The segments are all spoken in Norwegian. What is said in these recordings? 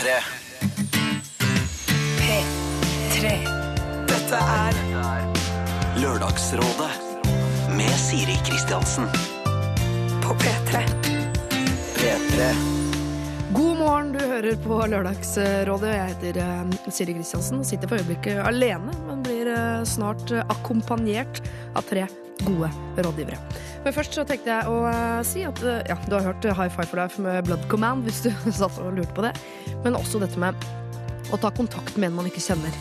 P3. P3. Dette er Lørdagsrådet med Siri Kristiansen. På P3. P3. Morgen, du hører på Lørdagsrådet. Jeg heter eh, Siri Kristiansen og sitter for øyeblikket alene, men blir eh, snart akkompagnert av tre gode rådgivere. Men først så tenkte jeg å eh, si at ja, du har hørt High Five for Life med Blood Command, hvis du satt og lurte på det. Men også dette med å ta kontakt med en man ikke kjenner.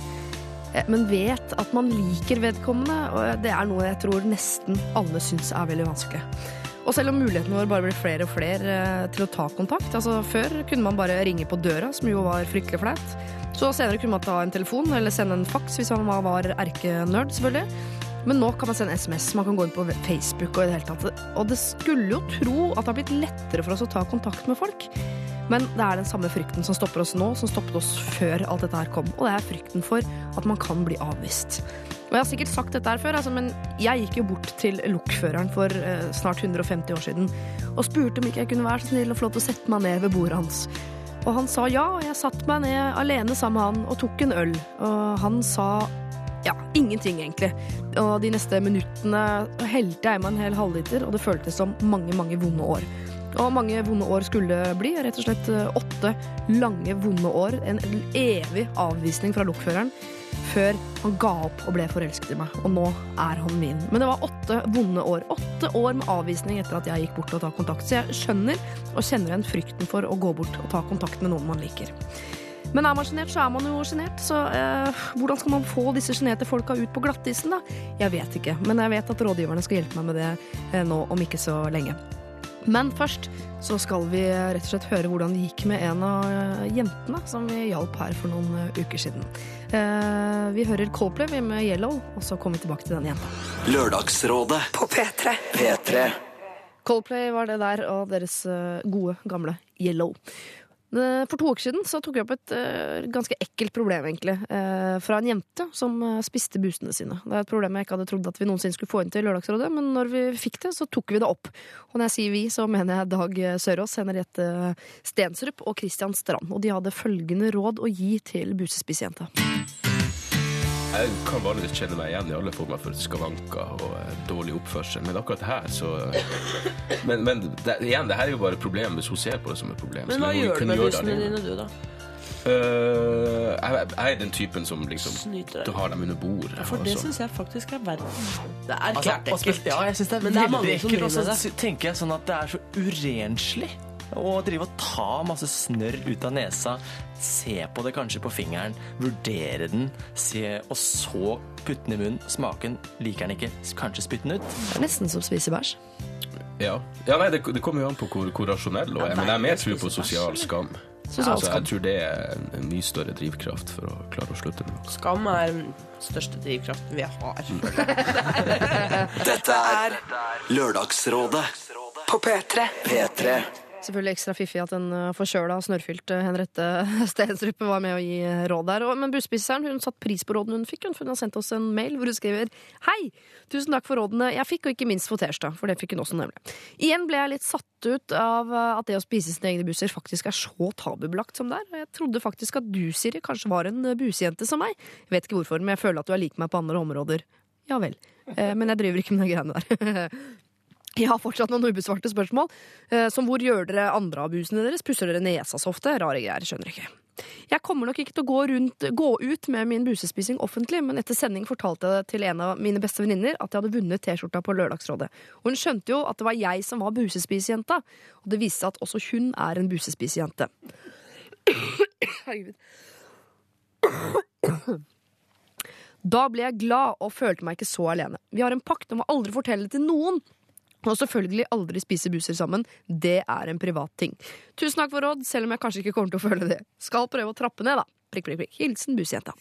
Men vet at man liker vedkommende, og det er noe jeg tror nesten alle syns er veldig vanskelig. Og selv om mulighetene våre bare blir flere og flere eh, til å ta kontakt altså Før kunne man bare ringe på døra, som jo var fryktelig flaut. Så senere kunne man ta en telefon eller sende en faks hvis man var erkenerd, selvfølgelig. Men nå kan man sende SMS, man kan gå inn på Facebook og i det hele tatt. Og det skulle jo tro at det har blitt lettere for oss å ta kontakt med folk. Men det er den samme frykten som stopper oss nå, som stoppet oss før alt dette her kom. Og det er frykten for at man kan bli avvist. Og jeg har sikkert sagt dette her før, altså, men jeg gikk jo bort til lokføreren for eh, snart 150 år siden og spurte om ikke jeg kunne være så snill og få lov til å sette meg ned ved bordet hans. Og han sa ja, og jeg satte meg ned alene sammen med han og tok en øl. Og han sa ja, ingenting egentlig. Og de neste minuttene helte jeg meg en hel halvliter, og det føltes som mange, mange vonde år. Og mange vonde år skulle bli. Rett og slett eh, åtte lange, vonde år. En evig avvisning fra lokføreren. Før han ga opp og ble forelsket i meg. Og nå er han min. Men det var åtte vonde år. Åtte år med avvisning etter at jeg gikk bort og tok kontakt. Så jeg skjønner og kjenner igjen frykten for å gå bort og ta kontakt med noen man liker. Men er man sjenert, så er man jo sjenert. Så eh, hvordan skal man få disse sjenerte folka ut på glattisen, da? Jeg vet ikke. Men jeg vet at rådgiverne skal hjelpe meg med det eh, nå om ikke så lenge. Men først så skal vi rett og slett høre hvordan det gikk med en av eh, jentene som vi hjalp her for noen eh, uker siden. Eh, vi hører Coldplay med Yellow, og så kommer vi tilbake til den jenta. Lørdagsrådet. På P3. P3. Coldplay var det der, og deres gode, gamle Yellow. Eh, For to uker siden så tok jeg opp et uh, ganske ekkelt problem, egentlig, Uh, fra en jente som uh, spiste busene sine. Det er et problem jeg ikke hadde trodd at vi noensinne skulle få inn til Lørdagsrådet, men når vi fikk det, så tok vi det opp. Og når jeg sier vi, så mener jeg Dag Sørås, Henriette Stensrup og Christian Strand. Og de hadde følgende råd å gi til busespissjenta. Jeg kan vanligvis kjenne meg igjen i alle former for skavanker og eh, dårlig oppførsel, men akkurat her så Men, men det, igjen, det her er jo bare et problem hvis hun ser på det som et problem. Men hva gjør du med alene. dine, du, da? Øh, jeg, jeg er den typen som liksom Snyter Du deg. har dem under bordet. For og det så- syns jeg faktisk er verre. Det er Altså, klart og spe- ekkelt. Ja, jeg synes det er Men det er veldig mange som ekkelt. Og driver med så tenker jeg sånn at det er så urenslig å drive og ta masse snørr ut av nesa, se på det kanskje på fingeren, vurdere den, se, og så putte den i munnen, smake den, liker den ikke, kanskje spytte den ut. Det er nesten som spiser bæsj. Ja, ja nei, det, det kommer jo an på hvor, hvor rasjonell hun er, men jeg er mer tro på sosial skam. Sosial Altså, jeg tror det er en, en mye større drivkraft for å klare å slutte med noe. Skam er den største drivkraften vi har. Dette er Lørdagsrådet. På P3. P3. Selvfølgelig ekstra fiffig at en uh, forkjøla og snørrfylte Henriette Stensrup var med å gi uh, råd der. Men busspiseren hun satte pris på rådene hun fikk. Hun, har sendt oss en mail hvor hun skriver Hei! Tusen takk for rådene jeg fikk, og ikke minst for tirsdag. For det fikk hun også, nemlig. Igjen ble jeg litt satt ut av at det å spise sine egne busser faktisk er så tabubelagt som det er. Jeg trodde faktisk at du, Siri, kanskje var en busejente som meg. Jeg vet ikke hvorfor, men jeg føler at du er lik meg på andre områder. Ja vel. Eh, men jeg driver ikke med de greiene der. Jeg har fortsatt noen ubesvarte spørsmål, eh, som hvor gjør dere andre av busene deres? Pusser dere nesa så ofte? Rare greier, skjønner ikke. Jeg kommer nok ikke til å gå, rundt, gå ut med min busespising offentlig, men etter sending fortalte jeg til en av mine beste venninner at jeg hadde vunnet T-skjorta på Lørdagsrådet. Og hun skjønte jo at det var jeg som var busespisejenta, og det viste seg at også hun er en busespisejente. Herregud. Da ble jeg glad og følte meg ikke så alene. Vi har en pakt om å aldri fortelle det til noen. Og selvfølgelig aldri spise buser sammen. Det er en privat ting. Tusen takk for råd, selv om jeg kanskje ikke kommer til å føle det. Skal prøve å trappe ned, da. Prikk, prikk, prikk. Hilsen busejenta.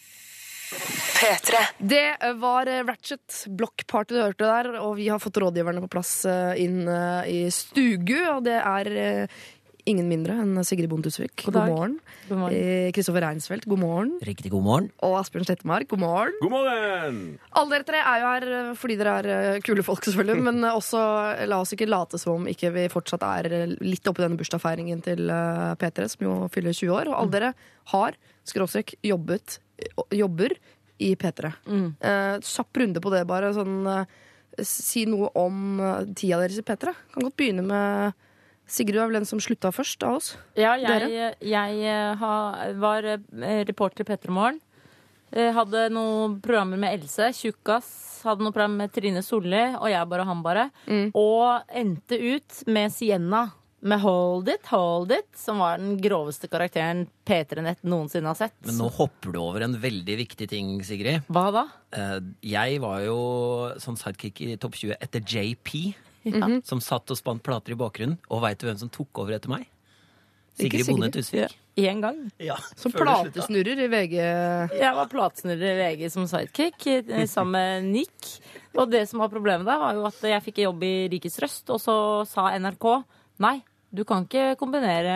P3. Det var eh, Ratchet Block Party du hørte der, og vi har fått rådgiverne på plass eh, inn eh, i stugu, og det er ingen mindre enn Sigrid Bonde Tusvik. God God, morgen. God morgen. Eh, Kristoffer Reinsfeldt, god morgen. Riktig god morgen. Og Asbjørn Slettemark, god morgen. God morgen! Alle dere tre er jo her eh, fordi dere er eh, kule folk, selvfølgelig. Men også la oss ikke late som om ikke vi fortsatt er litt oppi denne bursdagsfeiringen til eh, P3, som jo fyller 20 år. Og alle dere har, skråstrek, jobbet, jobber i P3. Eh, Kjapp runde på det, bare. Sånn, si noe om tida deres i P3. Kan godt begynne med Sigrid, du er vel den som slutta først av oss? Ja, jeg, jeg eh, ha- var eh, reporter i P3 Morgen. Eh, Hadde noen programmer med Else, Tjukkas. Hadde noen program med Trine Solli og jeg bare og han bare. Og endte ut med Sienna. Med Hold It, Hold It, som var den groveste karakteren P3 Nett noensinne har sett. Men nå hopper du over en veldig viktig ting, Sigrid. Hva da? Eh, Jeg var jo sånn sidekick i Topp 20 etter JP, som satt og spant plater i bakgrunnen. Og veit du hvem som tok over etter meg? Sigrid. Bonde Tusvik. Én gang. Ja, Som platesnurrer i VG. Jeg var platesnurrer i VG som sidekick eh, sammen med Nick. Og det som var problemet der, var jo at jeg fikk jobb i Rikets Røst, og så sa NRK nei. Du kan ikke kombinere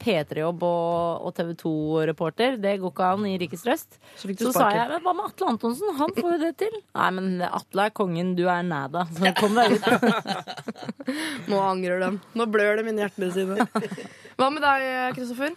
P3-jobb og, og TV 2-reporter. Det går ikke an i Rikets Røst. Så fikk du Så sa jeg men hva med Atle Antonsen? Han får jo det til. Nei, men Atle er kongen, du er nada. Så kom deg ut. Nå angrer de. Nå blør de inni hjertene sine. Hva med deg, Kristoffer?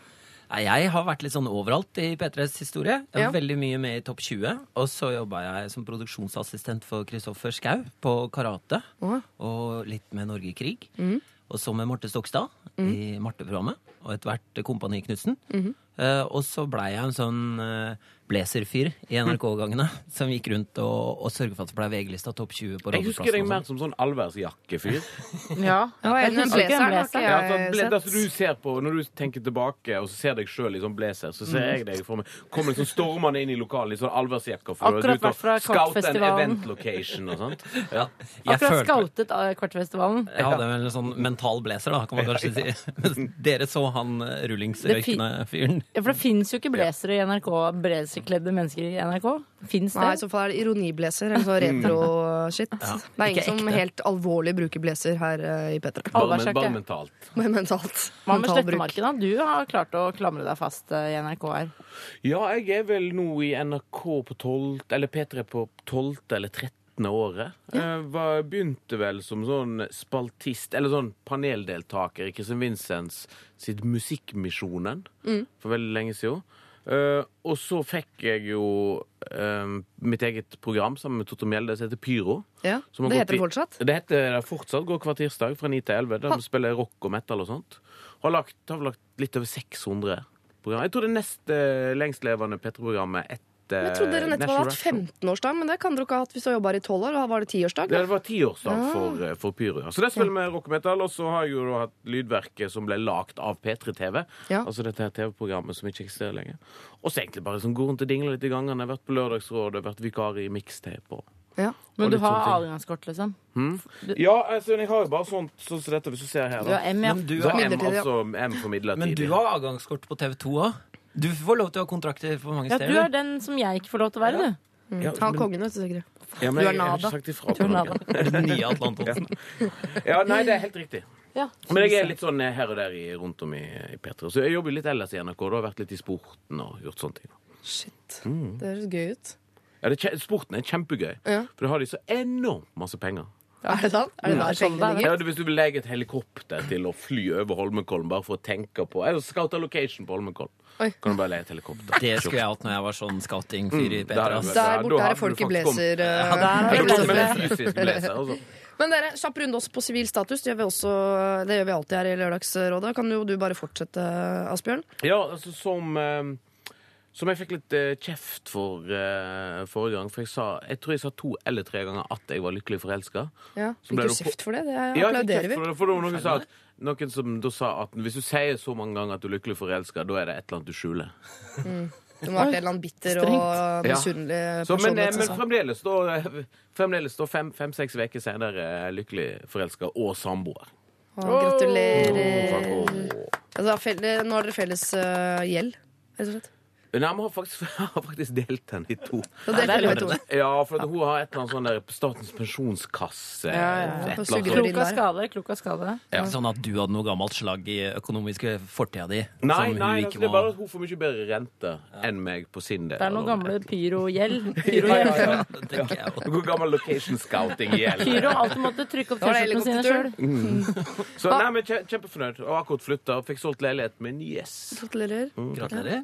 Jeg har vært litt sånn overalt i P3s historie. Jeg var Ja. Veldig mye med i Topp 20. Og så jobba jeg som produksjonsassistent for Kristoffer Schou på karate. Å. Og litt med Norge i krig. Mhm. Og så med Marte Stokstad i Marte-programmet. Og etter hvert Kompani Knutsen. Mm -hmm. uh, og så blei jeg en sånn uh, blazerfyr i NRK-gangene som gikk rundt og, og sørget for at det ble VG-lista topp 20 på Jeg husker deg mer sånn. som sånn allværsjakkefyr. Ja, Ja, jeg en ikke en blazer blazer. Ja, sett. altså, du ser på, når du tenker tilbake og så ser deg sjøl i sånn blazer, så ser jeg deg for meg Kommer liksom stormende inn i lokalet i sånn allværsjakke. for Akkurat er ute og vært fra scouter en event location og sånt. Ja. Jeg Akkurat følte- scoutet av Kvartfestivalen. Jeg hadde vel en sånn mental blazer, da, kan man kanskje si. Mens dere så han eh, rullingsrøykende fyren. Ja, for det fins jo ikke blazere i NRK. Blazerkledde mennesker i NRK. Fins det? Nei, i så fall er det ironiblazer eller sånn retro-shit. det er ingen som helt alvorlig bruker blazer her eh, i P3. Bare, bare mentalt. Men mentalt. Hva med. Slettemarken, da? Du har klart å klamre deg fast eh, i NRK her. Ja, jeg er vel nå i NRK på 12, eller P3 på 12. eller 13. året. Jeg var, begynte vel som sånn spaltist, eller sånn paneldeltaker i Kristin Vincents sitt Musikkmisjonen for veldig lenge siden. Eh, og så fikk jeg jo uh, mitt eget program sammen med Totto Mjelde som heter Pyro. Ja, Som det heter det fortsatt. Det heter det fortsatt. Går hver tirsdag fra 9 til 11. Der vi spiller rock og metal og sånt. Har lagt, har lagt litt over 600 program. Jeg tror det neste eh, lengstlevende P3-programmet etter Jeg trodde dere nettopp hadde hatt National Rock Show. 15-årsdag, men det kan dere ikke ha hatt hvis du har jobba her i 12 år. Da var det 10-årsdag. Det var tiårsdag for, eh, for Pyro. Så det spiller vi rock og metal. Og så har jeg jo da hatt lydverket som ble lagd av P3-TV. Ja. Altså dette her TV-programmet som ikke eksisterer lenger. Og så egentlig bare sånn gå rundt og dingle litt i gangene. Vært på Lørdagsrådet, vært vikar i mikstape Og... Ja. Men Og du har adgangskort, liksom? Ja, altså, jeg har jo bare sånt sånn som dette, hvis du ser her. Du har M, ja. Men du, har, M, ja. altså M for midlertidig. men du har avgangskort på TV 2 òg. Du får lov til å ha kontrakter på mange ja. Du er den som jeg ikke får lov til å være, du. Ja, Han men- kongen, vet du, sikkert. Ja, men Du er nada. Du er nada. er den nye Atle Antonsen. Ja, nei, det er helt riktig. Ja. Men jeg er litt sånn eh, her og der i, rundt om i, i P3. Så jeg jobber litt ellers i NRK. Da har vært litt i sporten og gjort sånne ting. Shit. Mm. Det høres gøy ut. Ja, det, er sporten er kjempegøy, Ja. for da har de så enormt masse penger. Er det sant? Er det Ja, sånn det er. Ja, Hvis du vil legge et helikopter til å fly over Holmenkollen bare for å tenke på Eller scoute location på Holmenkollen. Oi. Kan du bare leie et helikopter. Det skulle jeg hatt når jeg var sånn scouting-fyr i Mm, P3. der er. Der borte er det folk i blazer. eh, Ja, der blazer. Altså. Men dere, kjapp runde også på sivil status. Det gjør vi, også, det gjør vi alltid her i Lørdagsrådet. Kan jo du bare fortsette, Asbjørn? Ja, altså som eh, Som jeg fikk litt eh, kjeft for uh, forrige gang. For jeg sa Jeg tror jeg sa to eller tre ganger at jeg var lykkelig forelska. Ja, Så Fikk du det kjeft for det? Det Ja, applauderer vi. for for det noen, sa at, noen som da sa at hvis du sier så mange ganger at du er lykkelig forelska, da er det et eller annet du skjuler. Du må ha vært en eller annen bitter og Strengt. Ja. misunnelig men, eh, men fremdeles står Fremdeles da fem-seks uker senere lykkelig forelska og samboer. Å, gratulerer. Åh. Altså, nå har dere felles gjeld, rett og slett. Nei, vi har faktisk, har faktisk delt den i to. Ja, for at hun har et eller annet sånn der Statens pensjonskasse Ja, ja. Klok av skade, klok av skade. Ikke sånn at du hadde noe gammelt slag i økonomiske fortida di. Nei, som hun nei ikke altså, det er bare at hun får mye bedre rente enn meg på sin del. Det er noe eller- gamle pyrogjeld. Ja, Pyrogjeld. ja, ja. Noe gammel location scouting-gjeld. Pyro Pyro alltid måtte trykke opp T-skjortene sine sjøl. helikoptertur. Så nei, men kjempefornøyd. Og akkurat flytta og fikk solgt leilighet Yes! Gratulerer. Mm. Gratulerer.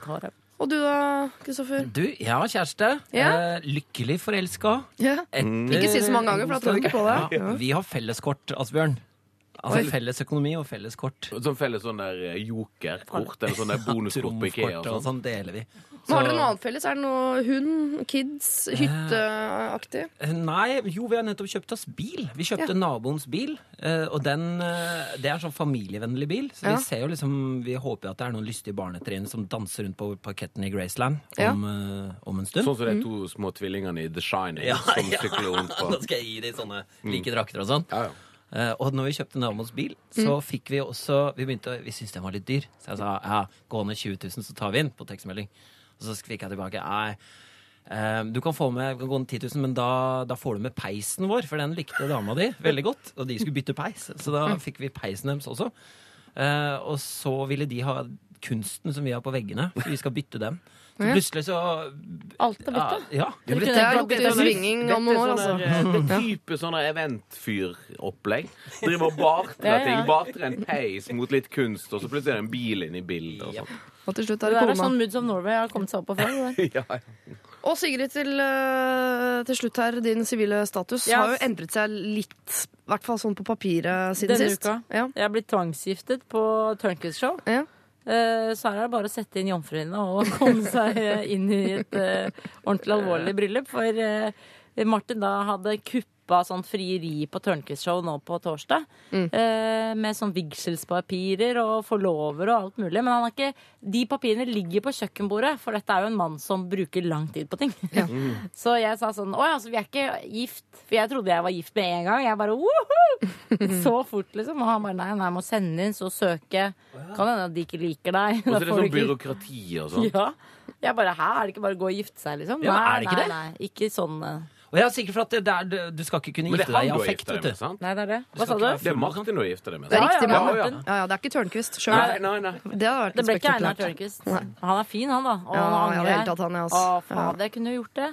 Gratulerer. Og du da, Kristoffer? Du, jeg har kjæreste. Ja. Eh, lykkelig forelska. Ja. Ikke si så mange ganger, for da tror jeg ikke på det. Ja, vi har felleskort, Asbjørn. Altså felles økonomi og felles kort. Sånn felles sånn der eh, jokerkort eller sånn der bonuskort på Ikea og og sånn. sånn deler vi. Men har dere Så- noe annet felles? Er det noe hund, kids, hytteaktig? Eh, Nei, jo, vi har nettopp kjøpt oss bil. Vi kjøpte Ja. naboens bil, eh, og den, eh, det er en sånn familievennlig bil. Så Ja. vi ser jo liksom, vi håper at det er noen lystige barnetrinn som danser rundt på parketten i Graceland om, ja. om en stund. Sånn som de to små tvillingene i The Shining Ja, som sykler rundt på. Da skal jeg gi dem sånne like drakter og sånn. Ja, ja. Eh, og når vi kjøpte naboens bil, så fikk vi også Vi begynte, å- vi syntes den var litt dyr. Så jeg sa ja, gå ned 20 000, så tar vi den på tekstmelding. Og så fikk jeg tilbake nei, eh, du kan få med kan gå ned 10 000, men da, da får du med peisen vår, for den likte dama di veldig godt. Og de skulle bytte peis, så da fikk vi peisen deres også. Eh, og så ville de ha kunsten som vi har på veggene, så vi skal bytte den. Så plutselig så Alt er ja, bytte. ja. Dere Det er opp til svinging om noen år, altså. Det er type sånne eventfyropplegg. Driver og bartrer Ja, ja. ting. Bartrer en peis mot litt kunst, og så plutselig er det en bil inne i bildet. Og sånt. Og til slutt Det er det det er kona. sånn Moods of Norway har kommet seg opp på før. Ja, ja. Og Sigrid, til, eh, til slutt her, din sivile status yes. har jo endret seg litt, i hvert fall sånn på papiret siden Denne sist. uka. Ja. Jeg er blitt tvangsgiftet på Turnkiss Show. Ja. Så her er det bare å sette inn jomfruhinna og komme seg inn i et eh, ordentlig alvorlig bryllup. For eh, Martin da hadde kuppa sånn frieri på Tørnquist Show nå på torsdag. eh, Med sånn vigselspapirer og forlover og alt mulig. Men han har ikke, de papirene ligger på kjøkkenbordet, for dette er jo en mann som bruker lang tid på ting. Så jeg sa sånn Å ja, så vi er ikke gift. For jeg trodde jeg var gift med en gang. Jeg bare woho! Så fort, liksom. Og han bare nei, nei, jeg må sende inn, så søke. Kan hende at de ikke liker deg. Og så er det sånn byråkrati og sånn. ja. Jeg bare Hæ, er det ikke bare å gå og gifte seg, liksom? Ja, nei, er det ikke nei, det? nei. Ikke sånn eh. Og jeg er sikker for at det er, du, skal ikke kunne Men det gifte er deg i han du har affekt, gifta deg vet med, du. sant? Nei, det er det. Hva sa du? Det er Martin du har gifta deg med. Det er riktig ja, mann. ja, Ja, ja, det er ikke Tørnquist sjøl. Nei, nei, nei. Det hadde vært Det ble ikke Einar. Tørnquist. Han er fin, han, da. Og Ja, han ja, det angrer. tatt han, ja, ass. Å, fader, jeg kunne jo gjort det.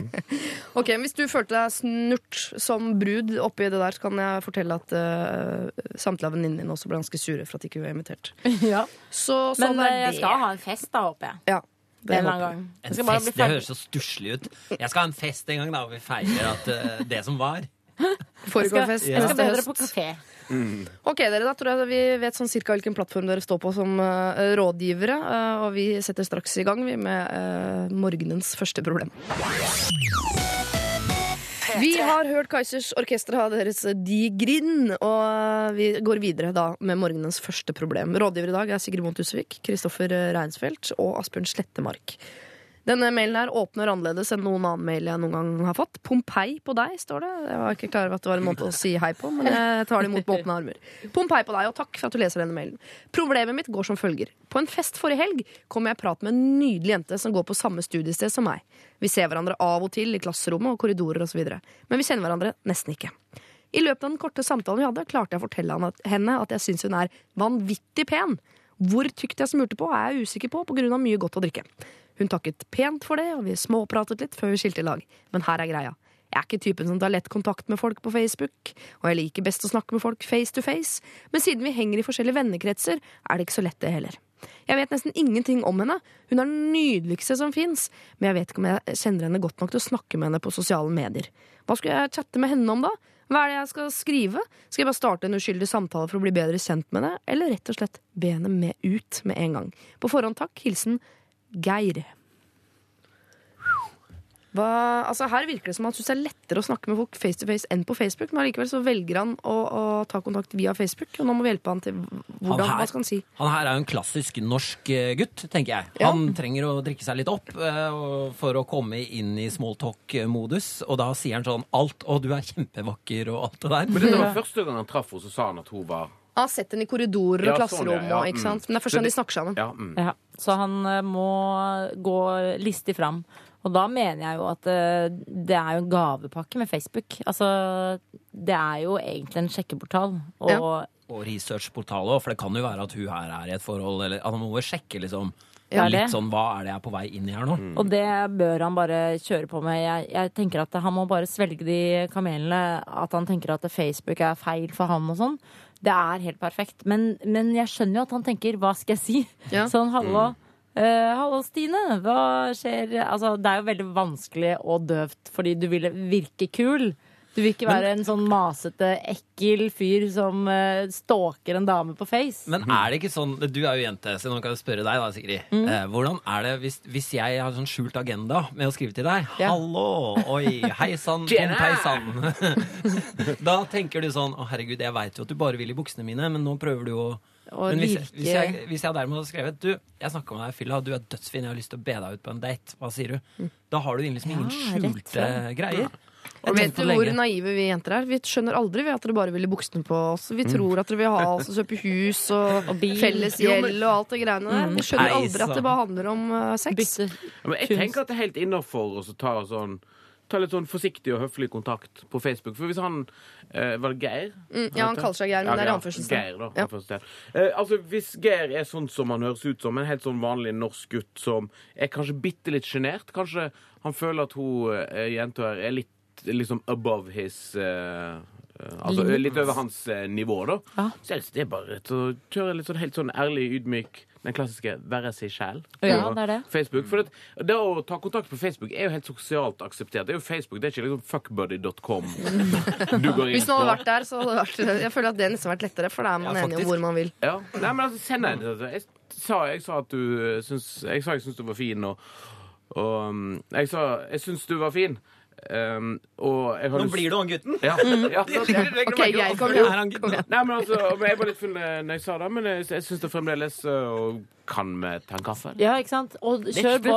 Ok, Hvis du følte deg snurt som brud oppi det der, så kan jeg fortelle at uh, samtlige av venninnene dine også ble ganske sure for at de ikke var invitert. Ja. Så sånn Men er det. jeg skal ha en fest, da, håper jeg. Ja, det En eller annen gang. En skal bare fest, bli det høres så stusslig ut. Jeg skal ha en fest en gang, da, og vi feirer at uh, det som var. Foregår Jeg skal, fest jeg skal neste høst. på kafé. Ok, dere, da tror jeg vi vet sånn cirka hvilken plattform dere står på som uh, rådgivere. Uh, og vi setter straks i gang vi med morgenens første problem. Vi har hørt Kaizers Orkester ha deres De Grind, og vi går videre da med morgenens første problem. Rådgiver i dag er Sigrid Bondt Tusvik, Kristoffer Reinsfeldt og Asbjørn Slettemark. Denne mailen her åpner annerledes enn noen annen mail jeg noen gang har fått. Pompeii på deg, står det. Jeg var ikke klar over at det var en måte å si hei på, men jeg tar det imot med åpne armer. Pompeii på deg, og takk for at du leser denne mailen. Problemet mitt går som følger. På en fest forrige helg kom jeg i prat med en nydelig jente som går på samme studiested som meg. Vi ser hverandre av og til i klasserommet og korridorer osv., men vi kjenner hverandre nesten ikke. I løpet av den korte samtalen vi hadde, klarte jeg å fortelle henne at jeg syns hun er vanvittig pen. Hvor tykt jeg smurte på, er jeg usikker på pga. mye godt å drikke. Hun takket pent for det, og vi småpratet litt før vi skilte lag. Men her er greia. Jeg er ikke typen som tar lett kontakt med folk på Facebook, og jeg liker best å snakke med folk face to face, men siden vi henger i forskjellige vennekretser, er det ikke så lett det heller. Jeg vet nesten ingenting om henne. Hun er den nydeligste som fins, men jeg vet ikke om jeg kjenner henne godt nok til å snakke med henne på sosiale medier. Hva skulle jeg chatte med henne om da? Hva er det jeg skal skrive? Skal jeg bare starte en uskyldig samtale for å bli bedre kjent med det, eller rett og slett be henne med ut med en gang? På forhånd takk. Hilsen Geir. Hva, altså her virker det som han syns det er lettere å snakke med folk face to face enn på Facebook, men allikevel så velger han å, å ta kontakt via Facebook, og nå må vi hjelpe han til hvordan, her- hva skal han si? Han her er jo en klassisk norsk eh, gutt, tenker jeg. Ja. Han trenger å drikke seg litt opp uh, for å komme inn i smalltalk-modus, og da sier han sånn alt, og du er kjempevakker og alt det der. Men det var første gang han traff henne, så sa han at hun var Han har sett henne i korridorer og Ja, sånn, klasserom, ja, ja, og, ikke sant? men det er første gang de snakker sammen. Ja, mm. Ja. Så han eh, må gå listig fram. Og da mener jeg jo at eh, det er jo en gavepakke med Facebook. Altså, det er jo egentlig en sjekkeportal. Og Og researchportal òg, for det kan jo være at hun her er i et forhold, eller at han må jo sjekke liksom Ja, litt sånn hva er det jeg er på vei inn i her nå? Og det bør han bare kjøre på med. Jeg, jeg tenker at han må bare svelge de kamelene. At han tenker at Facebook er feil for ham og sånn. Det er helt perfekt. Men, men jeg skjønner jo at han tenker 'hva skal jeg si'? Ja. Sånn 'hallo'. Eh, hallo, Stine. Hva skjer? Altså, det er jo veldig vanskelig og døvt fordi du vil virke kul. Du vil ikke være en sånn masete, ekkel fyr som uh, stalker en dame på Face. Men er det ikke sånn Du er jo jente, så nå kan jeg spørre deg, da, Sigrid. Mm. Uh, hvordan er det hvis, hvis jeg har sånn skjult agenda med å skrive til deg? Ja. Hallo! Oi, hei sann, Jenna! pompeisann. da tenker du sånn Å, herregud, jeg veit jo at du bare vil i buksene mine, men nå prøver du å Og men hvis, virke hvis, jeg, hvis jeg derimot hadde skrevet Du, jeg snakka med deg i fylla, du er dødsfin, jeg har lyst til å be deg ut på en date. Hva sier du? Da har du liksom ingen Mm. Ja, skjulte greier. Og vet du hvor naive vi jenter er? Vi skjønner aldri vi at dere bare vil i buksene på oss. Vi tror at dere vil ha oss og kjøpe hus og, Og bil. felles gjeld og alt det greiene der. Vi skjønner aldri at det bare handler om uh, sex. Bytte. Ja, Men jeg tenker at det er helt innafor å ta, sånn, ta litt sånn forsiktig og høflig kontakt på Facebook. For hvis han eh, Var det Geir? Mm, ja, han kaller seg Geir, men det er anførselstegn. Geir, da. Ja. anførselstegn. Eh, altså, hvis Geir er sånn som han høres ut som, en helt sånn vanlig norsk gutt som er kanskje bitte litt sjenert Kanskje han føler at hun eh, jenta her er litt liksom above his eh, eh, Altså litt over hans eh, nivå, da. Ja. Så det er bare å kjøre litt sånn helt sånn ærlig, ydmyk den klassiske 'være seg sjæl'. Ja, det det. Facebook. For det, det å ta kontakt på Facebook er jo helt sosialt akseptert. Det er jo Facebook, det er ikke liksom fuckbuddy.com du går inn Hvis noen hadde vært der, så hadde det vært Jeg føler at det nesten vært lettere, for da er man Ja, enig om hvor man vil. Ja. Nei, men altså, send deg en. Jeg sa, jeg sa at du eh, syns Jeg sa jeg syns du var fin, og, og um, Jeg sa jeg syns du var fin. Um, og jeg har Nå blir du han gutten. ja, ja, Ok, Geir, kom Det igjen. han. Nei, men altså, men Jeg var litt full eh, når jeg sa det, men jeg, jeg syns det fremdeles uh, Kan vi ta en kaffe? Ja, ikke sant? Og kjør på.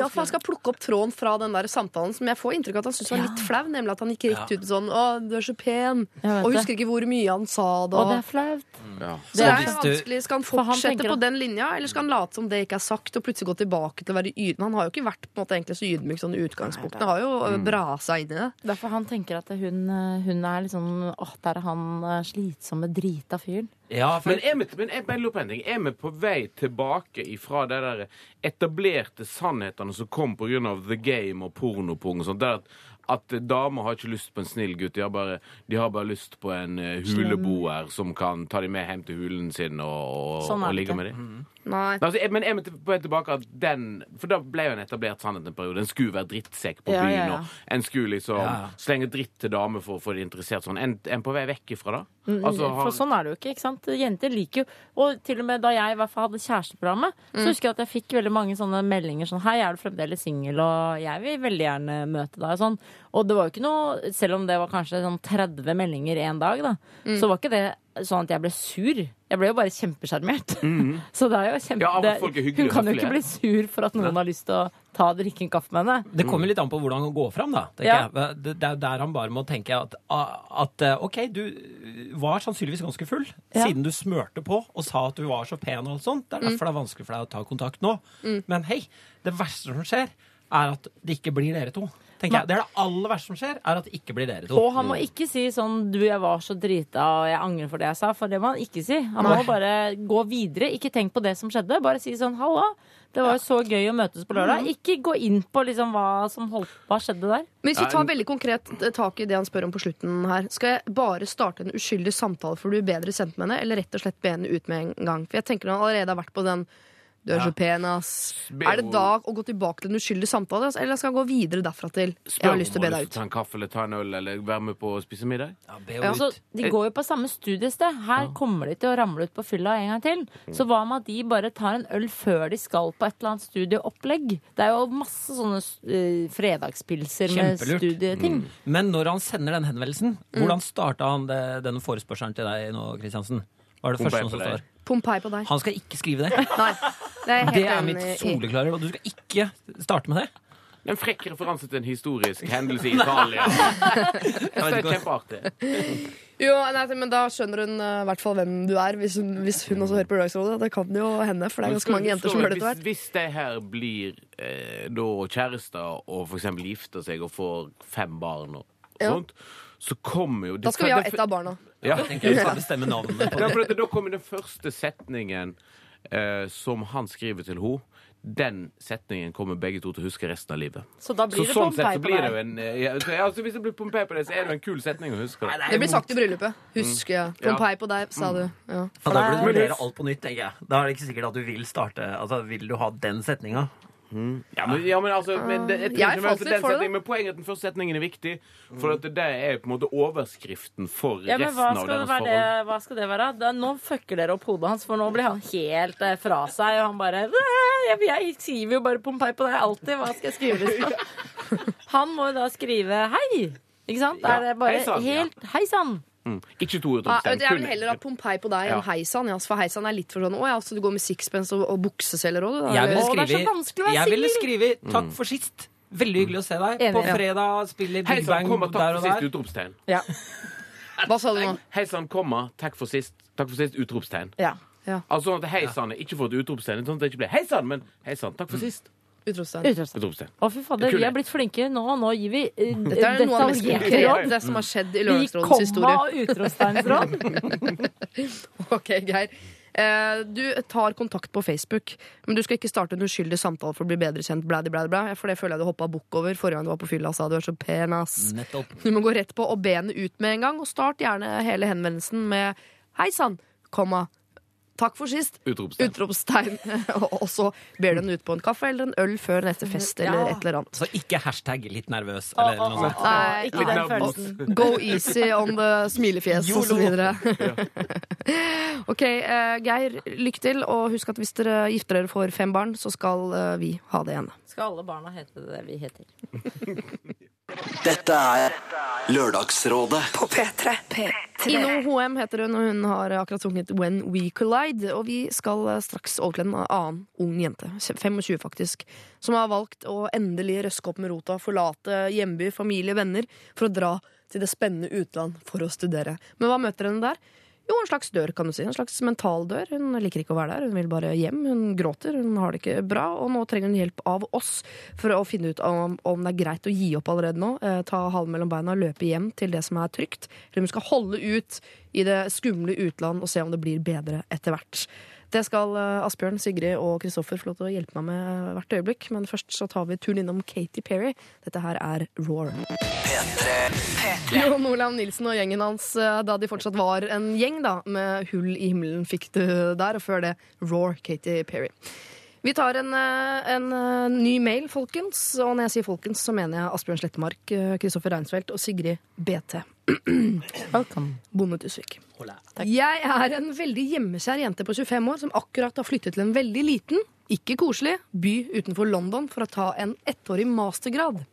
Ja, for han skal plukke opp tråden fra den der samtalen som jeg får inntrykk av at han syntes var litt flau. Nemlig at han gikk rett ut sånn 'Å, du er så pen', og husker ikke hvor mye han sa da. Og det er flaut. Ja. Så det er vanskelig. Skal han For han fortsette på den linja, eller skal han late som det ikke er sagt, og plutselig gå tilbake til å være ydmyk? Han har jo ikke vært på en måte egentlig så ydmyk sånn i utgangspunktet. Han har jo Mm. øh, bra seg inn i det. Derfor han tenker at hun, hun er liksom Åh, der er han eh, slitsomme, drita fyren. Ja, Men er vi, men jeg lurer på en ting. Er vi på vei tilbake ifra de der etablerte sannhetene som kom pga. The Game og pornopung og sånt? Der at, at damer har ikke lyst på en snill gutt. De har bare, de har bare lyst på en eh, huleboer som kan ta dem med hjem til hulen sin og, og, Sånn og ligge med dem. Nei. Altså, jeg, men jeg må tilbake at den For da ble jo en etablert sannhet en periode. En skulle være drittsekk på Ja, byen, ja, ja. og en skulle liksom slenge dritt til damer for å få dem interessert sånn. En, en på vei vekk ifra da? Mm, han... For sånn er det jo ikke. ikke sant? Jenter liker jo Og til og med da jeg i hvert fall hadde kjæresteprogrammet, så husker jeg at jeg fikk veldig mange sånne meldinger sånn Hei, er du fremdeles singel? Og jeg vil veldig gjerne møte deg og sånn. Og det var jo ikke noe Selv om det var kanskje sånn 30 meldinger én dag, da, så var ikke det sånn at jeg ble sur. Jeg ble jo bare kjempesjarmert. Så det er jo kjempe... Ja, folk er hyggelige hun kan jo ikke bli sur for at noen har lyst til å ta og drikke en kaffe med henne. Det kommer litt an på hvordan han går fram, da. Ja. Det, er der han bare må tenke at, at eh, OK, du var sannsynligvis ganske full Ja. siden du smørte på og sa at du var så pen og alt sånt. Det er derfor det er vanskelig for deg å ta kontakt nå. Men hei, det verste som skjer, er at det ikke blir dere to. Det er det aller verste som skjer, er at det ikke blir dere to. Og han må ikke si sånn 'du, jeg var så drita, og jeg angrer for det jeg sa', for det må han ikke si. Han må bare gå videre. Ikke tenk på det som skjedde, bare si sånn 'halla'. Det var jo så gøy å møtes på lørdag. Ikke gå inn på liksom hva som holdt Hva skjedde der? Men hvis vi tar veldig konkret eh, tak i det han spør om på slutten her, skal jeg bare starte en uskyldig samtale for du er bedre kjent med henne, eller rett og slett be henne ut med en gang? For jeg tenker han allerede har vært på den du er så pen, ass. Be Er det da å gå tilbake til en uskyldig samtale, ass, eller skal jeg gå videre derfra til jeg har lyst til å be deg ut? ta en kaffe eller ta en øl eller være med på å spise middag. Ja, be Ja. Altså, de går jo på samme studiested. Her kommer de til å ramle ut på fylla en gang til. Så hva med at de bare tar en øl før de skal på et eller annet studieopplegg? Det er jo masse sånne uh, fredagspilser med studieting. studieting. Men når han sender den henvendelsen, hvordan starta han det, denne forespørselen til deg nå, Kristiansen? Hva er det første som står? Pompei på deg. Han skal ikke skrive det. Nei, det er Det er mitt soleklare råd. Du skal ikke starte med det. En frekk referanse til en historisk hendelse i Italia. Det er kjempeartig. Jo, nei, men da skjønner hun i i hvert fall hvem du er, hvis hun, hvis hun også hører på Lørdagsrådet. Det kan jo hende, for det er ganske mange jenter som hører det hvis, hvert. hvis de her blir eh, da kjærester og for eksempel gifter seg og får fem barn og, sånt, Ja. så kommer jo Da skal vi ha ett av barna. Ja. Jeg tenker jeg skal bestemme navnet på Ja, for da kommer den første setningen eh, som han skriver til henne. Den setningen kommer begge to til å huske resten av livet. Så da Så blir det sånn sett så blir det deg. jo en eh, ja, så, ja, altså, Hvis det blir Pompeii på det, så er det jo en kul setning å huske. Nei, Det blir sagt i bryllupet. Husk, ja. Pompeii på deg, sa du. Ja. Ja, da burde du vurdere alt på nytt, tenker jeg. Da er det ikke sikkert at du vil starte Altså, vil du ha den setninga? Ja, men, ja, men altså men det, jeg Jeg falt den setningen, Men poenget er at den første setningen er viktig. For at det er på en måte overskriften for Ja, resten av deres forhold. det, men hva skal det være? Da, nå fucker dere opp hodet hans, for nå blir han helt eh, fra seg. Og han bare jeg, jeg skriver jo bare Pompeii på deg alltid. Hva skal jeg skrive det? Han må jo da skrive hei. Ikke sant? Ja, er det bare hei sann, ja. helt Hei sann. Mm. Ikke to Ja, utropstegn. vet du, jeg vil heller ha Pompeii på deg Ja. Heisan. Ja, for Heisan er litt for sånn Å ja, så du går med sixpence og, og bukseseler òg, du? Jeg ville Å, det er så skrive, vanskelig å være jeg ville skrive 'takk for sist'. Veldig hyggelig å se deg. Enig. På fredag spiller Big Bang komma, der takk og for sist, utropstegn. Ja. Hva sa du nå? Hei sann, komma, takk for sist, takk for sist, utropstegn. ja. Altså sånn at hei sann ikke får et utropstegn. Sånn at det ikke blir hei sann, men hei sann, takk for sist. Utropstegn. Å, fy fader, vi er blitt flinkere nå. Nå gir vi uh, Dette er noe av det mest konkrete som har skjedd i Lørdagsrådets historie. Vi kommer av utropstegnsråd. Ok, Geir. Uh, du tar kontakt på Facebook, men du skal ikke starte en uskyldig samtale for å bli bedre kjent. Bladdy, bladdy, blæ. For det føler jeg du hoppa bukk over forrige gang du var på fylla og sa du er så pen, ass. Nettopp. Du må gå rett på og be henne ut med en gang, og start gjerne hele henvendelsen med hei sann, komma. Takk for sist. Utropstegn. Utropstegn. og så ber du henne ut på en kaffe eller en øl før neste fest eller et eller annet. Så ikke hashtag 'litt nervøs' eller noe sånt. Nei, Ikke den følelsen. Go easy on the smilefjes og så videre. ok, uh, Geir, lykke til. Og husk at hvis dere gifter dere for fem barn, så skal uh, vi ha det igjen. Skal alle barna hete det vi heter? Dette er Lørdagsrådet På P3. Ino Hoem heter hun, og hun har akkurat sunget When We Collide. Og vi skal eh, straks overkle en annen ung jente, 25 faktisk, som har valgt å endelig røske opp med rota, forlate hjemby, familie, venner, for å dra til det spennende utland for å studere. Men hva møter henne der? Jo, en slags dør, kan du si. En slags mental dør. Hun liker ikke å være der, hun vil bare hjem. Hun gråter, hun har det ikke bra, og nå trenger hun hjelp av oss for å finne ut om, om det er greit å gi opp allerede nå. Eh, ta halen mellom beina, og løpe hjem til det som er trygt. Eller hun skal holde ut i det skumle utland og se om det blir bedre etter hvert. Det skal eh, Asbjørn, Sigrid og Kristoffer få lov til å hjelpe meg med hvert øyeblikk. Men først så tar vi turen innom Katy Perry. Dette her er Roar. Jon Olav Nilsen og gjengen hans eh, da de fortsatt var en gjeng, da, med hull i himmelen fikk du der, og før det Roar, Katy Perry. Vi tar en, eh, en eh, ny mail, folkens. Og når jeg sier folkens, så mener jeg Asbjørn Slettemark, eh, Kristoffer Reinsfeldt og Sigrid BT. Velkommen. Bonde Tusvik. Jeg er en veldig hjemmekjær jente på 25 år som akkurat har flyttet til en veldig liten, ikke koselig, by utenfor London for å ta en ettårig mastergrad.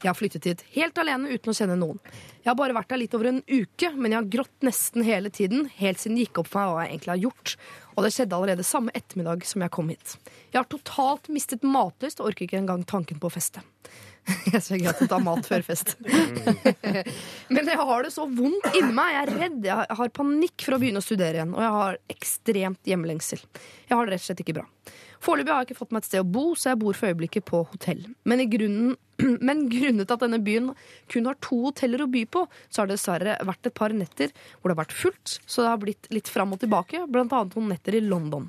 Jeg har flyttet hit helt alene uten å kjenne noen. Jeg har bare vært her litt over en uke, men jeg har grått nesten hele tiden, helt siden det gikk opp for meg hva jeg egentlig har gjort. Og det skjedde allerede samme ettermiddag som jeg kom hit. Jeg har totalt mistet matlyst og orker ikke engang tanken på å feste. Jeg ser greit å tar mat før fest. Men jeg har det så vondt inni meg. Jeg er redd. Jeg har panikk for å begynne å studere igjen. Og jeg har ekstremt hjemlengsel. Jeg har det rett og slett ikke bra. Foreløpig har jeg ikke fått meg et sted å bo, så jeg bor for øyeblikket på hotell. Men, grunnen, men grunnet at denne byen kun har to hoteller å by på, så har det dessverre vært et par netter hvor det har vært fullt, så det har blitt litt fram og tilbake, blant annet noen netter i London.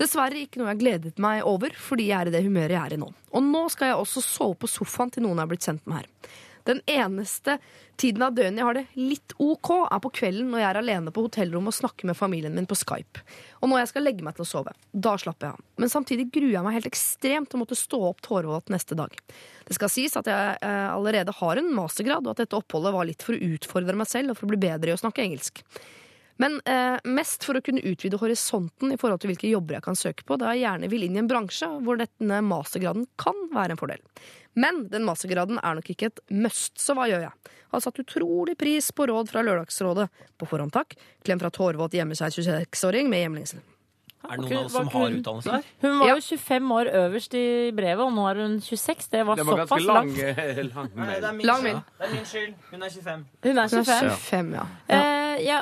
Dessverre ikke noe jeg har gledet meg over, fordi jeg er i det humøret jeg er i nå. Og nå skal jeg også sove på sofaen til noen jeg er blitt sendt med her. Den eneste tiden av døgnet jeg har det litt ok, er på kvelden når jeg er alene på hotellrommet og snakker med familien min på Skype. Og når jeg skal legge meg til å sove. Da slapper jeg av. Men samtidig gruer jeg meg helt ekstremt til å måtte stå opp tårevåt neste dag. Det skal sies at jeg eh, allerede har en mastergrad, og at dette oppholdet var litt for å utfordre meg selv og for å bli bedre i å snakke engelsk. Men eh, mest for å kunne utvide horisonten i forhold til hvilke jobber jeg kan søke på, da jeg gjerne vil inn i en bransje hvor denne mastergraden kan være en fordel. Men den mastergraden er nok ikke et must, så hva gjør jeg? Har satt utrolig pris på råd fra Lørdagsrådet. På forhånd takk. Klem fra Tårvått hjemme seg 26-åring med hjemlengsel. Er det noen av oss som har utdannelse her? Hun var jo 25 år øverst i brevet, og nå er hun 26. Det var, Det var såpass lang, langt. Lang, lang mail. min Lang mail. Det er min skyld. Hun er 25. Hun er Hun er 25. 25, ja. Eh, ja,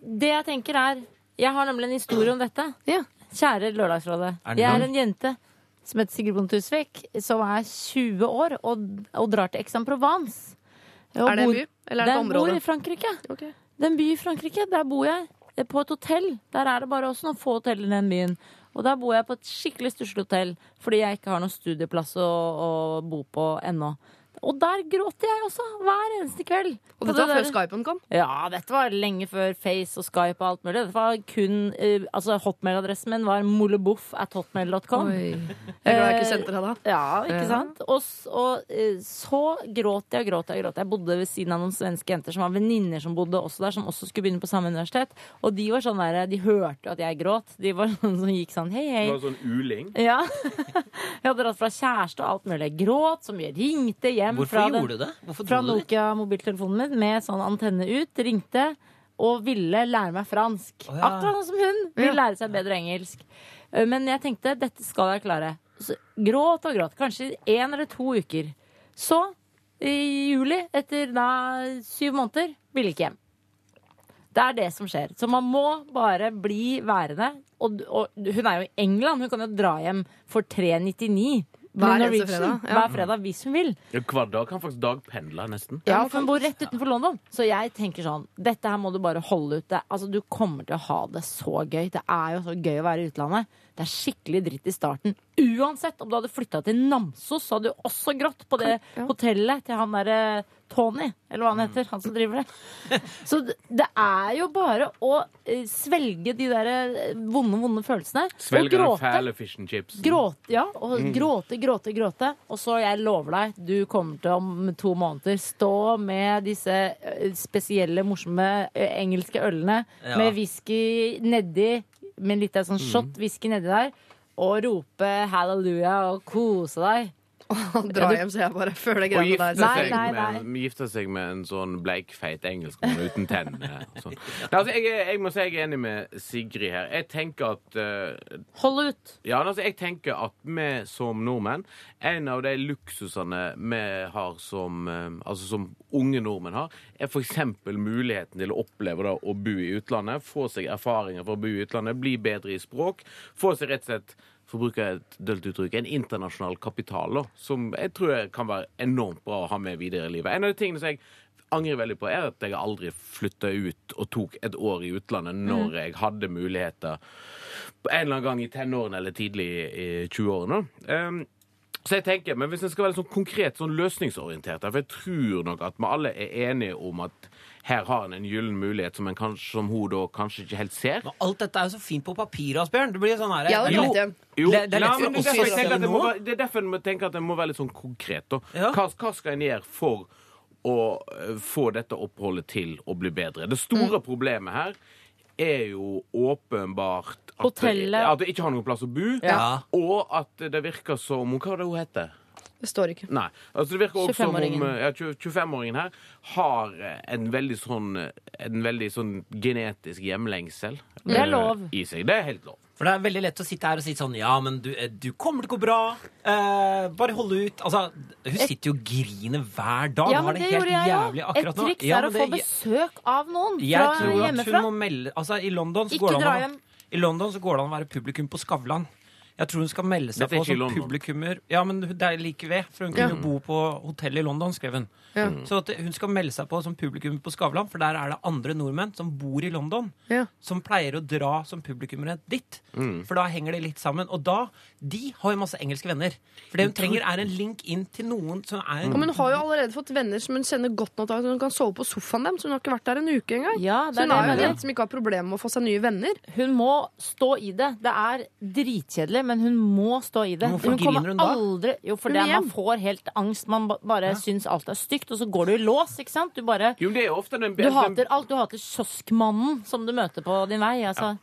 det jeg tenker er Jeg har nemlig en historie om dette. Ja. Kjære Lørdagsrådet. Jeg er en jente som heter Sigrid Bonde Tusvik, som er 20 år og, og drar til Aix-en-Provence. Er det en by, eller er det et område? Den bor i Frankrike. Okay. Det er en by i Frankrike. Der bor jeg. Er På et hotell. Der er det bare også noen få hoteller i den byen. Og der bor jeg på et skikkelig stusslig hotell fordi jeg ikke har noen studieplass å, å bo på ennå. Og der gråter jeg også, hver eneste kveld. Og dette var det før Skypen kom? Ja, dette var lenge før Face og Skype og alt mulig. Dette var kun, uh, altså Hotmail-adressen min var moleboff at hotmail.com. Jeg er glad jeg ikke sendte deg da. Ja, ikke Ja. sant? Og, og uh, så gråt jeg og gråt jeg. og gråt Jeg bodde ved siden av noen svenske jenter som var venninner som bodde også der, som også skulle begynne på samme universitet. Og de var sånn der, de hørte jo at jeg gråt. De var sånn som gikk sånn hei, hei. Det var sånn uling. Ja. Jeg hadde dratt fra kjæreste og alt mulig. Jeg gråt så mye. Ringte hjem Hvorfor fra den- gjorde du det? Hvorfor fra? Nokia-mobiltelefonen min med sånn antenne ut. Ringte og ville lære meg fransk. Oh, ja. Akkurat sånn som hun vil lære seg bedre engelsk. Eh, Men jeg tenkte dette skal jeg klare. Så gråt og gråt. Kanskje én eller to uker. Så, i juli, etter da syv måneder, ville ikke hjem. Det er det som skjer. Så man må bare bli værende. Og, og hun er jo i England. Hun kan jo dra hjem for 399. Hver eneste Norwegian. fredag, ja. Hver fredag hvis hun vil. Ja, Hver dag kan faktisk Dag pendle, nesten. Ja, for hun bor rett utenfor London. Så jeg tenker sånn Dette her må du bare holde ut. Det, altså, du kommer til å ha det så gøy. Det er jo så gøy å være i utlandet. Det er skikkelig dritt i starten. Uansett om du hadde flytta til Namsos, så hadde du også grått på det Ja. hotellet til han derre Tony, eller hva han heter. Han som driver det. Så det- det er jo bare å eh, svelge de der eh, vonde, vonde følelsene. Svelge den fæle fish and chips. Gråte, ja. Og Mm. gråte, gråte, gråte. Og så, jeg lover deg, du kommer til om to måneder stå med disse spesielle, morsomme engelske ølene Ja. med whisky nedi, med litt av sånn shot whisky nedi der, og rope halleluja og kose deg. Dra hjem, så jeg bare, føler det Og greiene gifte der. Nei, nei, nei, med, gifte seg med en sånn bleikfeit engelskmann uten tenner. sånn. Altså, jeg, jeg må si jeg er enig med Sigrid her. Jeg tenker at uh, Hold ut. Ja, altså, jeg tenker at vi som nordmenn En av de luksusene vi har som uh, Altså som unge nordmenn har, er f.eks. muligheten til å oppleve da, å bo i utlandet. Få seg erfaringer fra å bo i utlandet, bli bedre i språk. Få seg rett og slett for å bruke et dølt uttrykk, en internasjonal kapital da, som jeg tror kan være enormt bra å ha med videre i livet. En av de tingene som jeg angrer veldig på, er at jeg aldri flytta ut og tok et år i utlandet når jeg hadde muligheter på en eller annen gang i tenårene eller tidlig i 20-årene. Um, så jeg tenker, men Hvis en skal være sånn konkret sånn løsningsorientert, for jeg tror nok at vi alle er enige om at her har en en gyllen mulighet som, en kanskje, som hun da kanskje ikke helt ser. Men alt dette er jo så fint på papiret, Asbjørn. Det blir sånn her Ja, det Jo. Jo, Det- det er ja, det, er derfor jeg tenker at det, må være, det er derfor en tenker at det må være litt sånn konkret. da. Ja. Hva, hva skal en gjøre for å eh, få dette oppholdet til å bli bedre? Det store problemet her er jo åpenbart at, Hotellet. at det ikke har noen plass å bo, Ja. og at det virker som Hva var det hun heter? Det står ikke. Nei. altså Det virker også som om 25-åringen. eh, ja, 25-åringen her har eh, en veldig sånn eh, En veldig sånn genetisk hjemlengsel Det er lov. i seg. Det er helt lov. For det er veldig lett å sitte her og si sånn Ja, men du, du kommer til å gå bra. Eh, bare hold ut. Altså, hun sitter jo og griner hver dag. Ja, men det det gjorde jeg jævlig òg. Et akkurat nå. triks Ja, er å men få besøk av noen Jeg fra tror at hun må melde Altså, i London så Ikke går det an å. I London så går det an å være publikum på Skavlan. Jeg tror hun skal melde seg på som publikummer. Ja, men det er like ved, for hun kunne jo bo på hotell i London, skrev hun. Ja. Så at hun skal melde seg på som publikum på Skavlan, for der er det andre nordmenn som bor i London, Ja. som pleier å dra som publikummere dit. Mm. For da henger det litt sammen. Og da De har jo masse engelske venner. For det hun trenger, er en link inn til noen som er Og, men hun har jo allerede fått venner som hun kjenner godt nok til at hun kan sove på sofaen dem. Så hun har ikke vært der en uke engang. Ja, Så er hun det er jo en jente som ikke har problemer med å få seg nye venner. Hun må stå i det. Det er dritkjedelig, men hun må stå i det. Hvorfor kommer griner hun da? aldri Jo, fordi Hun man får helt angst. Man bare bare syns alt er stygt, og så går du i lås, ikke sant? Du bare Jo, det er ofte den Du hater alt. Du hater kioskmannen som du møter på din vei. Altså.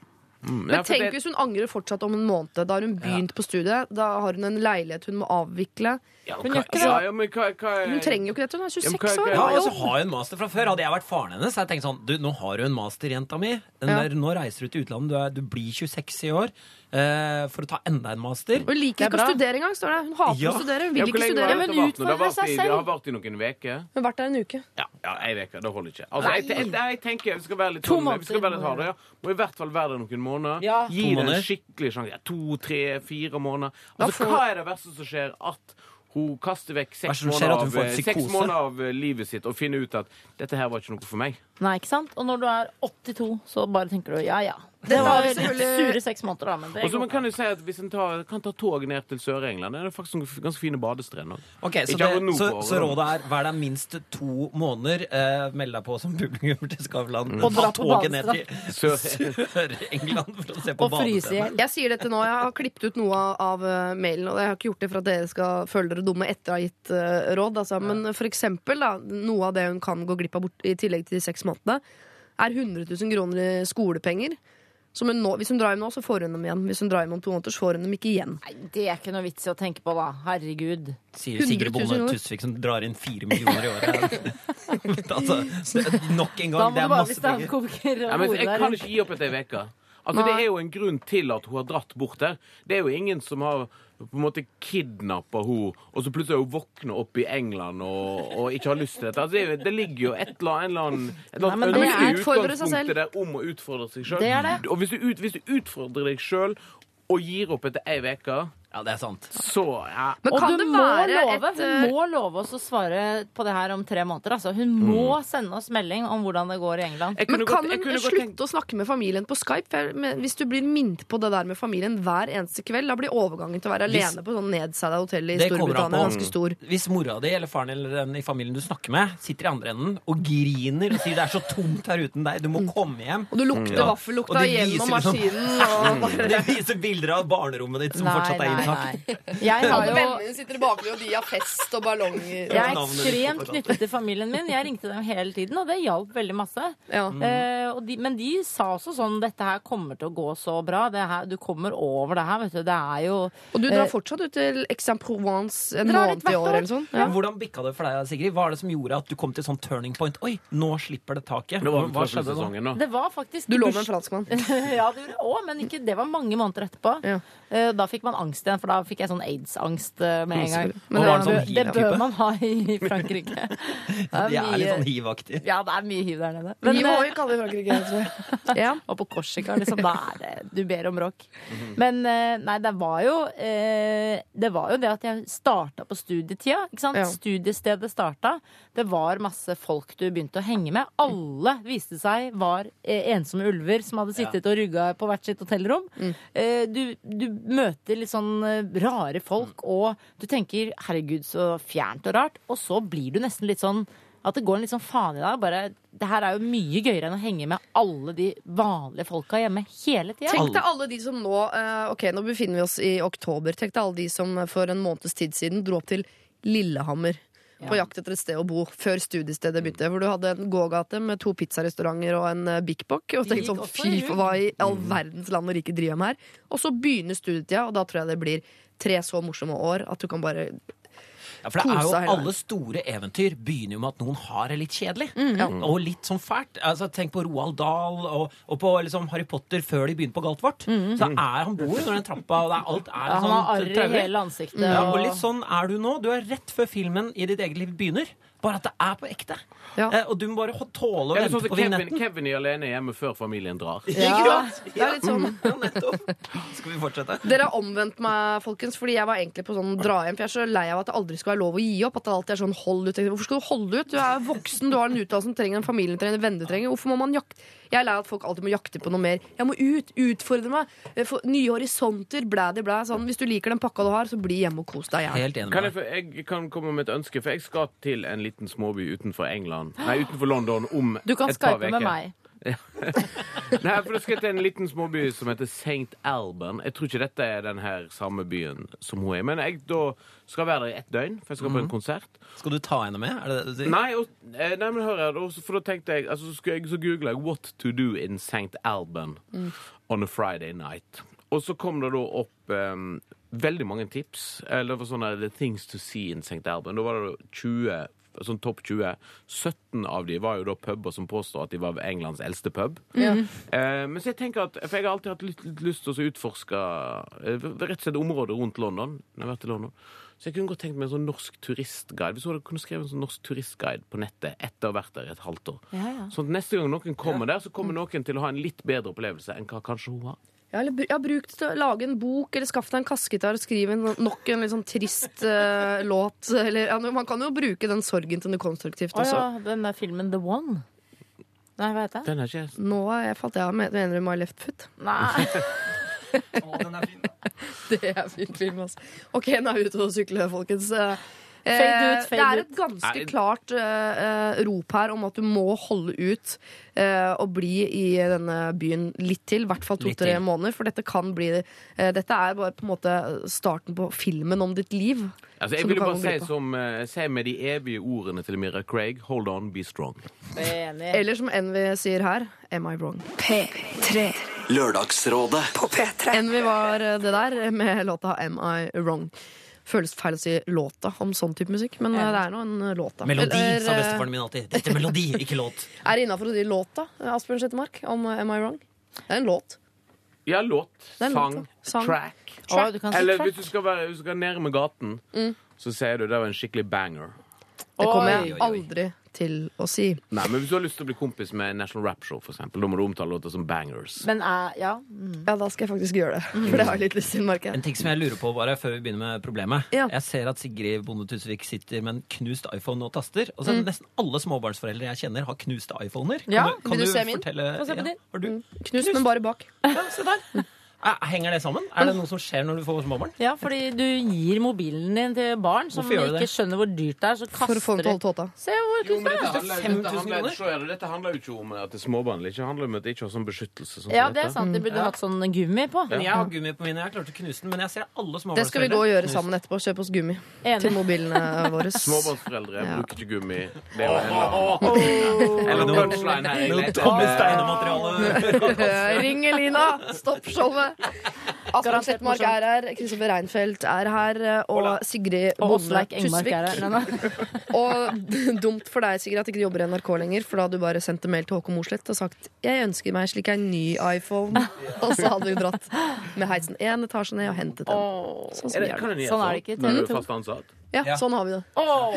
Mm. Men Ja, tenk det- hvis hun angrer fortsatt om en måned. Da har hun begynt på studiet. Da har hun en leilighet hun må avvikle. ja, Hun hva- gjør. Ja, ja, men hva, hva Hun trenger jo ikke dette. Hun er Ja, men 26 hva- år. Ja, Ja, og så har hun master fra før. Hadde jeg vært faren hennes, hadde jeg tenkt sånn Du, nå har du en master, jenta mi. Ja. der, nå reiser du til utlandet. Du, er, du blir 26 i år eh, for å ta enda en master. Hun liker er ikke å studere engang, står det. Hun hater Ja. å studere. Hun vil ikke studere. men dette vart nå? Det utfordre har vart seg i- selv. Det har vært i noen uker. Hun har vært der en uke. Ja, ja ei uke. Det holder ikke. Altså, jeg, jeg, jeg tenker vi skal være litt sånn, vi skal være litt harde. Ja. Må i hvert fall være der noen måneder. Ja. Gi To det en skikkelig sjanse. Ja, to, tre, fire måneder. Altså, får- Hva er det verste som skjer? At hun kaster vekk er seks måneder, av, får eh, seks måneder av eh, livet sitt og finner ut at dette her var ikke noe for meg. Nei, ikke sant? Og når du er 82, så bare tenker du ja ja. Det var litt sure seks måneder, da. Men det Og så man kan jo si at Hvis en tar, kan ta tog ned til Sør-England, det er faktisk noen ganske fine badestrender. Ok, så, det, så, så rådet er vær der minst to måneder. Eh, meld deg på som publikum til Skavlan. Og dra toget ned til Sør Sør-England for å se på badestrender. Jeg sier dette nå, jeg har klippet ut noe av, av eh, mailen, og jeg har ikke gjort det for at dere skal føle dere dumme etter å ha gitt eh, råd. Altså. Men for eksempel, da, noe av det hun kan gå glipp av bort, i tillegg til de seks månedene, er 100 000 kroner i skolepenger. Som hun nå, hvis hun drar hjem nå, så får hun dem igjen. Hvis hun drar hjem om to måneder, så får hun dem ikke igjen. Nei, det er ikke noe vits i å tenke på, da. Herregud. Sier Sigrid 100 000 Bonde. Tusvik som drar inn fire millioner i året. altså, nok en Da gang, må det er bare masse bli penger. standkoker Ja, og men hore jeg kan ikke gi opp etter ei uke. Altså, det er jo en grunn til at hun har dratt bort der. Det er jo ingen som har på en måte kidnappa henne, og så plutselig våkner hun opp i England og, og ikke har lyst til dette. Altså, det, er det ligger jo et eller annet, et eller annet ønske i utgangspunktet der om å utfordre seg sjøl. Og hvis du, ut, hvis du utfordrer deg sjøl og gir opp etter ei uke, Ja, det er sant. så ja. Men Og kan du det må love, et eh, hun må love oss å svare på det her om tre måneder. Altså. Hun må sende oss melding om hvordan det går i England. Men kunne kan godt- hun slutte tenkt- å snakke med familien på Skype? For jeg- men Hvis du blir minnet på det der med familien hver eneste kveld, da blir overgangen til å være Hvis- alene på sånn nedseida hotell i Det Storbritannia ganske stor. Hvis mora di eller faren eller den i familien du snakker med, sitter i andre enden og griner og sier det er så tomt her uten deg, du må komme hjem. Og du lukter Ja. vaffellukta gjennom liksom- maskinen. Og bare Det viser bilder av barnerommet ditt som fortsatt er intakt. Jeg har jo vennene sitter i bakgrunnen, og de har fest og ballonger. jeg er ekstremt knyttet til familien min. Jeg ringte dem hele tiden, og det hjalp veldig masse. Ja. Eh, og de, men de sa også sånn Dette her kommer til å gå så bra. Det her, du kommer over det her, vet du. Det er jo Og du drar Eh, fortsatt ut til Aix-en-Provence en måned i år år. eller sånn? Ja. Hvordan bikka det for deg, Sigrid? Hva er det som gjorde at du kom til sånn turning point? Oi, nå slipper det taket. Det var Hva skjedde da? nå. Det var faktisk Du lå med en franskmann. ja, det gjorde jeg òg, men ikke, det var mange måneder etterpå. Ja. Eh, Da fikk man angst igjen, for da fikk jeg sånn aids-angst eh, med en gang. Men det sånn det, det bør man ha i Frankrike. Det er De er litt sånn hiv-aktige. Ja, det er mye hiv der nede. Men, Men, kalle det i Frankrike tror jeg. Ja. og på Korsika, liksom. Da er det Du ber om bråk. Men eh, nei, det var jo eh, Det var jo det at jeg starta på studietida. Ikke sant? Ja. Studiestedet starta. Det var masse folk du begynte å henge med. Alle viste seg var eh, ensomme ulver som hadde sittet og rugga på hvert sitt hotellrom. Mm. du, du møter litt sånn eh, rare folk, og du tenker 'herregud, så fjernt og rart', og så blir du nesten litt sånn at det går en litt sånn faen i deg. Bare, det her er jo mye gøyere enn å henge med alle de vanlige folka hjemme hele tida. Tenk deg alle de som nå eh, Ok, nå befinner vi oss i oktober. Tenk deg alle de som for en måneds tid siden dro opp til Lillehammer. På jakt etter et sted å bo før studiestedet begynte. Hvor du hadde en gågate med to pizzarestauranter og en uh, Bik Bok. Og tenkte sånn, fy for hva i all verdens land og rike driver med her? Og så begynner studietida, og da tror jeg det blir tre så morsomme år at du kan bare Ja, for det er jo Alle store eventyr begynner jo med at noen har det litt kjedelig. Mm. Og litt sånn fælt. Altså, tenk på Roald Dahl og, og på liksom Harry Potter før de begynner på Galtvort. Så er han bor under den trappa, og er alt er Mm. Ja, han sånn har arr i hele ansiktet. Ja, og- litt sånn er du nå. Du er rett før filmen i ditt eget liv begynner. Bare at det er på ekte. Ja. Eh, og du må bare tåle å vente sånn på Kevin, vignetten. Kevin er alene hjemme før familien drar. Ja. Det er litt sånn Ja, nettopp. Skal vi fortsette? Dere har omvendt meg, folkens, fordi jeg var egentlig på sånn dra hjem. For jeg er så lei av at det aldri skal være lov å gi opp. At det alltid er sånn hold ut. Hvorfor skal du holde ut? Du er voksen, du har en utdannelse, som trenger en familie, trenger en venn du trenger. Hvorfor må man jakte? Jeg er lei av at folk alltid må jakte på noe mer. Jeg må ut, utfordre meg. eh, Få nye horisonter, blæ, blæ. Sånn. Hvis du liker den pakka du har, så bli hjemme og kos deg. Jeg. Helt enig Kan jeg, for, jeg kan komme med et ønske, for jeg skal til en liten småby utenfor England Nei, utenfor London om et par uker. Du kan skype med meg. Nei, for det skal til en liten småby som heter St. Alban. Jeg tror ikke dette er den her samme byen som hun er. Men jeg da skal være der i ett døgn, for jeg skal på en konsert. Skal du ta henne med? Er det det du sier? Nei, og, eh, nei, men hør her, for da tenkte jeg altså, Så, skulle jeg, så googla jeg 'What to do in St. Alban on a Friday night'. Og så kom det da opp em, veldig mange tips. Eller det var sånne The Things to see in St. Alban. Da var det da 20 sånn topp 20. 17 av de var jo da puber som påstår at de var Englands eldste pub. Eh, men så jeg tenker at, For jeg har alltid hatt litt, litt lyst til å utforske eh, rett og slett området rundt London. Når jeg har vært i London. Så jeg kunne godt tenkt meg en sånn norsk turistguide. Hvis du kunne skrevet en sånn norsk turistguide på nettet etter å ha vært der i et halvt år. Ja, ja. Sånn at neste gang noen kommer der, så kommer noen til å ha en litt bedre opplevelse enn hva kanskje hun har. Ja, eller jeg har brukt til å lage en bok, eller skaff deg en kassegitar og skrive nok en litt sånn trist eh, låt. Eller, ja, man kan jo bruke den sorgen til noe konstruktivt Å også. ja, den der filmen The One. Nei, hva heter det? Den er ikke Nå er jeg falt jeg av. Men- Mener du My Left Foot? Nei. Å, den er fin. Det er en fin film, altså. OK, nå er vi ute og sykler, folkens. Eh, Fade ut, fade det er et ganske ut. klart eh, eh, rop her om at du må holde ut uh, og bli i denne byen litt til. I hvert fall to-tre måneder. For dette kan bli uh, Dette er bare på en måte starten på filmen om ditt liv. Altså, jeg vil ville bare si, som, eh, si med de evige ordene til Mira Craig Hold on, be strong. Eller som Envy sier her, am I wrong? P3 Lørdagsrådet Eh, på P3. Envy var det der med låta Am I Wrong. Føles feil å si låta om sånn type musikk, men eh, det er nå en låt, da. Melodi, Eller, sa eh, bestefaren min alltid. Dette er melodi, ikke låt. Er det innafor å si låta, Asbjørn Sjettemark, om eh, Am I Wrong? Det er en låt. Ja, låt, sang, låt. Sang. track. Du kan si Eller track. hvis du skal, være, hvis du skal nærme gaten, så sier du det var en skikkelig banger. Det kommer jeg aldri til å si. Nei, men Hvis du har lyst til å bli kompis med National Rap Show, for eksempel, da må du omtale låter som bangers. Men uh, ja. Ja, da skal jeg faktisk gjøre det. For det har jeg litt lyst til, merker En ting som jeg lurer på bare før vi begynner med problemet. Ja. Jeg ser at Sigrid Bonde Tusvik sitter med en knust iPhone og taster. Og så Nesten alle småbarnsforeldre jeg kjenner, har knuste iPhoner. Ja, kan du, kan vil du du se min? fortelle ja, har du, Knust, men bare bak. ja, se der. Eh, Henger det sammen? Er det noe som skjer når du får småbarn? ja, fordi du gir mobilen din til barn som ikke det? skjønner hvor dyrt det er, så For å få kaster til å holde tåta. Se hvor kult det er! dette, handler, er dette handler jo ikke om at det er småbarn. Det handler om at det ikke har sånn beskyttelse. Sånn Ja, det er sant. De burde hatt sånn gummi på. Men jeg har gummi på mine. Jeg klarte å knuse den, men jeg ser alle småbarnsforeldre Det skal vi gå og gjøre sammen etterpå. Kjøpe oss gummi til mobilene våre. Småbarnsforeldre Ja. bruker ikke gummi. Det er jo eller Noe- punchline her. Ring Elina! Stopp showet! Asbjørn Slettmark er her, Kristoffer Reinfeldt er her, og Sigrid Og Bonde Engmark er her. Tusvik. Og dumt for deg, Sigrid, at ikke du jobber i NRK lenger, for da hadde du bare sendt en mail til Håkon Mosleth og sagt 'Jeg ønsker meg slik en ny iPhone', og så hadde du dratt med heisen én etasje ned og hentet den. Åh. Sånn Er det, kan det. Sånn er det ikke Når du er fast ansatt? Ja, Ja. sånn har vi det. Oh.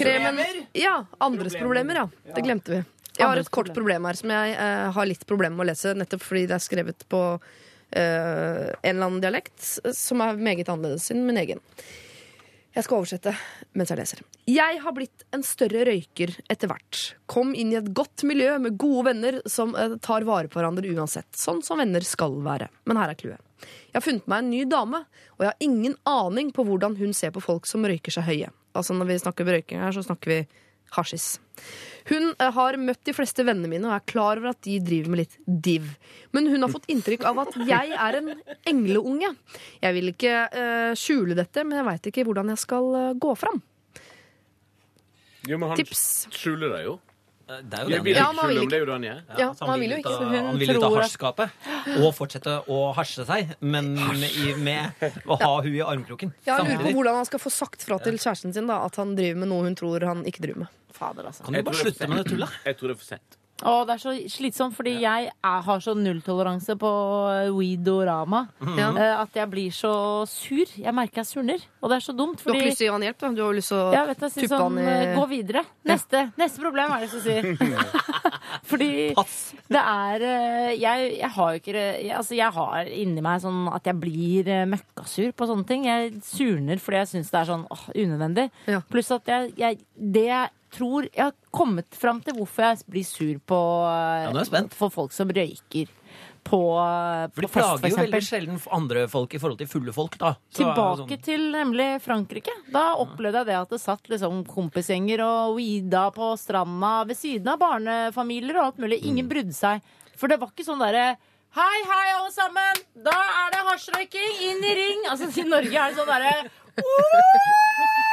Kremen Ja, andres problemer, ja. Det glemte vi. Jeg har et kort problem her som jeg eh, har litt problemer med å lese, nettopp fordi det er skrevet på eh, en eller annen dialekt som er meget annerledes enn min egen. Jeg skal oversette mens jeg leser. Jeg har blitt en større røyker etter hvert. Kom inn i et godt miljø med gode venner som eh, tar vare på hverandre uansett. Sånn som venner skal være. Men her er clouet. Jeg har funnet meg en ny dame, og jeg har ingen aning på hvordan hun ser på folk som røyker seg høye. Altså Når vi snakker røyking her, så snakker vi hasjis. Hun eh, har møtt de fleste vennene mine og er klar over at de driver med litt div. Men hun har fått inntrykk av at jeg er en engleunge. Jeg vil ikke uh, skjule dette, men jeg veit ikke hvordan jeg skal uh, gå fram. Jo, men han Tips. skjuler det jo. Det er jo det. Ja, han vil ikke. det er jo det han gjør. Ja, så man vil jo ikke. Hun Han vil ut av hasjskapet og fortsette å hasje seg, men med, i- med å ha hun i armkroken. Jeg lurer på hvordan han skal få sagt fra til kjæresten sin da, at han driver med noe hun tror han ikke driver med. Fader, altså. Kan du bare slutte med det tullet? Jeg tror det er for sent. Å, det er så slitsomt, fordi jeg er, har så nulltoleranse på weedorama Ja. eh, at jeg blir så sur. Jeg merker jeg surner. Og det er så dumt, Du har fordi ikke lyst til å gi han hjelp? da? Du har lyst til å ja, vet du, jeg synes tuppe sånn, han i eh, Gå videre. Neste, neste problem er det som sier. Fordi Pass. det er eh, Jeg, jeg har jo ikke det- jeg, Altså, jeg har inni meg sånn at jeg blir eh, møkkasur på sånne ting. Jeg surner fordi jeg syns det er sånn åh, unødvendig. Ja. Pluss at jeg, jeg Det jeg tror Jeg har kommet fram til hvorfor jeg blir sur på eh, Ja, for folk som røyker. på, For på de fest, plager for jo veldig sjelden andre folk i forhold til fulle folk, da. Så Tilbake sånn- til nemlig Frankrike. Da opplevde jeg det at det satt liksom kompisgjenger og weeda på stranda ved siden av barnefamilier og alt mulig. Ingen brydde seg. For det var ikke sånn derre Hei, hei, alle sammen! Da er det hasjrøyking! Inn i ring! Altså, I Norge er det sånn derre «Woo!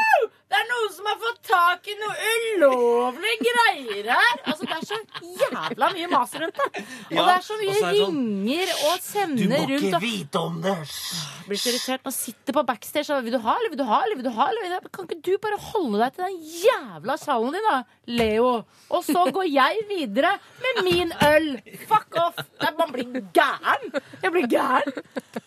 Det er noen som har fått tak i noe ulovlige greier her! Altså, Det er så jævla mye mas rundt det. Og det er så mye er det sånn, ringer og Du må ikke og vite om det! blir så irritert Man sitter på backstage og vil du ha, eller vil du ha, eller vil du ha, eller? Kan ikke du bare holde deg til den jævla salen din, da, Leo? Og så går jeg videre med min øl. Fuck off! Nei, Man blir gæren. Jeg blir gæren.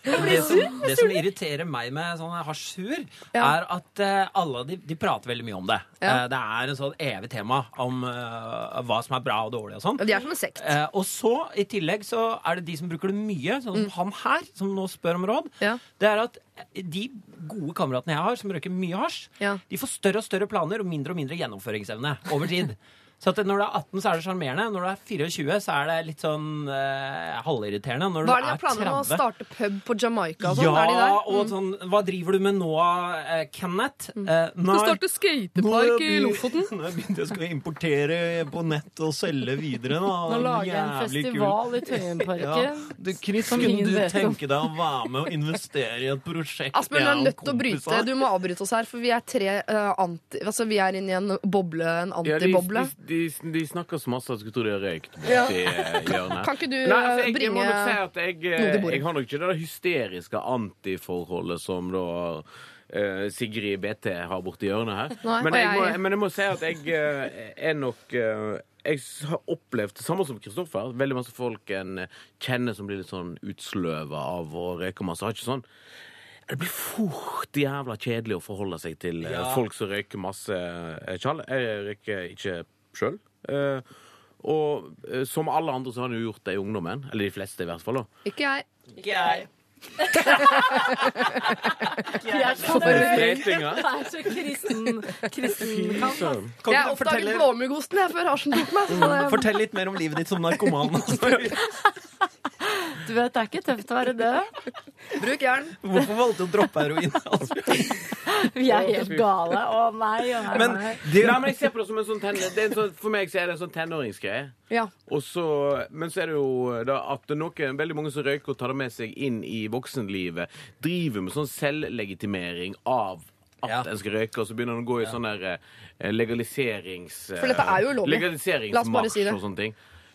Jeg blir sur. det som irriterer meg med sånn hasjhuer, Ja. er at uh, alle de, de prater veldig mye om det. Ja. Eh, det er en sånn evig tema om eh, hva som er bra og dårlig og sånn. De er som en sekt. Eh, og så, i tillegg, så er det de som bruker det mye, sånn som han her, som nå spør om råd. Ja. Det er at de gode kameratene jeg har, som røyker mye hasj, Ja. de får større og større planer og mindre og mindre gjennomføringsevne over tid. Så at når du er 18, så er det sjarmerende. Når du er 24, så er det litt sånn eh, halvirriterende. Når Hva du er det de har planer om å starte pub på Jamaica og sånn? ja, er de der? og sånn Hva driver du med nå, eh, Kenneth? Eh, Skal nei, starte skatepark i Lofoten. Nå har jeg begynt å importere på nett og selge videre. Da. Nå lager jeg en festival kul. i Tøyenparken. Du, Chris, kunne du tenke deg å være med og investere i et prosjekt? Aspen, du er nødt til å bryte. Du må avbryte oss her, for vi er tre uh, anti... Altså, vi er inne i en boble, en antiboble. de, de, de snakker så masse at jeg skulle tro de har røykt borti eh, hjørnet. Kan ikke du Nei, altså, jeg, jeg bringe må nok si at jeg, eh, jeg har nok ikke det hysteriske antiforholdet som da Uh, Sigrid BT har borti hjørnet her. Nei, men, jeg må, men jeg må si at jeg uh, er nok uh, jeg har opplevd det samme som Kristoffer. Veldig masse folk en kjenner som blir litt sånn utsløva av å røyke masse. Har ikke sånn det blir fort jævla kjedelig å forholde seg til Ja. folk som røyker masse tjall. Jeg røyker ikke sjøl. og eh, som alle andre så har han jo gjort det i ungdommen. Eller de fleste, i hvert fall. da. Ikke jeg. Ikke jeg. Jeg er så, kristen, kristen kamp. Kan Jeg har oppdaget blåmuggosten jeg før hasjen tok meg. Fortell litt mer om livet ditt som narkoman. Du vet, det er ikke tøft å være død. bruk jern. Hvorfor valgte du å droppe heroin? Vi er helt gale. Å nei, å nei. Men det, Nei, men jeg ser på det som en sånn ten det er en sånn, For meg så er det en sånn tenåringsgreie. Ja. Og så, men så er det jo da at noen, veldig mange som røyker og tar det med seg inn i voksenlivet, driver med sånn selvlegitimering av at Ja. en skal røyke, og så begynner en å gå i sånn der eh, legaliserings... For dette er jo ulovlig. La oss bare Legaliseringsmarsj si det. og sånne ting.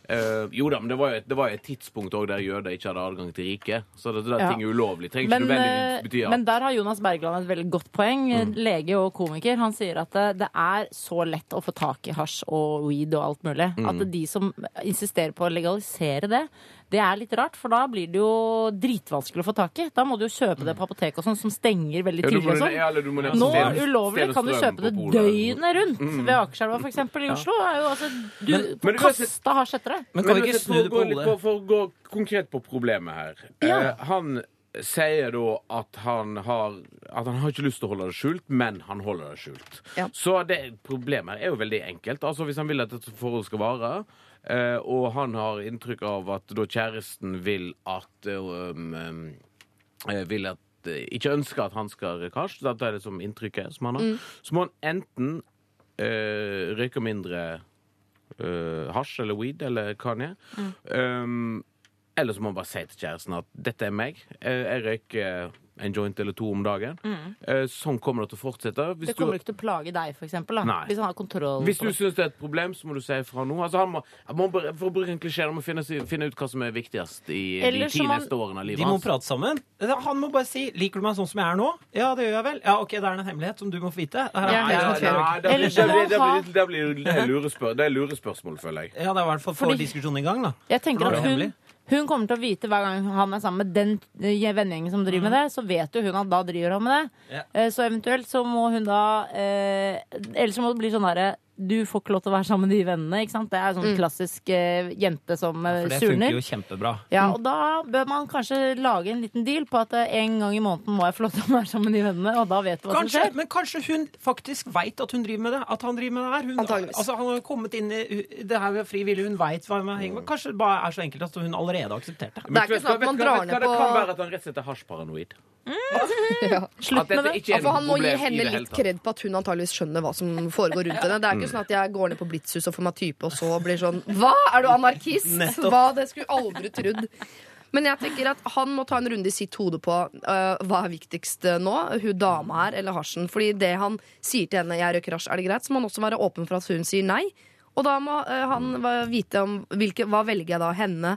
Eh, jo da, men det var jo et, det var jo et tidspunkt der jøder ikke hadde adgang til riket. Så det, det er Ja. ting ulovlig. Trenger Men, ikke eh, nødvendigvis bety ja. men der har Jonas Bergland et veldig godt poeng. Lege og komiker. Han sier at det, det er så lett å få tak i hasj og weed og alt mulig. At de som insisterer på å legalisere det, det er litt rart. For da blir det jo dritvanskelig å få tak i. Da må du jo kjøpe det på apoteket og sånn, som stenger veldig Ja, tidlig og sånn. ja, Nå ulovlig kan du kjøpe det døgnet rundt ved Akerselva f.eks. i Oslo. Er jo, altså, du Men- kasta hasj etter det. men kan vi ikke snu det på hodet? For å gå konkret på problemet her. Ja. Eh, han sier da at han har At han har ikke lyst til å holde det skjult, men han holder det skjult. Ja. Så det problemet her er jo veldig enkelt. Altså Hvis han vil at dette forholdet skal vare, og han har inntrykk av at da kjæresten vil at eh, um, um, eh, Vil at eh, ikke ønsker at han skal hasj, dette er det som inntrykket som han har, så må han enten uh, røyke mindre uh, hasj eller weed eller hva det er. Um, eller så må han bare si til kjæresten at dette er meg. Jeg røyker en joint eller to om dagen. Eh, sånn kommer det til å fortsette. Hvis Det du, kommer ikke til å plage deg, for eksempel, da. Nei. Hvis han har kontroll hvis du syns det er et problem, så må du si ifra nå. Altså, han må, han må, for å bruke en klisjé, han må finne, finne ut hva som er viktigst i Eller de ti neste årene av livet De må hans. prate sammen. Han må bare si 'Liker du meg sånn som jeg er nå?' Ja, det gjør jeg vel. Ja, ok, det er en hemmelighet som du må få vite. Det Ja, det blir- det det blir- det blir- det lurespør- det lurespørsmål, føler jeg. Ja, det er i hvert fall få diskusjonen i gang, da. Jeg tenker at hun, hemmelig. Hun kommer til å vite hver gang han er sammen med den eh, vennegjengen som driver med det, så vet jo hun at da driver han med det. Ja. Eh, Så eventuelt så må hun da eh, Eller så må det bli sånn derre du får ikke lov til å være sammen med de vennene. ikke sant? Det er sånn klassisk eh, jente som eh, For det funker jo kjempebra. Ja, og da bør man kanskje lage en liten deal på at eh, en gang i måneden må jeg få lov til å være sammen med de vennene, og da vet du hva Kanskje, som skjer. men kanskje hun faktisk veit at hun driver med det? At han driver med det her? Hun, Antageligvis. altså, han har jo kommet inn i det her med fri vilje. Hun veit hva hun henger med. Kanskje det bare er så enkelt at hun allerede har akseptert det. Det er ikke sånn at man drar ned på Det kan være at han rett og slett er hasjparanoid. Ja. Slutt med det. Ja, for han må gi henne litt kred på at hun antageligvis skjønner hva som foregår rundt henne. Det er ikke sånn at jeg går ned på Blitzhus og får meg type, og så blir sånn Hva, er du anarkist? Hva, det skulle jeg aldri trodd. Men jeg tenker at han må ta en runde i sitt hode på uh, hva er viktigst øh, nå. Hun dama her eller hasjen. Fordi det han sier til henne, 'jeg røyker hasj', er det greit, så må han også være åpen for at hun sier nei. Og da må uh, han vite om hvilke, hva velger jeg da, henne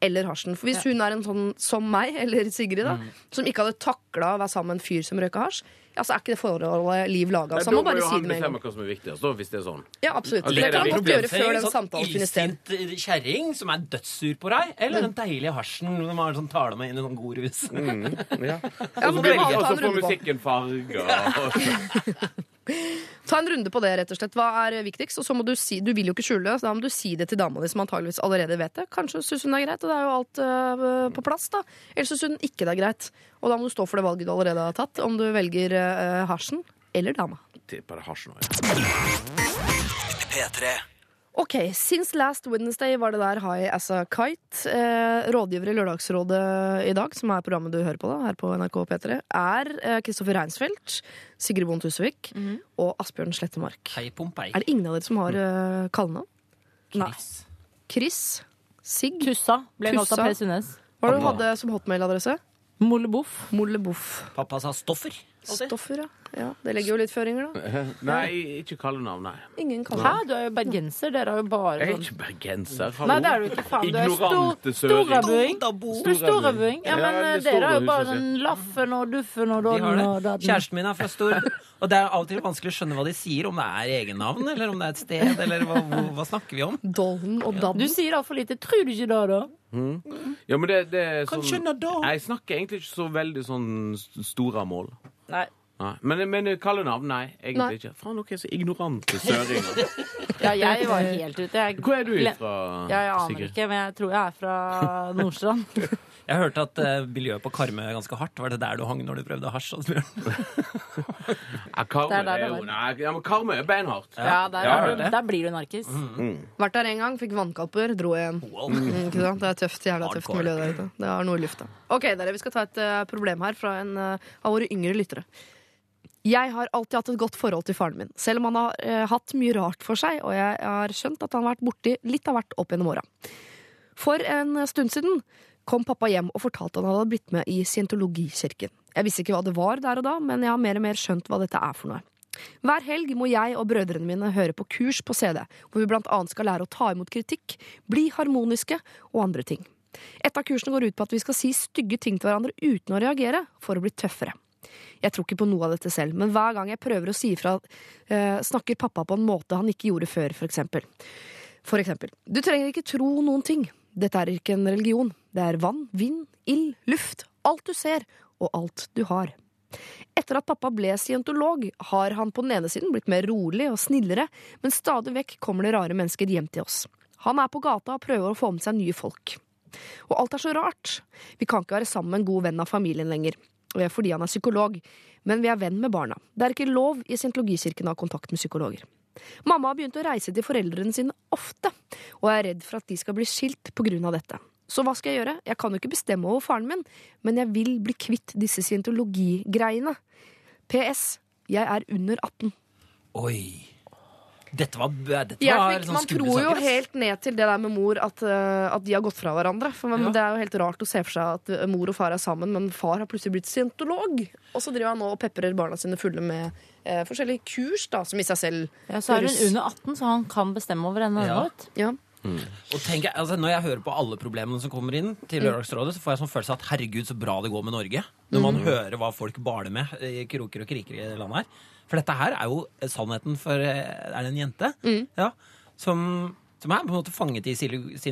eller hasjen. For hvis hun er en sånn som meg, eller Sigrid, da, som ikke hadde takla å være sammen med en fyr som røyka hasj, ja, så er ikke det forholdet liv laga. Ja, Så han må da må bare si han det med en gang. bestemme hva som er viktigst, da, hvis det er sånn. Ja, absolutt. Det det kan han godt gjøre før den Sånn samtalen finner sted. illsint kjerring som er dødssur på deg, eller den deilige hasjen som har sånn taler med inn i sånn god rus. Ja, det må han og så får musikken farger. Ta en runde på det, rett og slett. Hva er viktigst? Og så må du si Du vil jo ikke skjule det, så da må du si det til dama di, som antageligvis allerede vet det. Kanskje syns hun det er greit, og det er jo alt uh, på plass, da. Eller syns hun ikke det er greit. Og da må du stå for det valget du allerede har tatt, om du velger uh, hasjen eller dama. Tipper det er hasj nå, ja. P3. Ok, Since last Wednesday var det der High As A Kite. Eh, rådgiver i Lørdagsrådet i dag, som er programmet du hører på da, her på NRK P3, er eh, Kristoffer Reinsfeldt, Sigrid Bond Tusvik og Asbjørn Slettemark. Hei, Pompei. Er det ingen av dere som har eh, kallenavn? Nei. Chris. Chris? Sigg? Tussa ble kalt av Per Sundnes. Hva var det du hadde som hotmailadresse? Molleboff. Molleboff. Pappa sa Stoffer. Stoffer, ja. ja. Det legger jo litt føringer, da. Nei, ikke kallenavn, nei. Ingen Hæ, du er jo bergenser. Dere har jo bare Jeg er sånn ikke bergenser. Nei, det er du ikke. Faen, du er Ignorante stor, søring. storabuing. Du er storabuing. Ja, Ja, men det eh, er dere er jo bare den sånn Laffen og Duffen og De Dodden og det. Kjæresten min er fra Stord. Og det er av og til vanskelig å skjønne hva de sier, om det er egennavn, eller om det er et sted, eller hva, hva, hva snakker vi om? Dollen og Du Dadden. sier altfor lite. Tror du ikke det, da? Ja, men det, det er sånn. Jeg snakker egentlig ikke så veldig sånn storamål. mål. Nei. Nei. Men, men kallenavn, nei. Egentlig Nei. ikke. Faen, dere er så ignorante søringer. Ja, jeg var helt ute. Jeg, Hvor er du ifra, Sigrid? Ja, jeg aner Sigrid? ikke, men jeg tror jeg er fra Nordstrand. Jeg hørte at eh, miljøet på Karmøy er ganske hardt. Var det der du hang når du prøvde hasj? Ja, Karmøy Det er der er jo var. Nei, ja, men Karmøy er beinhardt. Ja, der, Ja, er du, det. der blir du narkis. Vært der en gang, fikk vannkalper, dro igjen. Mm, ikke sant? Det er tøft, jævla tøft Hardcore. miljø der ute. Det har noe i lufta. Ok, dere, Vi skal ta et eh, problem her fra en eh, av våre yngre lyttere. Jeg har alltid hatt et godt forhold til faren min, selv om han har eh, hatt mye rart for seg, og jeg har skjønt at han har vært borti litt av hvert opp gjennom åra. For en stund siden kom pappa hjem og fortalte at han hadde blitt med i scientologikirken. Jeg visste ikke hva det var der og da, men jeg har mer og mer skjønt hva dette er for noe. Hver helg må jeg og brødrene mine høre på kurs på CD, hvor vi blant annet skal lære å ta imot kritikk, bli harmoniske og andre ting. Et av kursene går ut på at vi skal si stygge ting til hverandre uten å reagere, for å bli tøffere. Jeg tror ikke på noe av dette selv, men hver gang jeg prøver å si ifra, eh, snakker pappa på en måte han ikke gjorde før, for eksempel. For eksempel, du trenger ikke tro noen ting. Dette er ikke en religion. Det er vann, vind, ild, luft. Alt du ser, og alt du har. Etter at pappa ble scientolog, har han på den ene siden blitt mer rolig og snillere, men stadig vekk kommer det rare mennesker hjem til oss. Han er på gata og prøver å få med seg nye folk. Og alt er så rart. Vi kan ikke være sammen med en god venn av familien lenger, og er fordi han er psykolog, men vi er venn med barna. Det er ikke lov i scientologikirken å ha kontakt med psykologer. Mamma har begynt å reise til foreldrene sine ofte, og er redd for at de skal bli skilt på grunn av dette. Så hva skal jeg gjøre? Jeg kan jo ikke bestemme over faren min, men jeg vil bli kvitt disse scientologigreiene. PS. Jeg er under 18. Oi. Dette var, dette Jeg var fikk, sånn man tror jo helt ned til det der med mor, at, eh, at de har gått fra hverandre. For men, Ja. Det er jo helt rart å se for seg at eh, mor og far er sammen, men far har plutselig blitt scientolog. Og så driver han nå og peprer barna sine fulle med eh, forskjellige kurs, da, som i seg selv Ja, så er hun under 18, så han kan bestemme over henne. Ja. vet ja. Og tenk, altså, Når jeg hører på alle problemene som kommer inn til Lørdagsrådet, så får jeg sånn følelse av at herregud, så bra det går med Norge. Når man hører hva folk baler med i kroker og kriker i landet her. For dette her er jo sannheten for eh, Er det en jente? Ja, som, som er på en måte fanget i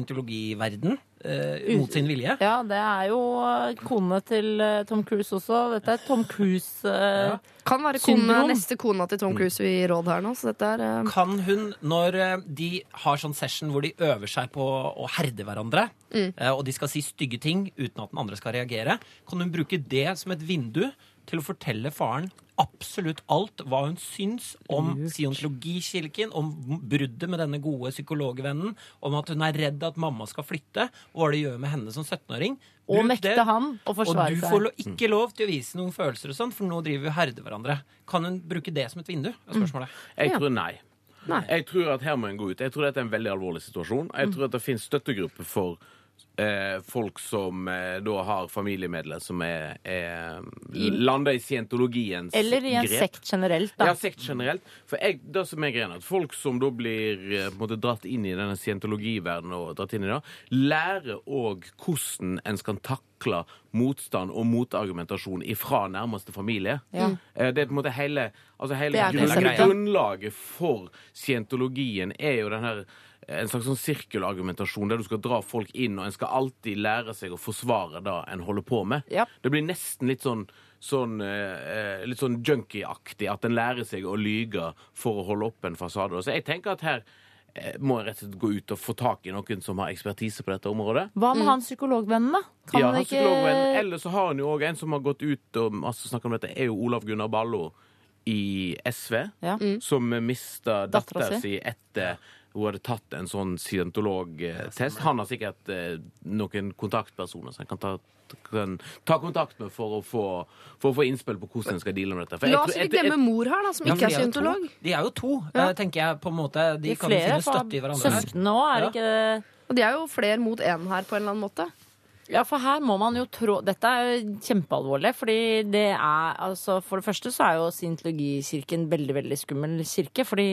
scientologiverden. eh, mot sin vilje. Ja, det er jo eh, kone til eh, Tom Cruise også. Dette er Tom Cruise eh, Ja. Kan være kone, neste kona til Tom Cruise i råd her nå, så dette er eh, Kan hun, når eh, de har sånn session hvor de øver seg på å herde hverandre, Mm. eh, og de skal si stygge ting uten at den andre skal reagere, kan hun bruke det som et vindu til å fortelle faren absolutt alt hva hun syns om scientologikirken, om bruddet med denne gode psykologvennen, om at hun er redd at mamma skal flytte, og hva det gjør med henne som 17-åring. Og nekte det. han å Og du får lo- ikke lov til å vise noen følelser og sånn, for nå driver vi og herder hverandre. Kan hun bruke det som et vindu? er spørsmålet. Jeg tror nei. Nei. Jeg tror at her må en gå ut. Jeg tror dette er en veldig alvorlig situasjon. Jeg tror at det finnes støttegrupper for eh, folk som eh, da har familiemedlemmer som er, er lander i scientologiens Eller i en grep. sekt generelt, da. Ja, sekt generelt. For jeg, det som er greia, at folk som da blir eh, måte, dratt inn i denne scientologiverdenen og dratt inn i det, lærer òg hvordan en skal takle motstand og motargumentasjon ifra nærmeste familie. Ja. Eh, Det er på en måte hele, altså hele grunnlaget for scientologien er jo den her en slags sånn sirkelargumentasjon der du skal dra folk inn, og en skal alltid lære seg å forsvare det en holder på med. Ja. Det blir nesten litt sånn Sånn, eh, litt sånn junkieaktig, at en lærer seg å lyge for å holde opp en fasade. Så jeg tenker at her eh, må jeg rett og slett gå ut og få tak i noen som har ekspertise på dette området. Hva med han psykologvennen, da? Kan ja, han ikke psykologvenn. Eller så har han jo òg en som har gått ut og altså, snakker om dette, er jo Olav Gunnar Ballo i SV, Ja. som mista Dattera si etter hun hadde tatt en sånn scientologtest. Han har sikkert eh, noen kontaktpersoner som han kan ta, kan ta kontakt med for å få, for å få innspill på hvordan en skal deale med dette. For La oss ikke glemme mor her, da, som Ja, ikke er scientolog. De er jo to, eh, tenker jeg på en måte. De, De kan finne støtte i hverandre. her. søsknene òg, er det ikke det? Og de er jo flere mot én her, på en eller annen måte. Ja, for her må man jo trå Dette er jo kjempealvorlig, fordi det er altså For det første så er jo scientologikirken veldig, veldig skummel kirke, fordi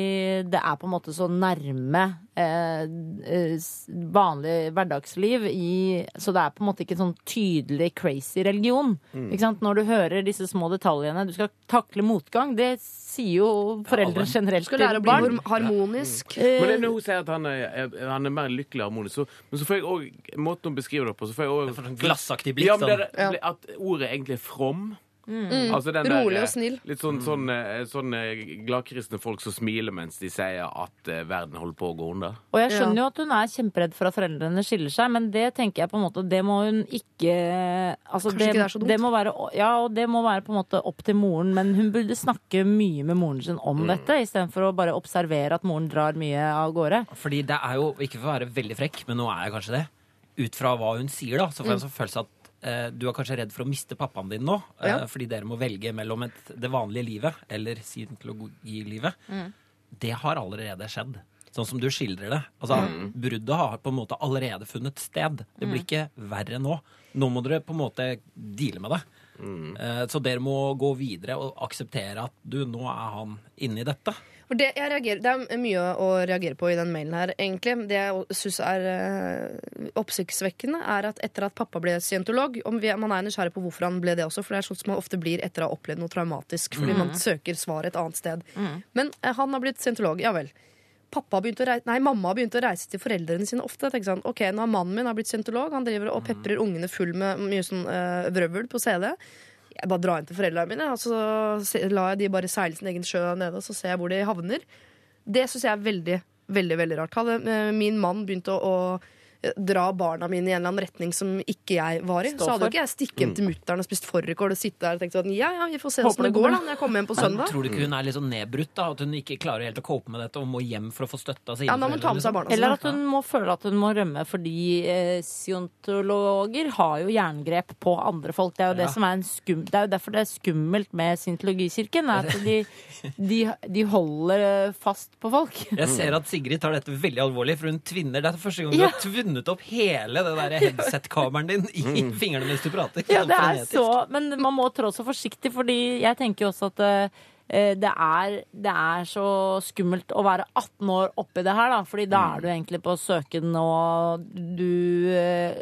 det er på en måte så nærme eh, eh, vanlig hverdagsliv i Så det er på en måte ikke en sånn tydelig crazy religion. Ikke sant? Når du hører disse små detaljene Du skal takle motgang, det sier jo foreldre generelt Skal lære å bli barn. har- harmonisk. Men det er når hun sier at han er, er- han er mer lykkelig harmonisk, så, men så får jeg også, måten hun beskriver det på, så får jeg sånn glassaktig blikk. Ja, men det at ordet egentlig er from. Mm. Altså den Rolig der, og snill. Litt sånn, sånn, eh, sånn eh, gladkristne folk som smiler mens de sier at eh, verden holder på å gå under. Og jeg skjønner jo at hun er kjemperedd for at foreldrene skiller seg, men det tenker jeg på en måte Det må hun ikke altså Kanskje det, ikke det er så dumt. det må være, Ja, og det må være på en måte opp til moren, men hun burde snakke mye med moren sin om Mm. dette, istedenfor å bare observere at moren drar mye av gårde. Fordi det er jo, ikke for å være veldig frekk, men nå er jeg kanskje det. Ut fra hva hun sier, da, så får jeg en sånn følelse at eh, du er kanskje redd for å miste pappaen din nå. eh, Ja. Fordi dere må velge mellom et, det vanlige livet eller scientologilivet. Det har allerede skjedd. Sånn som du skildrer det. Altså, Bruddet har på en måte allerede funnet sted. Det blir ikke verre nå. Nå må dere på en måte deale med det. Eh, Så dere må gå videre og akseptere at du, nå er han inne i dette. For det, reagerer, det er mye å reagere på i den mailen her, egentlig. Det jeg syns er uh, oppsiktsvekkende, er at etter at pappa ble scientolog om vi, Man er nysgjerrig på hvorfor han ble det også, for det er sånn som man ofte blir etter å ha opplevd noe traumatisk. Fordi man søker svar et annet sted. Men uh, han har blitt scientolog, ja vel. Pappa har begynt å reise, nei, Mamma har begynt å reise til foreldrene sine ofte. Jeg sånn, ok, Nå har mannen min har blitt scientolog, han driver og peprer ungene full med mye sånn uh, vrøvl på CD. Jeg bare drar inn til foreldrene mine, og så lar jeg de bare seile sin egen sjø nede, og så ser jeg hvor de havner. Det syns jeg er veldig, veldig veldig rart. Hadde eh, min mann begynt å, å dra barna mine i en eller annen retning som ikke jeg var i, så hadde jo ikke jeg stikket hjem til mutter'n og spist fårikål og sitte der og tenkt sånn Ja, ja, vi får se åssen det går da når jeg kommer hjem på Men søndag. tror du ikke hun er litt sånn nedbrutt? da At hun ikke klarer helt å cope med dette og må hjem for å få støtte av sine Ja, må ta med seg liksom? barna Eller at hun må føle at hun må rømme fordi eh, scientologer har jo jerngrep på andre folk. Det er jo det Ja. som er en skum, det er jo derfor det er skummelt med scientologikirken. At de, de, de holder fast på folk. Jeg ser at Sigrid tar dette veldig alvorlig, for hun tvinner. Det er første gang hun Ja. har tvunnet opp hele det der headset-kameraet din i fingrene mens du prater. Ja, det er så, men man må trå så forsiktig, fordi jeg tenker jo også at eh, det er, det er så skummelt å være 18 år oppi det her, da. Fordi da er du egentlig på søken, og du eh,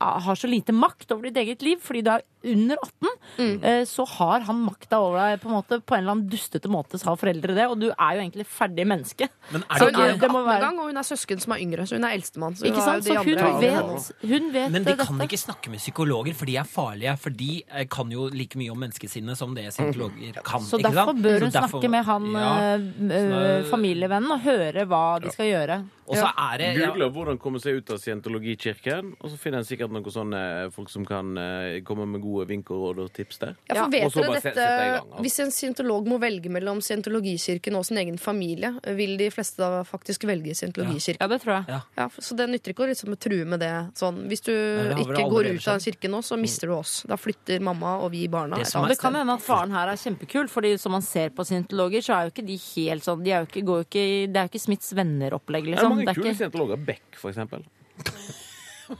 har så lite makt over ditt eget liv fordi du er under 18. Eh, så har han makta over deg på en måte På en eller annen dustete måte sa foreldre det, og du er jo egentlig ferdig menneske. Men Så er hun er er ikke det må være- gang, og hun er søsken som er yngre, så hun er eldstemann. Så Ikke sant? Så hun andre- vet, hun vet Men de kan ikke snakke med psykologer, for de er farlige. For de eh, kan jo like mye om menneskesinnet som det psykologer kan. Så ikke sant? Bør hun derfor- snakke med han Ja. eh, eh, familievennen og høre hva de skal gjøre. Og så er det ja, Googler hvordan komme seg ut av scientologikirken, og så finner en sikkert noen sånne folk som kan eh, komme med gode vink og råd og tips der. Ja, for vet dere dette, gang, altså. Hvis en scientolog må velge mellom scientologikirken og sin egen familie, vil de fleste da faktisk velge scientologikirken? Ja, det tror jeg. Ja. Ja, så det nytter ikke å liksom true med det sånn. Hvis du Nei, ikke går ut av en kirke nå, så mister du oss. Da flytter mamma og vi barna. Det Det kan hende at faren her er kjempekul, fordi som man ser på scientologer, så er jo ikke de helt sånn de er jo ikke, ikke, Det er jo ikke Smiths venner-opplegg, Det er liksom. mange kule ikke, scientologer. Beck, for eksempel.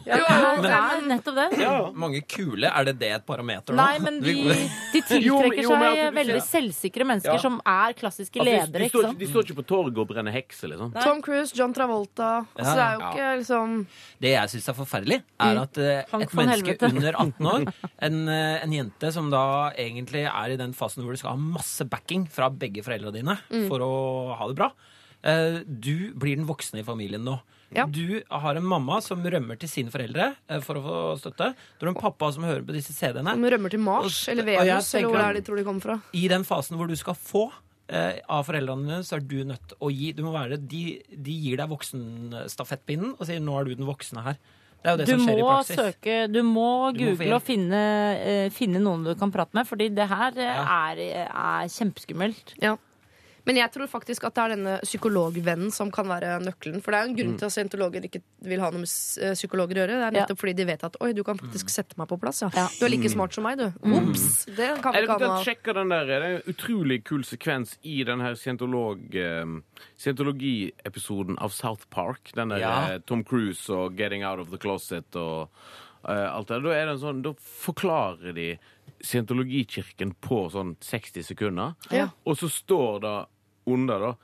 ja, det er nettopp det. mange kule. Er det det et parameter nå? Nei, men de, de tiltrekker jo, men seg du veldig selvsikre mennesker Ja. som er klassiske ledere. de, de, ledere, står, ikke- de står ikke på torget og brenner hekser, liksom. Tom Cruise, John Travolta altså, Det er jo ikke liksom Det jeg syns er forferdelig, er at eh, et menneske helvete. under 18 år, en, eh, en jente som da egentlig er i den fasen hvor du skal ha masse backing fra begge foreldrene dine for å ha det bra eh, Du blir den voksne i familien nå. Ja. Du har en mamma som rømmer til sine foreldre eh, for å få støtte. Du har en pappa som hører på disse CD-ene. Som rømmer til Mars Og- eller Venus, eller hvor det er de tror de kommer fra. I den fasen hvor du skal få eh, av foreldrene dine, så er du nødt til å gi du må være, de, de gir deg voksenstafettpinnen og sier 'nå er du den voksne her'. Det er jo det Du som skjer i praksis. søke, du må Du må google og finne, eh, finne noen du kan prate med, fordi det her ja. er, er kjempeskummelt. Ja. Men jeg tror faktisk at det er denne psykologvennen som kan være nøkkelen. For det er jo en grunn til at scientologer ikke vil ha noe med eh, psykologer å gjøre. Det er Ja. nettopp fordi de vet at oi, du kan faktisk sette meg på plass. Ja. Ja. Du er like smart som meg, du. Ops! Det kan vi ikke du ha den der, det er en utrolig kul sekvens i den her scientolog, eh, scientologiepisoden av South Park. Den der Ja. eh, Tom Cruise og Getting Out of the Closet og uh, alt det. Da, er det en sånn, da forklarer de scientologikirken på sånn 60 sekunder. Ja. Og så står det under, da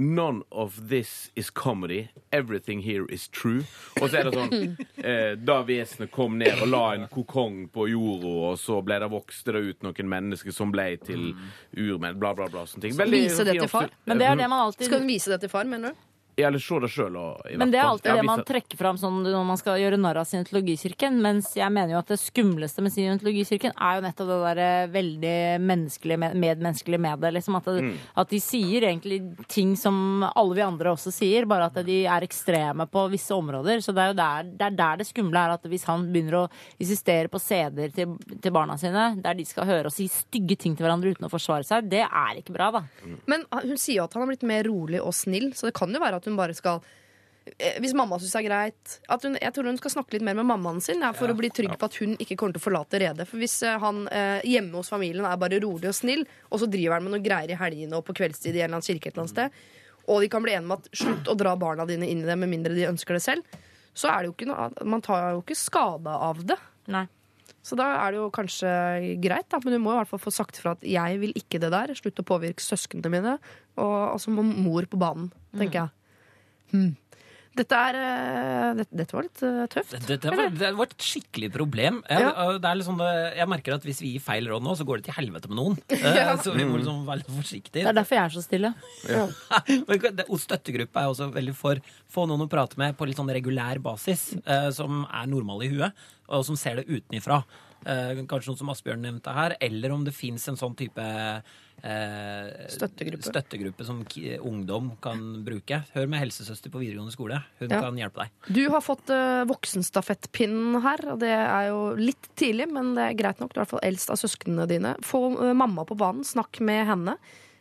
None of this is comedy. Everything here is true. Og så er det sånn eh, Da vesenet kom ned og la en kokong på jorda, og så ble det vokste det ut noen mennesker som ble til urmenn, bla, bla, bla. Sånne ting. Vise det til far? Men det er det man alltid Skal hun vise det til far, mener du? Eller se det sjøl. Men det er alltid det man trekker fram sånn, når man skal gjøre narr av scientologikirken. Mens jeg mener jo at det skumleste med scientologikirken er jo nettopp det der eh, veldig menneskelige, med- medmenneskelige med det. Liksom, at, det, Mm. at de sier egentlig ting som alle vi andre også sier, bare at de er ekstreme på visse områder. Så det er jo der det, er der det skumle er at hvis han begynner å insistere på CD-er til, til barna sine, der de skal høre og si stygge ting til hverandre uten å forsvare seg, det er ikke bra, da. Men hun sier jo at han har blitt mer rolig og snill, så det kan jo være at hun bare skal eh, hvis mamma syns det er greit at hun, Jeg tror hun skal snakke litt mer med mammaen sin ja, for å bli trygg på at hun ikke kommer til å forlate redet. For hvis eh, han eh, hjemme hos familien er bare rolig og snill, og så driver han med noe greier i helgene og på kveldstid i en eller annen kirke et eller annet sted, og de kan bli enige om at slutt å dra barna dine inn i det med mindre de ønsker det selv, så er det jo ikke noe Man tar jo ikke skade av det. Nei. Så da er det jo kanskje greit, da. men du må i hvert fall få sagt fra at 'jeg vil ikke det der'. Slutt å påvirke søsknene mine. Og, og så må mor på banen, tenker jeg. Hmm. Dette er eh, dette, dette var litt eh, tøft. Det, det, var, det var et skikkelig problem. Jeg, Ja. det er liksom, det- jeg merker at hvis vi gir feil råd nå, så går det til helvete med noen. ja. Så vi må liksom være litt forsiktige. Det er derfor jeg er så stille. Ja. Støttegruppa er også veldig for. Få noen å prate med på litt sånn regulær basis, eh, som er normale i huet, og som ser det utenifra. Eh, kanskje noe som Asbjørn nevnte her, eller om det fins en sånn type eh, Støttegruppe. støttegruppe som ungdom kan bruke. Hør med helsesøster på videregående skole. Hun Ja. kan hjelpe deg. Du har fått uh, voksenstafettpinnen her, og det er jo litt tidlig, men det er greit nok. Du er i hvert fall eldst av søsknene dine. Få eh, mamma på banen, snakk med henne.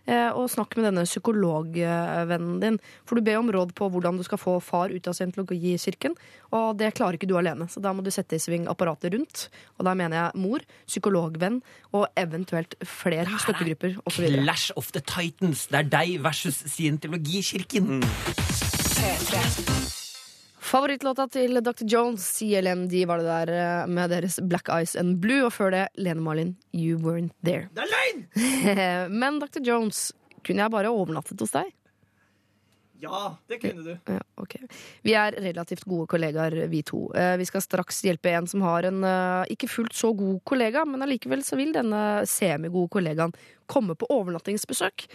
Eh, og snakk med denne psykologvennen din. For du ber om råd på hvordan du skal få far ut av scientologikirken. Og det klarer ikke du alene, så da må du sette i sving apparatet rundt. Og da mener jeg mor, psykologvenn og eventuelt flere støttegrupper osv. Clash of the Titans. Det er deg versus scientologikirken. Favorittlåta til Dr. Jones, CLMD, var det der eh, med deres Black Eyes and Blue, og før det Lene Marlin, You Weren't There. Det er løgn! Men Dr. Jones, kunne jeg bare overnattet hos deg? Ja, det kunne du. Ja, ok. Vi er relativt gode kollegaer, vi to. Eh, Vi skal straks hjelpe en som har en eh, ikke fullt så god kollega, men allikevel så vil denne semigode kollegaen komme på overnattingsbesøk.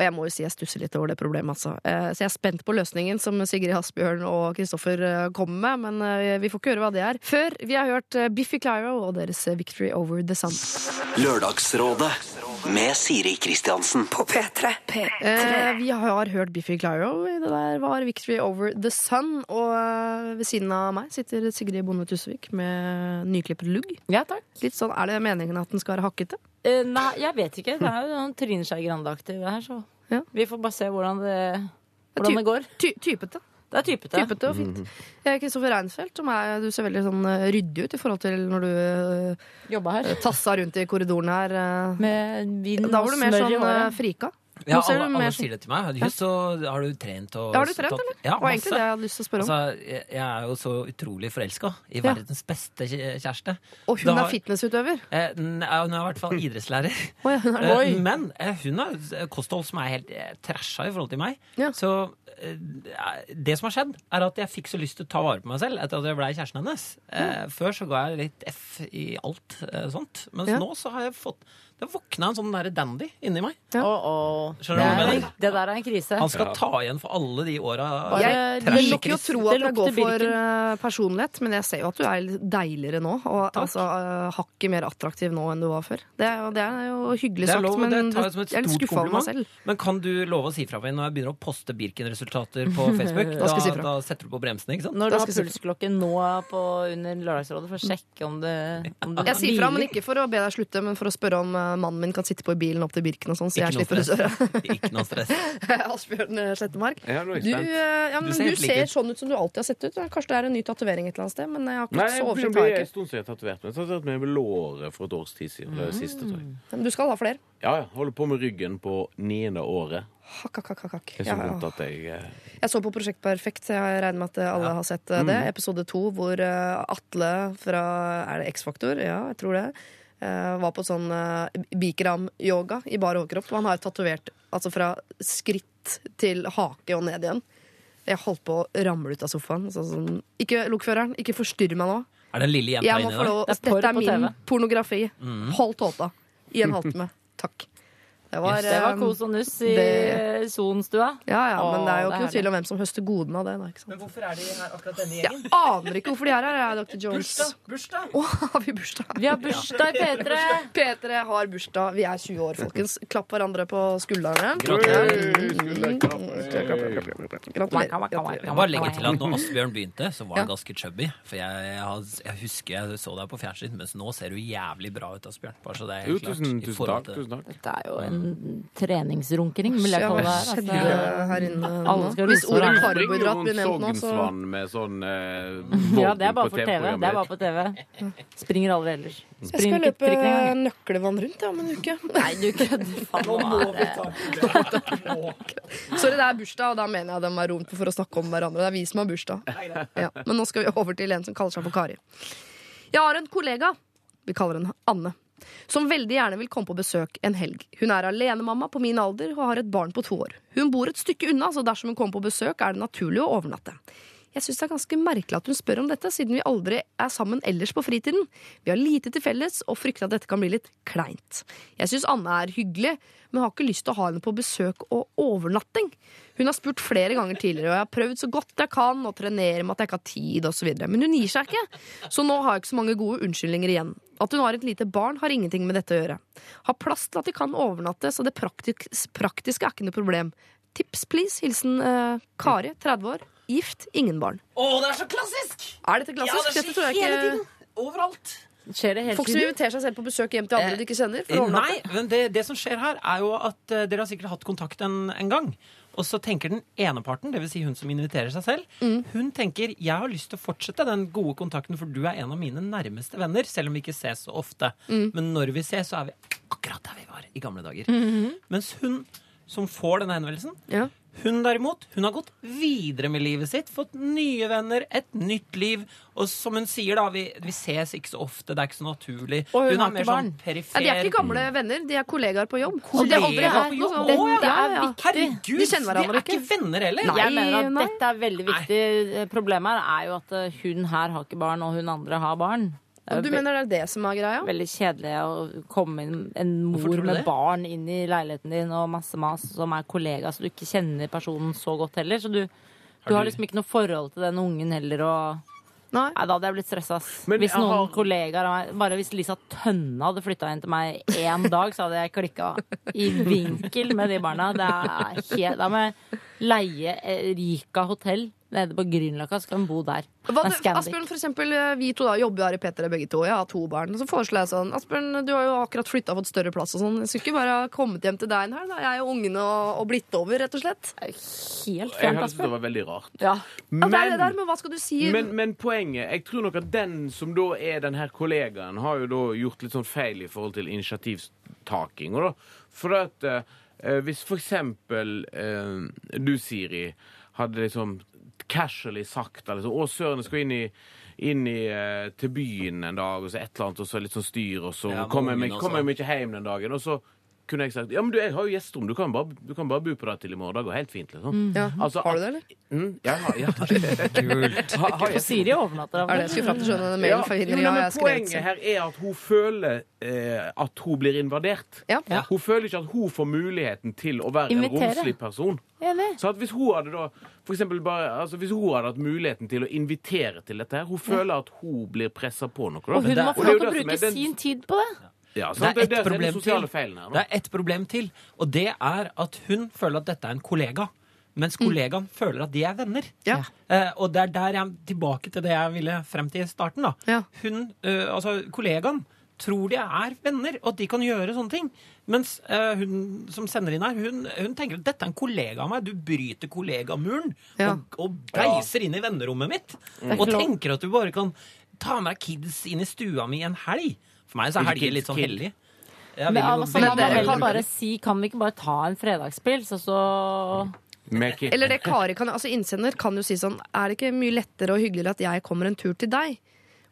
Og jeg må jo si jeg stusser litt over det problemet, altså. Eh, Så jeg er spent på løsningen som Sigrid Hasbjørn og Kristoffer eh, kommer med, men eh, vi får ikke høre hva det er. Før vi har hørt Biffy Clyro og deres Victory Over The Sun. Lørdagsrådet med Siri Kristiansen. På P3. Eh, vi har hørt Biffy Clyro. Det der var Victory Over The Sun. Og eh, ved siden av meg sitter Sigrid Bonde Tusvik med nyklippet lugg. Ja, takk. Litt sånn, Er det meningen at den skal være hakkete? Eh, nei, jeg vet ikke. Det er jo noen Trine Skei Grande-aktig her, så Ja. vi får bare se hvordan det, ty- hvordan det går. Ty typete. Det er typete. Typete og fint. Eh, Kristoffer Reinfeldt, som er, du ser veldig sånn eh, ryddig ut i forhold til når du eh, Jobba her. tassa rundt i korridoren her. eh. Med vin Da var du mer sånn eh, håret. frika. Ja, alle, alle mer sånn- sier det til meg. Just så har du trent og har du trent, tatt- eller? Ja, Det var egentlig det jeg hadde lyst til å spørre om. Altså, jeg, jeg er jo så utrolig forelska i Ja. verdens beste kjæreste. Og hun Da- er fitnessutøver. Eh, hun er i hvert fall idrettslærer. Ja, hun er. Eh, men eh, hun har kosthold som er helt eh, trasha i forhold til meg. Ja. Så eh, det som har skjedd, er at jeg fikk så lyst til å ta vare på meg selv etter at jeg blei kjæresten hennes. Mm. før så ga jeg litt F i alt eh, sånt. Mens Ja. nå så har jeg fått Det våkna en sånn derre dandy inni meg. Ja. Oh, oh. Skjønner du Det, hva jeg er, mener? det der er en krise. Han skal ta igjen for alle de åra Jeg lukker vil nok jo tro at Det går for eh, personlighet, men jeg ser jo at du er deiligere nå. Og altså, eh, hakket mer attraktiv nå enn du var før. Det er, jo- det er jo hyggelig er sagt, lov, men det tar jeg som et jeg er litt skuffa over meg selv. Men kan du love å si fra meg når jeg begynner å poste Birken-resultater på Facebook? Da da, si da setter du på bremsene, ikke sant? Når du har skal jeg si pulsklokke nå på under Lørdagsrådet for å sjekke om det, om det Jeg sier fra, men ikke for å be deg slutte, men for å spørre om eh, mannen min kan sitte på i bilen opp til Birken og sånn, så jeg Ikke noe slipper å stress. Ikke noe stress. Asbjørn eh, Slettemark. Ja, Du, eh, ja, men Du du ser ser, lik ut. sånn ut som du alltid har sett ut. Kanskje det er en ny tatovering et eller annet sted, men jeg har ikke Nei, så oversikt. blir har en ikke. stund siden jeg har tatovert meg. Jeg har meg med låret for et års tid siden. Mm. Siste, tror jeg. Men du skal ha flere. Ja, ja. Holder på med ryggen på niende året. Hakk, hakk, hakk, hakk. Det Ja, ja. jeg eh, Jeg så på Prosjekt Perfekt, jeg regner med at alle har sett det. det. Episode to, hvor eh, Atle fra Er det X-Faktor? Ja, jeg tror det. Eh, var på sånn uh, Bikram-yoga i bar overkropp. Og han har tatovert altså fra skritt til hake og ned igjen. Jeg holdt på å ramle ut av sofaen. Så sånn, ikke lokføreren, ikke forstyrr meg nå. Er det den lille jenta inni der? Det er Dette er min TV. pornografi. Hold tåta i en halvtime. Takk. Det var, Det var eh, kos og nuss i det- Sonstua. Ja, ja, men det er jo ikke er noe tvil om hvem som høster godene av det. Da, ikke sant? Men hvorfor er de her akkurat denne Jeg gjengen? aner ikke hvorfor de er her, jeg, Dr. Jones. Bursdag! Å, har vi bursdag? Vi har bursdag i P3! P3 har bursdag. Vi er 20 år, folkens. Klapp hverandre på skuldrene. Gratulerer. Jeg bare legge til at når Asbjørn begynte, så var han ganske chubby. For jeg, jeg, jeg husker jeg så deg på fjernsyn, mens nå ser du jævlig bra ut, Asbjørn. Bare så det er helt klart. tusen, tusen takk. Tusen takk. Dette er jo en treningsrunkering, vil jeg kalle det Altså, her inne Alle nå? skal Hvis ordet hverandre. karbohydrat blir nevnt nå, så Sognsvann med sånn eh, ja, det er bare for på TV. Det er bare på TV. Springer aldri ellers. Jeg skal løpe nøklevann nøkkelvann rundt ja, om en uke. Nei, du kødder. Faen, nå vi ta. Sorry, det er bursdag, og da mener jeg de er rom for å snakke om hverandre. Det er vi som har bursdag. Ja. Men nå skal vi over til en som kaller seg for Kari. Jeg har en kollega, vi kaller henne Anne, som veldig gjerne vil komme på besøk en helg. Hun er alenemamma på min alder og har et barn på to år. Hun bor et stykke unna, så dersom hun kommer på besøk, er det naturlig å overnatte. Jeg syns det er ganske merkelig at hun spør om dette, siden vi aldri er sammen ellers på fritiden. Vi har lite til felles og frykter at dette kan bli litt kleint. Jeg syns Anne er hyggelig, men har ikke lyst til å ha henne på besøk og overnatting. Hun har spurt flere ganger tidligere, og jeg har prøvd så godt jeg kan å trenere med at jeg ikke har tid osv. Men hun gir seg ikke, så nå har jeg ikke så mange gode unnskyldninger igjen. At hun har et lite barn, har ingenting med dette å gjøre. Har plass til at de kan overnatte, så det praktiske er ikke noe problem. Tips, please. Hilsen eh, Kari, 30 år. Gift, ingen barn. Å, det er så klassisk! Er dette klassisk? Ja, det skjer hele ikke tiden. Overalt. Skjer det hele Folk som inviterer seg selv på besøk hjem til andre de ikke kjenner. Eh. Nei, men det, det som skjer her, er jo at eh, dere har sikkert hatt kontakt en, en gang. Og så tenker den ene parten, dvs. Si hun som inviterer seg selv, Mm. hun tenker jeg har lyst til å fortsette den gode kontakten, for du er en av mine nærmeste venner, selv om vi ikke ses så ofte. Mm. Men når vi ses, så er vi akkurat der vi var i gamle dager. Mm-hmm. Mens hun som får denne henvendelsen, Ja. Hun derimot, hun har gått videre med livet sitt, fått nye venner, et nytt liv. Og som hun sier, da, vi, vi ses ikke så ofte, det er ikke så naturlig. Og hun har er mer ikke barn. sånn perifer. Ja, de er ikke gamle venner, de er kollegaer på jobb. Kollegaer har på jobb? sånn- Å, ja, det er viktig. Herregud, De de er ikke venner heller. Nei. Jeg mener at nei. dette er veldig viktig. Problemet her er jo at eh, hun her har ikke barn, og hun andre har barn. Og du mener det er det som er greia? veldig kjedelig å komme inn en mor med det? barn inn i leiligheten din og masse mas som er kollega, så du ikke kjenner personen så godt heller. Så du, du har du- liksom ikke noe forhold til den ungen heller. Og... Nei. Nei, da hadde jeg blitt stressa. Hvis noen har- kollegaer av meg Bare hvis Lisa Tønne hadde flytta inn til meg én dag, så hadde jeg klikka i vinkel med de barna. Det er helt, da må jeg leie eh, Rika hotell nede på Grünerløkka, så kan hun bo der. Hva. Asbjørn, for eksempel, eh, vi to da jobber jo her i P3 begge to. Jeg har to barn. Så foreslår jeg sånn Asbjørn, du har jo akkurat flytta og fått større plass og sånn. Jeg skulle ikke bare ha kommet hjem til deg en helg, da. Jeg og ungene og, og blitt over, rett og slett. Helt fjernt, syntes det var veldig rart. Ja. Ja, det er det der, men hva skal du si? Men, men poenget Jeg tror nok at den som da er den her kollegaen, har jo da gjort litt sånn feil i forhold til initiativtaking. Og da, for at eh, hvis for eksempel eh, du, Siri, hadde liksom casually sagt eller liksom, Å, søren, jeg skal inn i inn i, eh, til byen en dag, og så et eller annet, og så litt sånn styr, og så Ja, kommer jeg jeg meg ikke hjem den dagen. Og så kunne jeg sagt Ja, men du, jeg har jo gjesterom. Du kan bare, du kan bare bo på det til i morgen. Det går helt fint, liksom. ja. Altså, Har du det, eller? Mm, ja, ja. Kult. Ha, ha, jeg- Siri overnatter av Er det jeg skulle fram til skjønne mailen? Ja, men poenget her er at hun føler eh, at hun blir invadert. Ja. Ja. Hun føler ikke at hun får muligheten til å være Invitere. en romslig person. Så at hvis hun hadde da for eksempel bare, altså hvis hun hadde hatt muligheten til å invitere til dette her, hun føler at hun blir pressa på noe. Da. Og hun må få lov til å bruke den- sin tid på det. Ja, Det er Det er ett problem et er problem til, og det er at hun føler at dette er en kollega. Mens kollegaen føler at de er venner. Ja. Eh, og det er der jeg tilbake til det jeg ville frem til i starten. da. Ja. Hun, eh, altså Kollegaen tror de er venner, og at de kan gjøre sånne ting. Mens eh, hun som sender inn her, hun, hun tenker at dette er en kollega av meg. Du bryter kollegamuren Ja. og, og beiser inn i vennerommet mitt. Mm. Og tenker at du bare kan ta med deg kids inn i stua mi en helg. For meg så er Ikke helger litt sånn hellig. Jeg Men jo altså, veldig man må kan- bare si Kan vi ikke bare ta en fredagspils, og så. Eller det Kari kan, altså innsender kan jo si sånn Er det ikke mye lettere og hyggeligere at jeg kommer en tur til deg?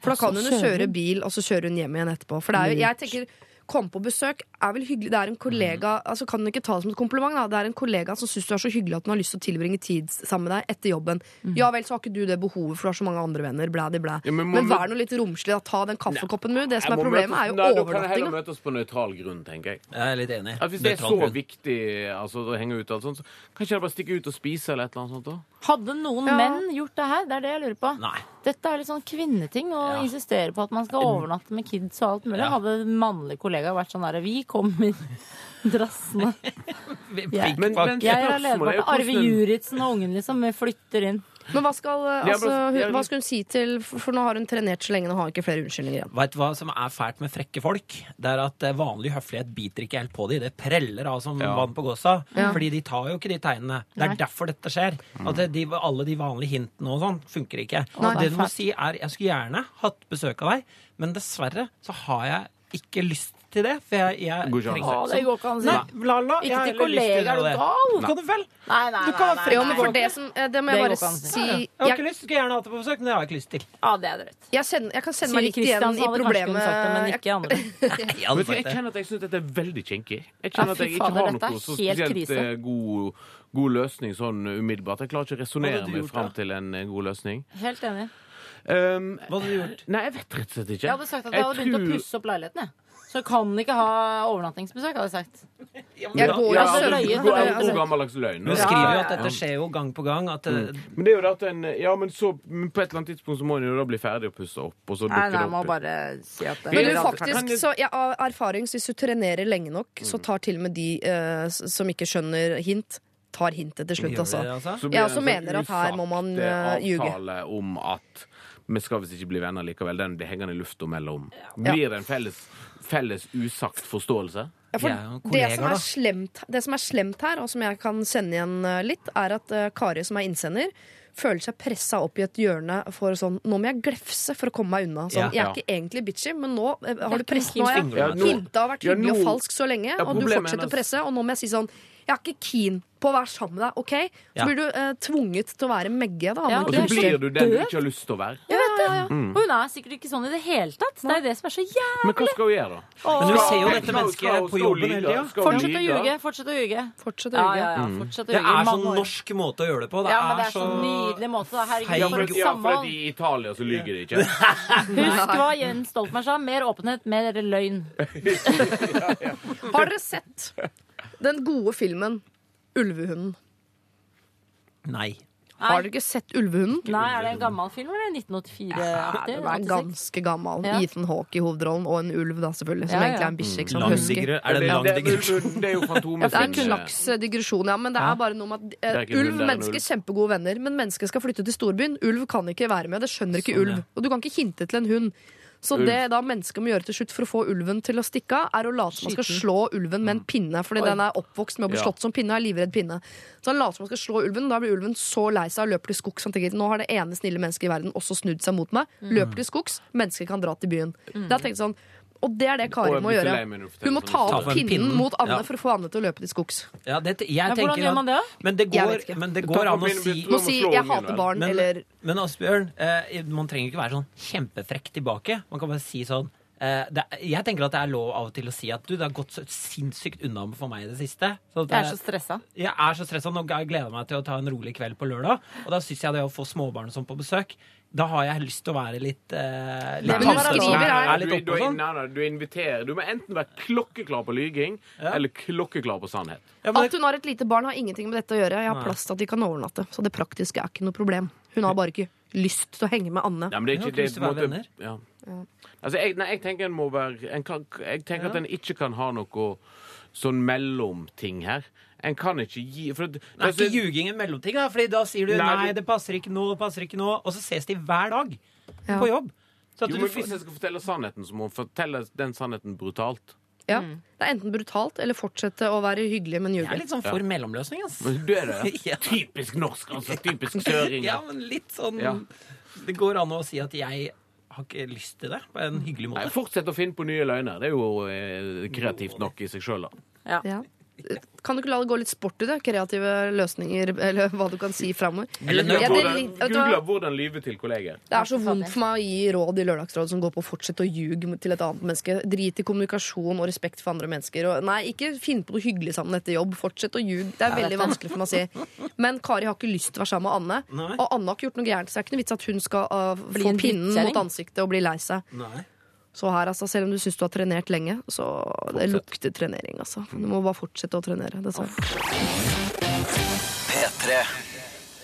For da kan hun jo kjøre bil, og så kjører hun hjem igjen etterpå. For det er jo, jeg tenker Kom på besøk er vel hyggelig. Det er en kollega altså Kan du ikke ta det som et kompliment? da Det er en kollega som syns du er så hyggelig at hun har lyst til å tilbringe tid sammen med deg etter jobben. Ja vel, så har ikke du det behovet, for du har så mange andre venner. Blæ, de blæ. Ja, men men, vær nå litt romslig. Da. Ta den kaffekoppen med. Det som er problemet, møtes- er jo overnattinga. Da kan jeg heller møte møtes på nøytral grunn, tenker jeg. Jeg er litt enig. At hvis det er så grunn. viktig altså, å henge ut, og alt sånt, så kan ikke jeg bare stikke ut og spise eller et eller annet sånt? da? Hadde noen Ja. menn gjort det her? Det er det jeg lurer på. Nei. Dette er litt sånn kvinneting å Ja. insistere på at man skal overnatte med kids og alt mulig. Ja. Hadde en mannlig kollega vært sånn derre Vi kommer drassende. jeg. Men- men- Jeg er leder er på Arve Juritzen og ungen, liksom. Vi flytter inn. Men hva skal, altså, hun, hva skal hun si til For nå har hun trenert så lenge, nå har hun ikke flere unnskyldninger igjen. Vet du hva som er fælt med frekke folk? Det er at eh, vanlig høflighet biter ikke helt på dem. Det preller av som Ja. vann på gåsa. Ja. Fordi de tar jo ikke de tegnene. Det er Nei. derfor dette skjer. At de, alle de vanlige hintene og sånn funker ikke. Nei. det du må si er Jeg skulle gjerne hatt besøk av deg, men dessverre så har jeg ikke lyst til det. For jeg, jeg Går ikke trenger- Å, det går ikke an å si. Nei, la, la, jeg Ikke har til heller lyst kollegaer, gjøre er du det. gal? Kan du vel? Nei, nei, Du kan nei, nei, Jo, men for det som eh, Det må jeg Det bare går ikke an si. Jeg har ikke lyst, skulle gjerne hatt det på besøk, men det har jeg ikke lyst til. Ja, det er drøyt. jeg, kjenner, jeg kan sende meg Siri litt igjen Kristiansen i hadde kanskje kunnet sagt det, men problemet. ikke andre. Vet du, jeg det. kjenner at jeg syns dette er veldig kinky. Jeg Ja, kjenner at fy jeg ikke fader, har dette er noe så helt spesielt krise. eh, god, god løsning sånn umiddelbart. Jeg klarer ikke å Hva resonnere hadde du meg gjort, fram da? til en eh, god løsning. Helt enig. Um, Hva hadde du gjort? nei, jeg vet rett og slett ikke. Jeg hadde sagt at jeg hadde begynt å tror- pusse opp leiligheten. jeg. Så kan ikke ha overnattingsbesøk, hadde jeg sagt. Jeg går Ja, altså, altså, løye, god, det er- gammeldags løgn. Hun skriver jo at dette skjer jo gang på gang. At mm. Men det er jo det at en, ja, men så men på et eller annet tidspunkt så må en jo da bli ferdig å pusse opp, og så Nei, dukker nei, det må opp. bare si at det Men du, faktisk, så ja, Av erfaring, så hvis du trenerer lenge nok, Mm. så tar til og med de eh, som ikke skjønner hint, tar hintet til slutt, altså. det, altså. Jeg også sånn mener at her må man, eh, eh, ljuge. avtale om at vi skal visst ikke bli venner likevel. Den blir hengende i lufta mellom. Blir det en felles, felles usagt forståelse? Ja, er jo det, som er slemt, det som er slemt her, og som jeg kan kjenne igjen eh, litt, er at eh, Kari, som er innsender, føler seg pressa opp i et hjørne for sånn Nå må jeg glefse for å komme meg unna. Sånn, Ja. jeg er Ja. ikke egentlig bitchy, men nå eh, har du ikke press, nå har jeg fingre, Ja, nå- hinta og vært hyggelig og falsk så lenge, og du fortsetter å presse, og nå må jeg si sånn jeg er ikke keen på å være sammen med deg, OK? Så Ja. blir du eh, tvunget til å være Megge. Da. Ja, Og så blir du den du ikke har lyst til å være. Jeg vet det. Mm. Og hun er sikkert ikke sånn i det hele tatt. Det er jo det som er så jævlig. Men hva skal hun gjøre, da? Men du ser jo dette mennesket på jobben hele tida. Fortsett å ljuge. Fortsett å ljuge. Fortsett å Ja, ljuge. ja, ja. Fortsett å Det ljuge i er sånn mange år. norsk måte å gjøre det på. Det Ja, men det er så nydelig måte. da. Herregud, Ja, for for, et ja, for samhold. i Italia så lyger de ikke. Husk hva Jens Stoltenberg sa. Mer åpenhet, mer løgn. Har dere sett den gode filmen Ulvehunden? Nei. Har du ikke sett Ulvehunden? Nei, er det en gammel film, eller 1984? Ja, Den er ganske gammel. Ja. Ethan Hawke i hovedrollen, og en ulv, da, selvfølgelig. Som Ja, ja. egentlig er en bikkje. Liksom? Er det en lang digresjon? det, er jo Fantomet. det er en slags eh, digresjon, ja. Men det er bare noe med at uh, ulv er mennesker kjempegode venner, men mennesker skal flytte til storbyen. Ulv kan ikke være med. Det skjønner ikke Sånn, ulv. Og du kan ikke hinte til en hund. Så Ulv. det da mennesket må gjøre til slutt for å få ulven til å stikke av, er å late som man skal slå ulven med en pinne. Fordi den er oppvokst med å bli Ja. slått som pinne og er livredd pinne. Så han later som han skal slå ulven. Da blir ulven så lei seg og løper til skogs. Han tenker nå har det ene snille mennesket i verden også snudd seg mot meg. Løper til skogs. Mennesker kan dra til byen. Da tenkte jeg sånn og det er det Kari må gjøre. Hun må sånn ta opp pinnen mot Anne Ja. for å få Anne til å løpe til skogs. Ja, det, jeg Men hvordan gjør man det, da? Men det går, men det går an å si Må si 'jeg hater barn' Men, eller men Asbjørn, eh, man trenger ikke være sånn kjempefrekk tilbake. Man kan bare si sånn Uh, det, jeg tenker at det er lov av og til å si at du, det har gått så sinnssykt unna for meg i det siste. Så at Jeg er så stressa. jeg er så stressa. Nå gleder jeg meg til å ta en rolig kveld på lørdag. Og da syns jeg det å få småbarn og sånn på besøk, da har jeg lyst til å være litt oppe og sånn. du inviterer Du må enten være klokkeklar på lyging Ja. eller klokkeklar på sannhet. Ja, men At hun har et lite barn, har ingenting med dette å gjøre. Jeg har plass til at de kan overnatte. Så det praktiske er ikke noe problem. Hun har bare ikke lyst til å henge med Anne. Ja, men det er ikke det, lyst til å være venner. Ja. Altså, jeg, nei, jeg tenker en må være en kan, Jeg tenker at en ikke kan ha noe sånn mellomting her. En kan ikke gi for, det- Nei, altså, ikke ljuging en mellomting, da, Fordi da sier du Nei, nei, det- passer ikke nå, det passer ikke nå, og så ses de hver dag Ja. på jobb. Så at jo, men Hvis jeg skal fortelle sannheten, så må hun fortelle den sannheten brutalt. Ja. Det er enten brutalt eller fortsette å være hyggelig, men jeg er ljuge. litt sånn for mellomløsning, ass. Men du er det? Ja. Typisk norsk, altså. Typisk søring. Ja, men litt sånn Ja. Det går an å si at jeg har ikke lyst til det på en hyggelig Nei, måte. Fortsett å finne på nye løgner. Det er jo eh, kreativt nok i seg sjøl, da. Ja. Kan du ikke la det gå litt sport i det? Kreative løsninger, eller hva du kan si framover. Er Google 'hvordan lyve til kolleger'. det er så vondt for meg å gi råd i Lørdagsrådet som går på å fortsette å ljuge til et annet menneske. Drit i kommunikasjon og respekt for andre mennesker. Og nei, ikke finn på noe hyggelig sammen etter jobb. Fortsett å ljuge. Det er veldig vanskelig for meg å si. Men Kari har ikke lyst til å være sammen med Anne. Og Anne har ikke gjort noe gærent, så det er ikke noe vits at hun skal uh, få pinnen mot ansiktet og bli lei seg. Nei. Så her, altså, selv om du syns du har trenert lenge, så det lukter trenering, altså. Du må bare fortsette å trenere. Dessverre. P3.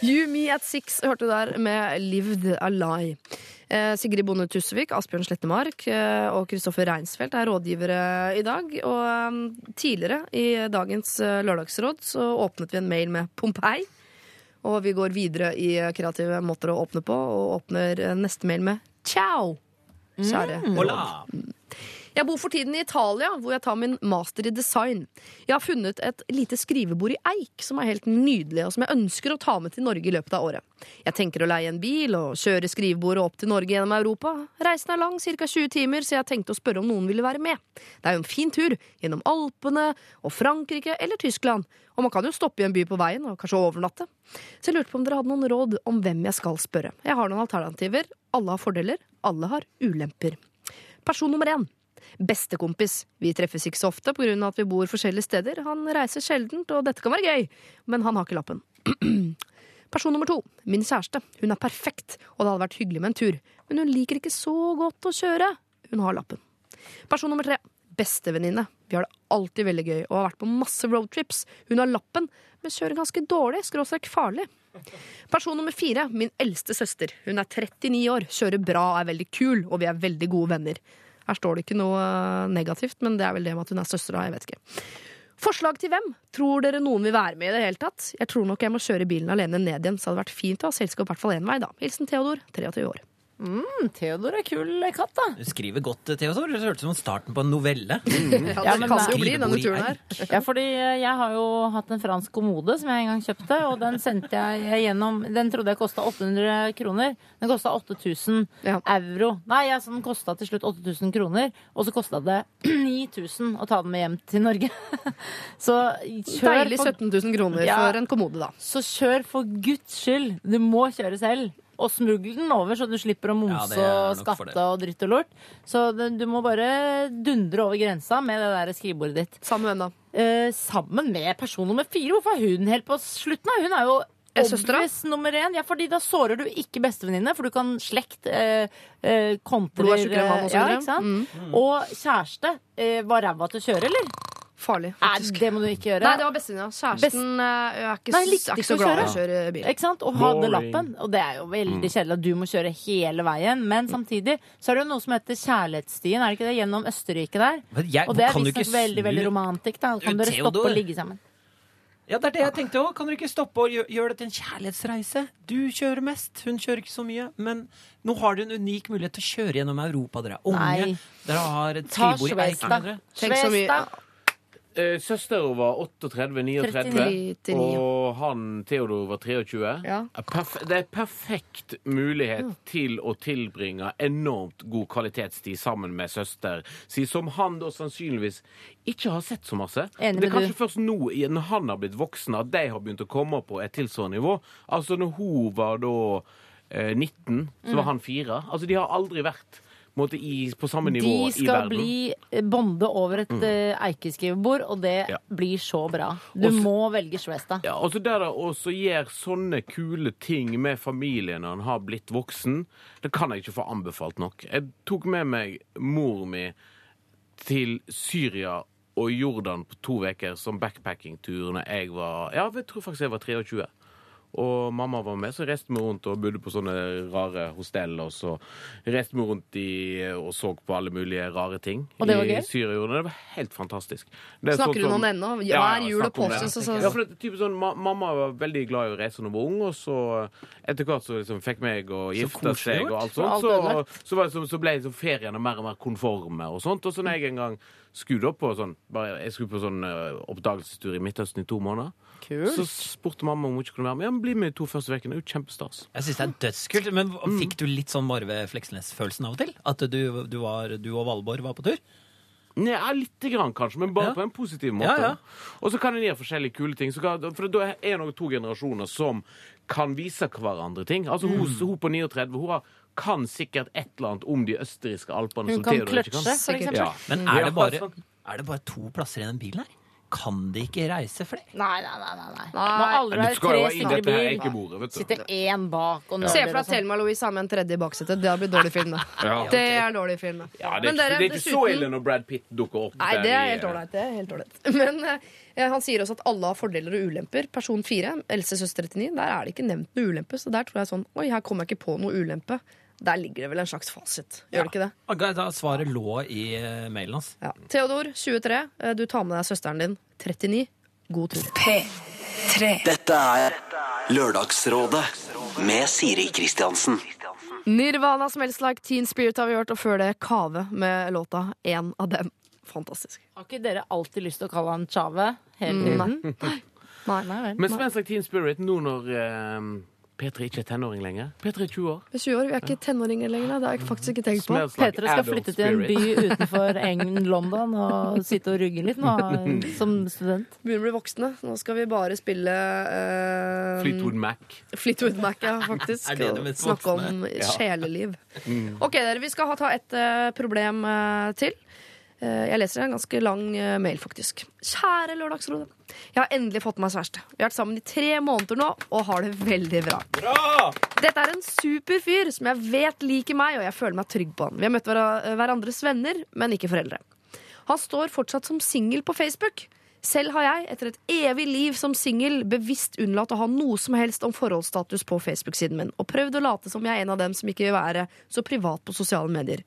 You Me At Six hørte du der med Lived a Lie. Eh, Sigrid Bonde Tusvik, Asbjørn Slettemark eh, og Kristoffer Reinsfeldt er rådgivere i dag. Og eh, tidligere i dagens eh, lørdagsråd så åpnet vi en mail med Pompeii. Og vi går videre i kreative måter å åpne på, og åpner eh, neste mail med ciao. Kjære Hola. jeg bor for tiden i Italia, hvor jeg tar min master i design. Jeg har funnet et lite skrivebord i eik som er helt nydelig, og som jeg ønsker å ta med til Norge i løpet av året. Jeg tenker å leie en bil og kjøre skrivebordet opp til Norge gjennom Europa. Reisen er lang, ca. 20 timer, så jeg tenkte å spørre om noen ville være med. Det er jo en fin tur gjennom Alpene og Frankrike eller Tyskland, og man kan jo stoppe i en by på veien og kanskje overnatte. Så jeg lurte på om dere hadde noen råd om hvem jeg skal spørre. Jeg har noen alternativer. Alle har fordeler, alle har ulemper. Person nummer én. Bestekompis. Vi treffes ikke så ofte pga. at vi bor forskjellige steder. Han reiser sjeldent, og dette kan være gøy, men han har ikke lappen. Person nummer to. Min kjæreste. Hun er perfekt, og det hadde vært hyggelig med en tur. Men hun liker ikke så godt å kjøre. Hun har lappen. Person nummer tre. Bestevenninne. Vi har det alltid veldig gøy og har vært på masse roadtrips. Hun har lappen, men kjører ganske dårlig, skråstrek farlig. Person nummer fire, min eldste søster. Hun er 39 år, kjører bra er veldig kul, og vi er veldig gode venner. Her står det ikke noe eh, negativt, men det er vel det med at hun er søstera. Jeg vet ikke. Forslag til hvem? Tror dere noen vil være med i det hele tatt? Jeg tror nok jeg må kjøre bilen alene ned igjen, så det hadde vært fint å ha selskap i hvert fall én vei, da. Hilsen Theodor, 23 år. Mm, Theodor er kul katt, da. Du skriver godt, Theodor. Det hørtes ut som starten på en novelle. Ja, det Ja, men kan det- det jo bli denne turen her. Ja, fordi eh, jeg har jo hatt en fransk kommode som jeg en gang kjøpte, og den sendte jeg gjennom Den trodde jeg kosta 800 kroner. Den kosta 8000 Ja. euro. Nei, altså den kosta til slutt 8000 kroner, og så kosta det 9000 å ta den med hjem til Norge. Så kjør Deilig for, 17 000 kroner Ja. for en kommode, da. så kjør for guds skyld. Du må kjøre selv. Og smugl den over, så du slipper å Ja, det er og skatte og dritt og lort. Så du må bare dundre over grensa med det der skrivebordet ditt. Sammen med hvem da? Eh, sammen med person nummer fire. Hvorfor er hun helt på slutten? Hun er jo obvious nummer én. Ja, fordi da sårer du ikke bestevenninne, for du kan slekt eh, eh, kontrer Blod er tjukkere enn vann og så ja, videre. ikke? Mm. Og kjæreste eh, var ræva til å kjøre, eller? Farlig, Nei, det må du ikke gjøre. Nei, det var bestevenninna. Kjæresten Best... er ikke, Nei, er ikke så glad i å kjøre. bil. Ikke sant? Og hadde lappen. Og det er jo veldig kjedelig at du må kjøre hele veien. Men samtidig så er det jo noe som heter Kjærlighetsstien, er det ikke det? Gjennom Østerrike der. Men jeg- Og det er visstnok ikke veldig, veldig romantisk. Da kan dere Theodor. stoppe og ligge sammen. Ja, det er det jeg tenkte òg. Kan dere ikke stoppe og gjøre det til en kjærlighetsreise? Du kjører mest, hun kjører ikke så mye. Men nå har du en unik mulighet til å kjøre gjennom Europa. Dere er unge. Nei. Dere har et skrivebord i eik Svesta. med dere. Tenk så mye. Eh, Søstera var 38-39, og han Theodor var 23. Ja. Det er perfekt mulighet til å tilbringe enormt god kvalitetstid sammen med søster si, som han da sannsynligvis ikke har sett så masse. Enig det er kanskje du. først nå, når han har blitt voksen, at de har begynt å komme på et tilsvarende nivå. Altså når hun var da eh, 19, så Mm. var han 4. Altså de har aldri vært måte, i, på samme nivå i verden. De skal bli eh, bonde over et eh, eikeskrivebord, og det Ja. blir så bra. Du også, må velge Svesta. Ja, og så der også gjør sånne kule ting med familien når han har blitt voksen, det kan jeg ikke få anbefalt nok. Jeg tok med meg mor mi til Syria og Jordan på to uker som backpackingtur når jeg var Ja, jeg tror faktisk jeg var 23. Og mamma var med, så reiste vi rundt og bodde på sånne rare hostell. Og så reiste vi rundt i, og så på alle mulige rare ting. Og det var i gøy? Syria og Det var helt fantastisk. Det er Snakker sånn hun om det ennå? Ja, ja, jul og påske, så- så- Ja, for det, er typisk sånn, ma Mamma var veldig glad i å reise når hun var ung, og så etter hvert så liksom fikk meg å gifte seg og alt sånt. Så, så, var det, så, så ble liksom feriene mer og mer konforme og sånt. Og så når jeg en gang skulle på sånn bare, Jeg skulle på sånn eh, oppdagelsestur i Midtøsten i to måneder. Kult. Så spurte mamma om hun ikke kunne være med. Ja, men Bli med de to første ukene. Det er jo kjempestas. Jeg synes det er dødskult. Men Mm. fikk du litt sånn Marve Fleksnes-følelsen av og til? At du, du, var, du og Valborg var på tur? Ja, lite grann kanskje, men bare Ja. på en positiv måte. Ja, ja. Og så kan en gjøre forskjellige kule ting. Så kan, for da er det to generasjoner som kan vise hverandre ting. Altså Hun, Mm. hun på 39 hun har, kan sikkert et eller annet om de østerrikske alpene. Hun som kan kløtsje, for eksempel. Ja. Men er det bare, er det bare to plasser i den bilen her? Kan de ikke reise flere? Nei, nei, nei. nei, nei. Må aldri være du skal jo tre stykker i bil. du. Sitte én bak og Se for deg og sånn. Thelma Louise har med en tredje i baksetet. Det blir dårlig film, da. Ja. Det er dårlig film, da. Ja, det, er dere, det er ikke så ille når Brad Pitt dukker opp. Nei, det er helt ålreit. Det er helt ålreit. Men eh, han sier også at alle har fordeler og ulemper. Person fire, Else søster 39, der er det ikke nevnt noe ulempe. Så der tror jeg sånn Oi, her kommer jeg ikke på noe ulempe. Der ligger det vel en slags fasit. Gjør det ikke det? Ah, Da svaret lå i eh, mailen hans. Ja. Theodor, 23. eh, Du tar med deg søsteren din, 39. God tur. P3. Dette er Lørdagsrådet med Siri Kristiansen. Nirvana Smells Like Teen Spirit har vi hørt, og før det Kave med låta En av dem. Fantastisk. Har ikke dere alltid lyst til å kalle han Tjave hele tiden? Nei. Nei vel. Men like Teen Spirit nå når eh, P3 ikke er tenåring lenger. P3 er 20 år. Vi er 20 år, vi er ikke tenåringer lenger. da. Det har jeg faktisk ikke tenkt på. Like Petra skal flytte til en by utenfor England, London og sitte og rugge litt nå som student. Begynner å bli voksne. Nå skal vi bare spille uh, Fleetwood Mac. Fleetwood Mac, ja, faktisk. Er det det med snakke om sjeleliv. Ok, dere, vi skal ha- ta et uh, problem uh, til. Eh, jeg leser en ganske lang eh, mail, faktisk. Kjære Lørdagsrådet. Jeg har endelig fått meg kjæreste. Vi har vært sammen i tre måneder nå og har det veldig bra. Dette er en super fyr som jeg vet liker meg, og jeg føler meg trygg på han. Vi har møtt hvera- hverandres venner, men ikke foreldre. Han står fortsatt som singel på Facebook. Selv har jeg, etter et evig liv som singel, bevisst unnlatt å ha noe som helst om forholdsstatus på Facebook-siden min, og prøvd å late som jeg er en av dem som ikke vil være så privat på sosiale medier.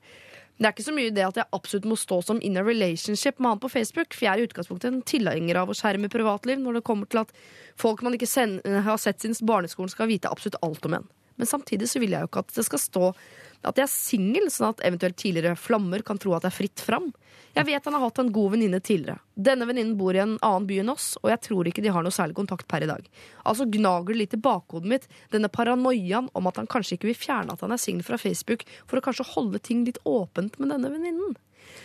Det er ikke så mye det at jeg absolutt må stå som in a relationship med han på Facebook, for jeg er i utgangspunktet en tilhenger av å skjerme privatliv når det kommer til at folk man ikke sen har sett siden barneskolen, skal vite absolutt alt om en. Men samtidig så vil jeg jo ikke at det skal stå at jeg er singel, sånn at eventuelt tidligere flammer kan tro at det er fritt fram. Jeg vet han har hatt en god venninne tidligere. Denne venninnen bor i en annen by enn oss, og jeg tror ikke de har noe særlig kontakt per i dag. Altså gnager det litt i bakhodet mitt, denne paranoiaen om at han kanskje ikke vil fjerne at han er singel fra Facebook, for å kanskje holde ting litt åpent med denne venninnen.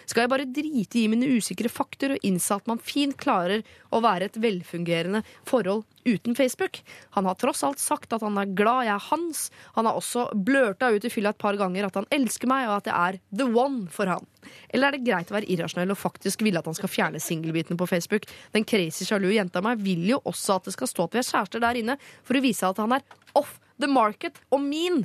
Skal jeg bare drite i mine usikre fakter og innse at man fint klarer å være et velfungerende forhold uten Facebook? Han har tross alt sagt at han er glad jeg er hans. Han har også blørta ut i fylla et par ganger at han elsker meg, og at jeg er the one for han. Eller er det greit å være irrasjonell og faktisk ville at han skal fjerne singelbitene på Facebook? Den crazy sjalu jenta meg vil jo også at det skal stå at vi er kjærester der inne, for å vise at han er off the market og min.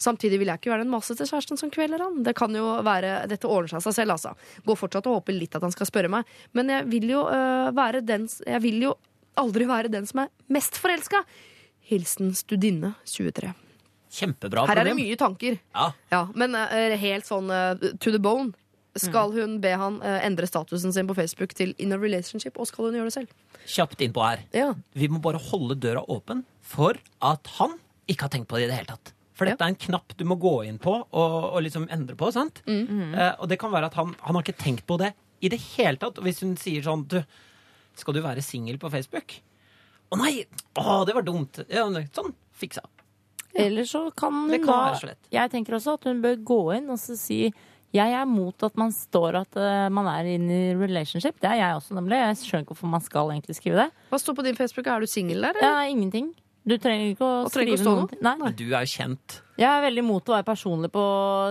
Samtidig vil jeg ikke være den masete kjæresten som kveler han. Det kan jo være, Dette ordner seg av seg selv, altså. Går fortsatt og håper litt at han skal spørre meg. Men jeg vil jo øh, være den Jeg vil jo aldri være den som er mest forelska. Hilsen Studinne 23. Kjempebra Her er det mye tanker. Ja. Ja, men øh, helt sånn øh, to the bone. Skal hun be han øh, endre statusen sin på Facebook til in a relationship, og skal hun gjøre det selv? Kjapt innpå her. Ja. Vi må bare holde døra åpen for at han ikke har tenkt på det i det hele tatt. For dette er en knapp du må gå inn på og, og liksom endre på. sant? Eh, og det kan være at han, han har ikke tenkt på det i det hele tatt. Og hvis hun sier sånn du, Skal du være singel på Facebook? Å nei! Å, det var dumt. Ja, sånn. Fiksa. Eller så kan hun kan da så. Jeg tenker også at hun bør gå inn og så si jeg er mot at man står at eh, man er in i relationship. Det er jeg også, nemlig. Jeg skjønner ikke hvorfor man skal egentlig skrive det. Hva står på din Facebook? Er du singel der? Ja, ingenting. Du trenger ikke å skrive stå noe? Nei. Du er jo kjent. Jeg er veldig imot å være personlig på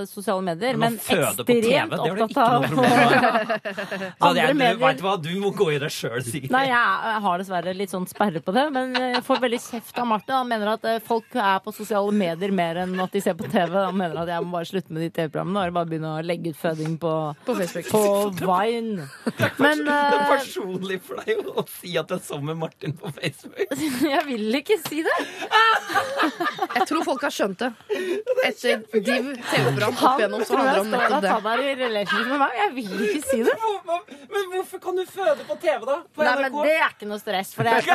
sosiale medier, Men men føde på TV, ekstremt opptatt av problem Andre jeg, medier. vet du hva, du må gå i deg sjøl, Sigrid. Nei, jeg har dessverre litt sånn sperre på det, men jeg får veldig kjeft av Martin. Han mener at eh, folk er på sosiale medier mer enn at de ser på TV. Han mener at jeg må bare slutte med de TV-programmene og bare begynne å legge ut føding på, På Facebook. på Vine. Men Det er eh, personlig for deg å si at jeg er sammen med Martin på Facebook. jeg vil ikke si det. Jeg tror folk har skjønt det. Etter Div TV-program opp igjennom så handler det om nettopp det. han er i relationship med meg. Jeg vil ikke si det. Men hvorfor kan du føde på TV, da? På Nei, men det er ikke noe stress, for det er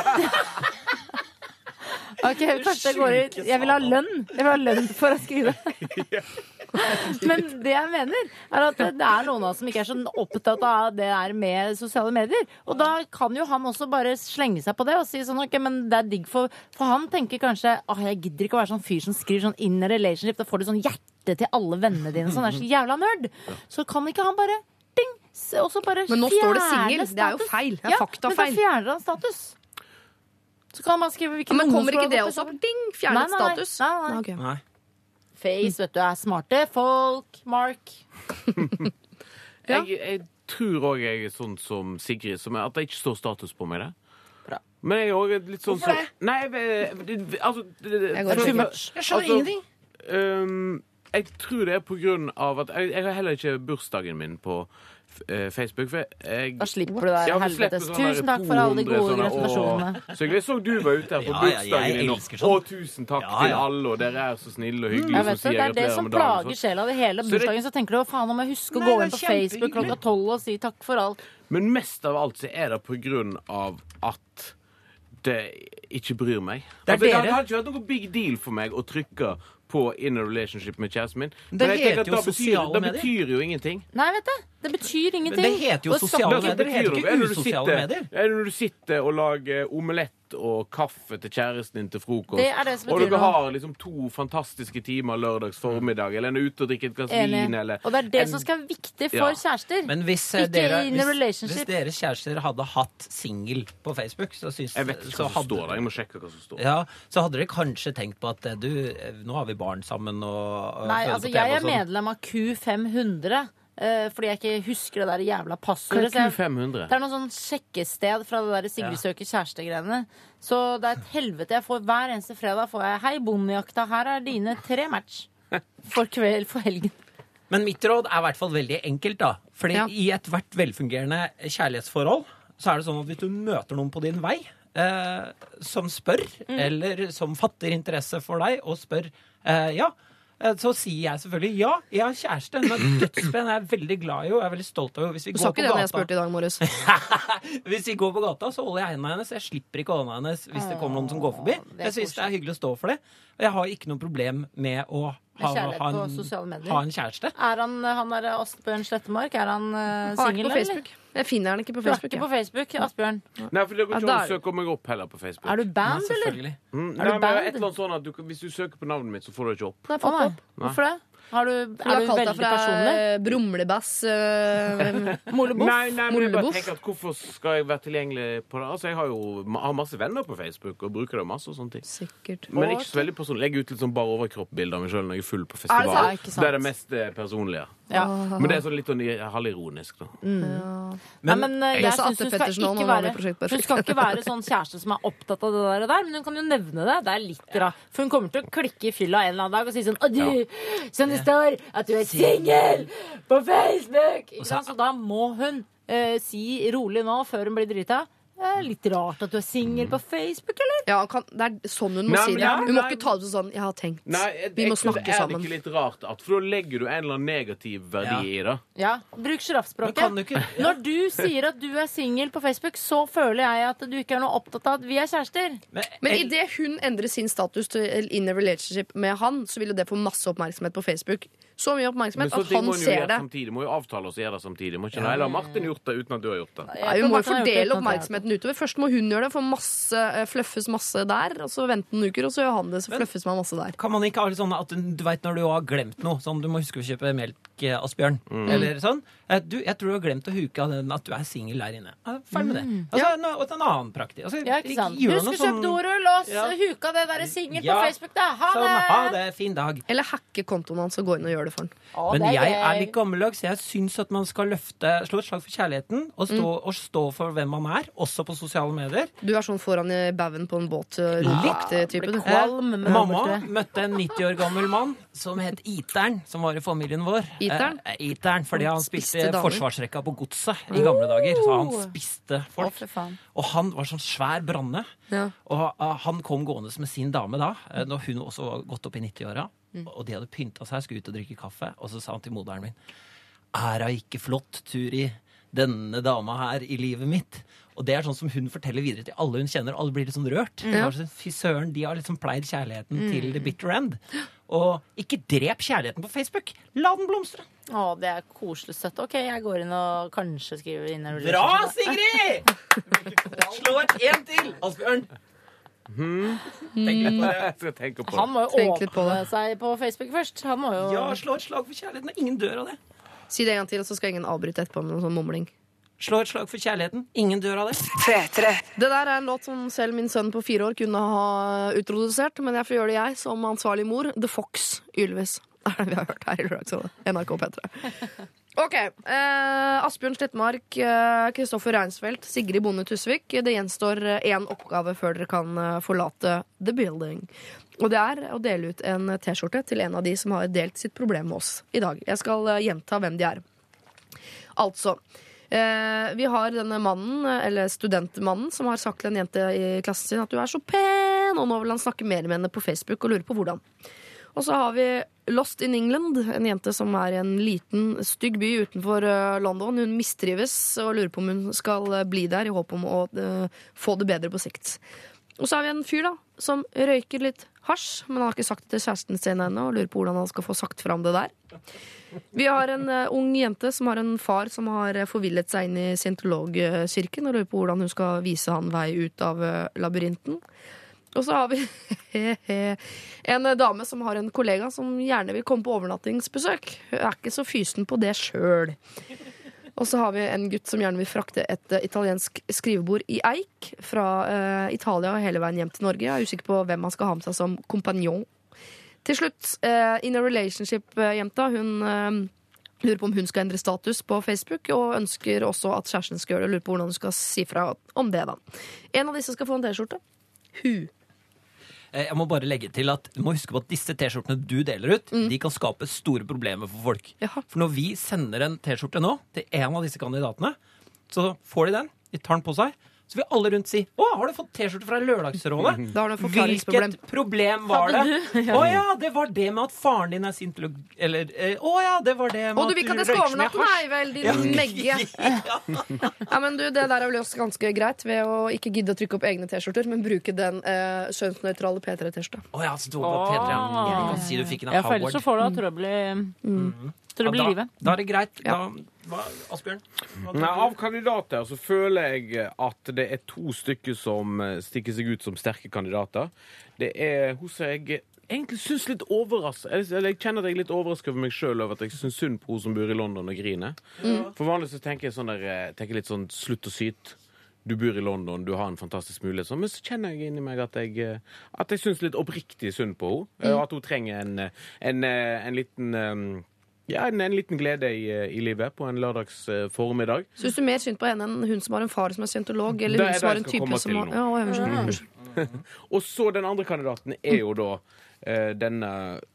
Ok, jeg går ut Jeg vil ha lønn. Jeg vil ha lønn for å skrive. Men det jeg mener, er at det er noen av oss som ikke er så opptatt av det der med sosiale medier. Og da kan jo han også bare slenge seg på det og si sånn ok, men det er digg for For han tenker kanskje åh, jeg gidder ikke å være sånn fyr som skriver sånn in a relationship. Da får du sånn hjerte til alle vennene dine. Sånn, er så jævla nerd. Så kan ikke han bare ding, og så bare Men nå står det fjerne singel. Det er jo feil. Det er ja, faktafeil. Men da fjerner han status. Så kan man skrive hvilken Men kommer ikke det også opp? Ding! Fjernet Nei, nei, nei. status? Nei, nei. Ok. Nei. Face, vet du, er smarte folk. Mark. Ja. Jeg, jeg tror òg jeg er sånn som Sigrid, som er, at det ikke står status på meg. det. Bra. Men jeg er òg litt sånn Hvorfor som Nei, det- altså det- det- Jeg går for- for. Jeg skjønner Altså, ingenting. Um, jeg tror det er på grunn av at Jeg, jeg har heller ikke bursdagen min på Facebook. For jeg, Da slipper du det Ja, helvetes. Tusen takk for alle de gode gratulasjonene. «Åh». Så jeg så du var ute her på bursdagen din. Og, sånn. tusen takk Ja, til alle, og dere er så snille og hyggelige. Jeg som vet det, er det som plager sånn. sjela di hele bursdagen. Så tenker du faen, om jeg husker å gå inn på Facebook klokka tolv og si takk for alt. Men mest av alt så er det på grunn av at det ikke bryr meg. Det altså, det, hadde ikke vært noe big deal for meg å trykke på in a relationship med kjæresten min. Det heter jo sosiale medier. det betyr jo ingenting. Nei, vet du. Det betyr ingenting. Men det heter jo sosiale medier. Det heter ikke usosiale sitter- medier. er når du sitter og lager omelett og kaffe til kjæresten din til frokost. Det er det som og betyr dere noe. har liksom to fantastiske timer lørdags formiddag, eller en er ute og drikker et glass vin, eller Og det er det en- som skal være viktig for Ja. kjærester. Men hvis, eh, Ikke dere, in a relationship. hvis deres kjærester hadde hatt singel på Facebook, så, syns, Jeg vet ikke hva som hadde står der. Jeg må sjekke hva som står. ja, så hadde dere kanskje tenkt på at eh, du, eh, nå har vi barn sammen og, og Nei, altså jeg er sånn. medlem av Q500. Eh, fordi jeg ikke husker det der jævla passordet. så er jeg- Det er noe sånn sjekkested fra det der Sigrid søker kjæreste-greiene. Så det er et helvete. Jeg får Hver eneste fredag får jeg 'Hei, bondejakta, her er dine tre match'. For kveld, for helgen. Men mitt råd er i hvert fall veldig enkelt, da. Fordi Ja. i ethvert velfungerende kjærlighetsforhold så er det sånn at hvis du møter noen på din vei eh, som spør, Mm. eller som fatter interesse for deg, og spør eh, ja, så sier jeg selvfølgelig ja, jeg har kjæreste. Hun er dødspen, jeg er veldig glad i henne, jeg er veldig stolt av henne. Hvis vi Du går sa på ikke det når jeg spurte i dag morges. Hvis vi går på gata, så holder jeg hendene hennes. Jeg slipper ikke hånda hennes hvis det kommer noen som går forbi. Jeg syns det er hyggelig å stå for det. Og jeg har ikke noe problem med å ha, Med ha, en, ha en kjæreste. Er han, han er Asbjørn Slettemark? Er han uh, singel, eller? Facebook. Jeg finner den ikke på Du er Facebook. ikke jeg. på Facebook, Asbjørn. Nei, for det går Ja, ikke an å er- søke meg opp heller på Facebook. Er du band, eller? Mm, Er nei, du men band? et eller annet sånn at du, kan- Hvis du søker på navnet mitt, så får du ikke opp. Nei, Å nei. opp. Hvorfor det? Har du, Du er har du kalt deg fra personlig? eh, Brumlebass. Uh, Moleboff? Nei, nei, men jeg bare tenker at Hvorfor skal jeg være tilgjengelig på det? Altså, Jeg har jo har masse venner på Facebook og bruker det masse. og sånne ting Sikkert. Men ikke så veldig personlig. Legger ut litt sånn bare overkropp-bilder av meg sjøl når jeg er full på Er det festival. sant? Det er det mest eh, personlige. Ja. Men det er sånn litt sånn halvironisk. da Nei, men Nei, men jeg syns hun skal ikke være Hun skal ikke være sånn kjæreste som er opptatt av det der, og der men hun kan jo nevne det. Det er litt rart. For hun kommer til å klikke i fylla en eller annen dag og si sånn Å, du, som det står at du er singel på Facebook! Ikke sant? Så da må hun eh, si rolig nå, før hun blir drita. Det er litt rart at du er singel på Facebook, eller? Ja, kan, det er sånn hun må Nei, si men- det. ja, men Hun må ikke ta det sånn 'jeg har tenkt'. Nei, jeg, Vi må jeg synes snakke det er sammen. ikke litt rart at For da legger du en eller annen negativ verdi i det. Ja, Bruk Men sjiraffspråket. kan du ikke Når du sier at du er singel på Facebook, så føler jeg at du ikke er noe opptatt av at vi er kjærester. Men, Men idet hun endrer sin status til in a relationship med han, så vil jo det få masse oppmerksomhet på Facebook. Så mye oppmerksomhet så at han ser det. samtidig. Må jo avtale oss å gjøre det samtidig. Må ikke ja. Eller har Martin gjort det uten at du har gjort det? Ja, hun må jo fordele oppmerksomheten utover. Først må hun gjøre det, for masse, eh, fluffes masse der, og så vente noen uker, og så gjør han det, så fluffes man masse der. Kan man ikke ha litt sånn at du, veit vet når du har glemt noe, sånn du må huske å kjøpe melk, Asbjørn, Asbjørn, eller sånn. Eh, Du, jeg tror du har glemt å huke av den at du er singel der inne. Ferdig med det. Altså, ja. og en annen praktisk. Altså, Ja, ikke sant? Husk å kjøpe sånn- dorull og Ja. s- huka det være singel på Facebook, da. Ha Sånn, ha det! det, fin dag. Eller hacke kontoen hans og gå inn og gjøre det for han. Å, Men det jeg er litt gammeldags. Jeg syns at man skal løfte, slå et slag for kjærligheten og stå, Mm. og stå for hvem man er, også på sosiale medier. Du er sånn foran i baugen på en båt, eh, aktig type, Ja, kvalm med Mamma møtte en 90 år gammel mann som het Iteren, som var i familien vår. Iteren? Eh, Iteren, fordi han spiste spilte damer. forsvarsrekka på godset i gamle dager. Så han spiste folk. fy. Og han var sånn svær branne. Ja. Og eh, han kom gående med sin dame da, eh, når hun også var gått opp i 90-åra. Og de hadde pynta seg, skulle ut og drikke kaffe. Og så sa han til moderen min Er hun ikke flott, Turi? Denne dama her i livet mitt. Og det er sånn som hun forteller videre til alle hun kjenner. og Alle blir litt sånn rørt. Mm. sånn, Fy søren, de har liksom pleid kjærligheten til the bitter end. Og ikke drep kjærligheten på Facebook. La den blomstre. Å, det er koselig søtt. OK, jeg går inn og kanskje skriver inn en Bra. Sigrid! Slå et én til, Asbjørn. Tenk litt på det. Jeg skal tenke på Han må jo Tenk litt på åpne det. seg på Facebook først. Han må jo Ja, slå et slag for kjærligheten. Ingen dør av det. Si det en gang til, og så skal ingen avbryte etterpå med noen sånn mumling. Slå et slag for kjærligheten. Ingen dør av det. P3. Det der er en låt som selv min sønn på fire år kunne ha utrodusert, men jeg får gjøre det jeg som ansvarlig mor. The Fox, Ylvis. Det er det vi har hørt her i Lørdagsrådet. NRK P3. OK. Eh, Asbjørn Slettmark, eh, Kristoffer Reinsfeldt, Sigrid Bonde Tusvik. Det gjenstår én oppgave før dere kan eh, forlate the building. Og det er å dele ut en T-skjorte til en av de som har delt sitt problem med oss i dag. Jeg skal eh, gjenta hvem de er. Altså eh, Vi har denne mannen, eh, eller studentmannen, som har sagt til en jente i klassen sin at du er så pen, og nå vil han snakke mer med henne på Facebook og lurer på hvordan. Og så har vi Lost in England, en jente som er i en liten, stygg by utenfor eh, London. Hun mistrives og lurer på om hun skal eh, bli der i håp om å eh, få det bedre på sikt. Og så har vi en fyr da, som røyker litt hasj, men han har ikke sagt det til kjæresten sin ennå, og lurer på hvordan han skal få sagt fram det der. Vi har en ung jente som har en far som har forvillet seg inn i scientologkirken, og lurer på hvordan hun skal vise han vei ut av labyrinten. Og så har vi en eh, dame som har en kollega som gjerne vil komme på overnattingsbesøk. Hun er ikke så fysen på det sjøl. Og så har vi en gutt som gjerne vil frakte et eh, italiensk skrivebord i eik fra Italia Italia hele veien hjem til Norge. Jeg er usikker på hvem han skal ha med seg som kompanjong. Til slutt, eh, in a relationship-jenta, hun eh, lurer på om hun skal endre status på Facebook, og ønsker også at kjæresten skal gjøre det. Lurer på hvordan hun skal si fra om det, da. En av disse skal få en T-skjorte. Hun. Eh, Jeg må bare legge til at Du må huske på at disse T-skjortene du deler ut, de kan skape store problemer for folk. Jaha. For når vi sender en T-skjorte nå til en av disse kandidatene, så får de den, de tar den på seg, Så vil alle rundt si 'Å, har du fått T-skjorte fra Lørdagsrådet?' Da har du et. Hvilket problem var det? Å ja, det var det med at faren din er sint' Eller eh, Å ja, det var det med Og du vil ikke at du røyker så mye overnatte? Nei hasj. vel, din megge. Ja, men du, Det der er vel også ganske greit ved å ikke gidde å trykke opp egne T-skjorter, men bruke den eh, kjønnsnøytrale P3-T-skjorta. Å ja, så du var på P3. ja. Du kan si du fikk en Ja, for ellers så får du trøbbel i, trøbbel i Ja, livet. Da, da er det greit. Da, hva, Asbjørn? Hva Nei, av kandidater så føler jeg at det er to stykker som eh, stikker seg ut som sterke kandidater. Det er hun som jeg egentlig syns litt overraska Eller jeg kjenner at jeg er litt overraska over meg sjøl over at jeg syns synd på hun som bor i London og griner. For vanligvis så tenker jeg sånn der, eh, tenker litt sånn slutt å syte. Du bor i London, du har en fantastisk mulighet. sånn, Men så kjenner jeg inni meg at jeg, eh, at jeg syns litt oppriktig synd på henne. Og at hun trenger en, en, en liten ja, en, en liten glede i, eh, i livet på en lørdags eh, formiddag. Syns du mer synd på henne enn hun som har en far som er scientolog? Eller Det hun som har en type som har ja, unnskyld, unnskyld. Og så den andre kandidaten er jo da eh, denne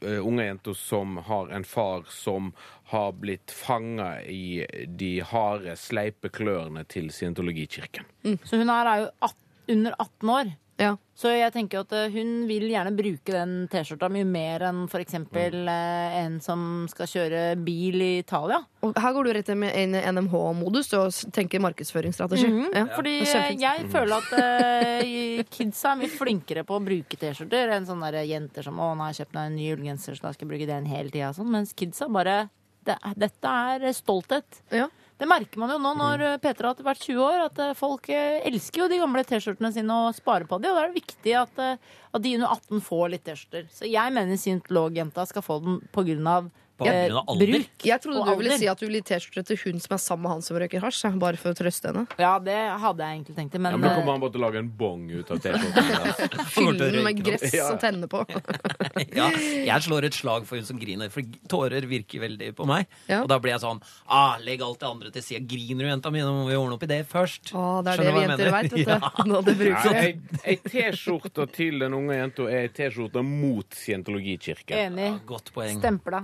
uh, unge jenta som har en far som har blitt fanga i de harde, sleipe klørne til scientologikirken. Så hun her er jo at, under 18 år. Ja. Så jeg tenker at eh, hun vil gjerne bruke den T-skjorta mye mer enn f.eks. Mm. eh, en som skal kjøre bil i Italia. Og her går du rett inn i NMH-modus og tenker markedsføringsstrategi. ja. Fordi det er eh, kjempefint. jeg føler at uh, kidsa er mye flinkere på å bruke T-skjorter enn sånne der jenter som 'Å, nå har jeg kjøpt meg en ny ullgenser, så da skal jeg bruke den hele tida'. Sånn. Mens kidsa bare det, Dette er stolthet. Ja. Det merker man jo nå når eh, Peter har vært 20 år, at eh, folk eh, elsker jo de gamle T-skjortene sine og sparer på de, og da er det viktig at, at de under 18 får litt T-skjorter. Så jeg mener scientologjenta skal få den på grunn av På grunn av alder? bruk. Jeg trodde og du ville alder. si at du ville gi T-skjorte til hun som er sammen med han som røyker hasj. ja, Bare for å trøste henne. Ja, det hadde jeg egentlig tenkt. Men, Ja, men da eh, kommer han bare til å lage en bong ut av T-skjorten. Fylle den med røyke gress Ja. og tenne på. Ja, jeg slår et slag for hun som griner, for tårer virker veldig på meg. Ja. Og da blir jeg sånn ah, Legg alt det andre til side. Griner du, jenta mi? Nå må vi ordne opp i det først. Å, det er Skjønner det vi hva jeg jenter mener? veit, vet du. Ja. Når det brukes. Ja, ei ei T-skjorte til den unge jenta er ei T-skjorte mot scientologikirken. enig. Godt poeng. Stempla.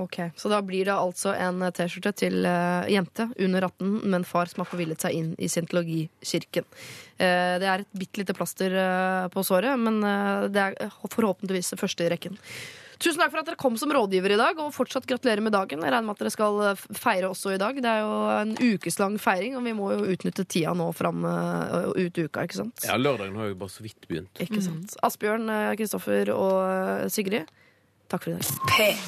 Ok, Så da blir det altså en T-skjorte til uh, jente under 18, men far som har forvillet seg inn i scientologikirken. Uh, det er et bitte lite plaster uh, på såret, men eh, det er forhåpentligvis det første i rekken. Tusen takk for at dere kom som rådgiver i dag, og fortsatt gratulerer med dagen. Jeg regner med at dere skal eh, feire også i dag. Det er jo en ukeslang feiring, og vi må jo utnytte tida nå fram og ut uka, ikke sant? Ja, lørdagen har jo bare så vidt begynt. Ikke sant? Asbjørn, eh, Kristoffer og eh, Sigrid, takk for i dag.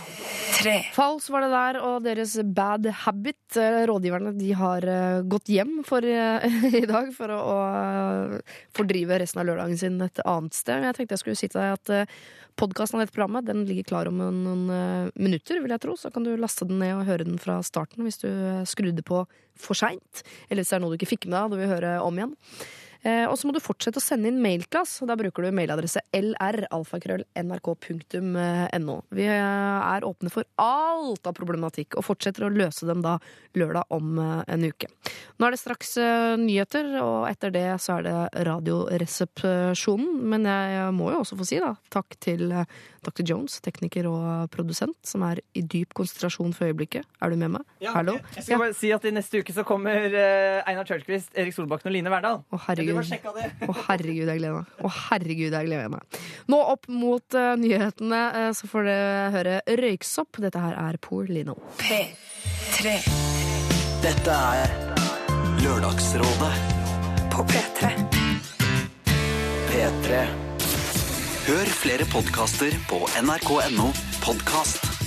P3. Fals var det der, og deres bad habit. Eh, Rådgiverne de har eh, gått hjem for eh, i dag for å, å fordrive resten av lørdagen sin et annet sted. Jeg tenkte jeg skulle si til deg at podkasten av dette programmet den ligger klar om noen minutter, vil jeg tro. Så kan du laste den ned og høre den fra starten hvis du skrudde på for seint. Eller hvis det er noe du ikke fikk med deg du vil høre om igjen. Eh, og så må du fortsette å sende inn mailklass. og Da bruker du mailadresse lralfakrøll.nrk.no. Vi eh, er åpne for alt av problematikk, og fortsetter å løse dem da lørdag om eh, en uke. Nå er det straks nyheter, og etter det så er det Radioresepsjonen. Men jeg må jo også få si da, takk til Dr. Jones, tekniker og produsent, som er i dyp konsentrasjon for øyeblikket. Er du med meg? Hallo? Jeg skal bare si at I neste uke så kommer Einar Tørnquist, Erik Solbakken og Line Verdal. Å, Jeg herregud. Å, herregud, jeg gleder meg. Å, herregud, jeg gleder meg. Nå opp mot uh, nyhetene, uh, så får dere høre Røyksopp. Dette her er Poor Lino. P3. Dette er Lørdagsrådet På P3. P3. Hør flere podkaster på nrk.no podkast.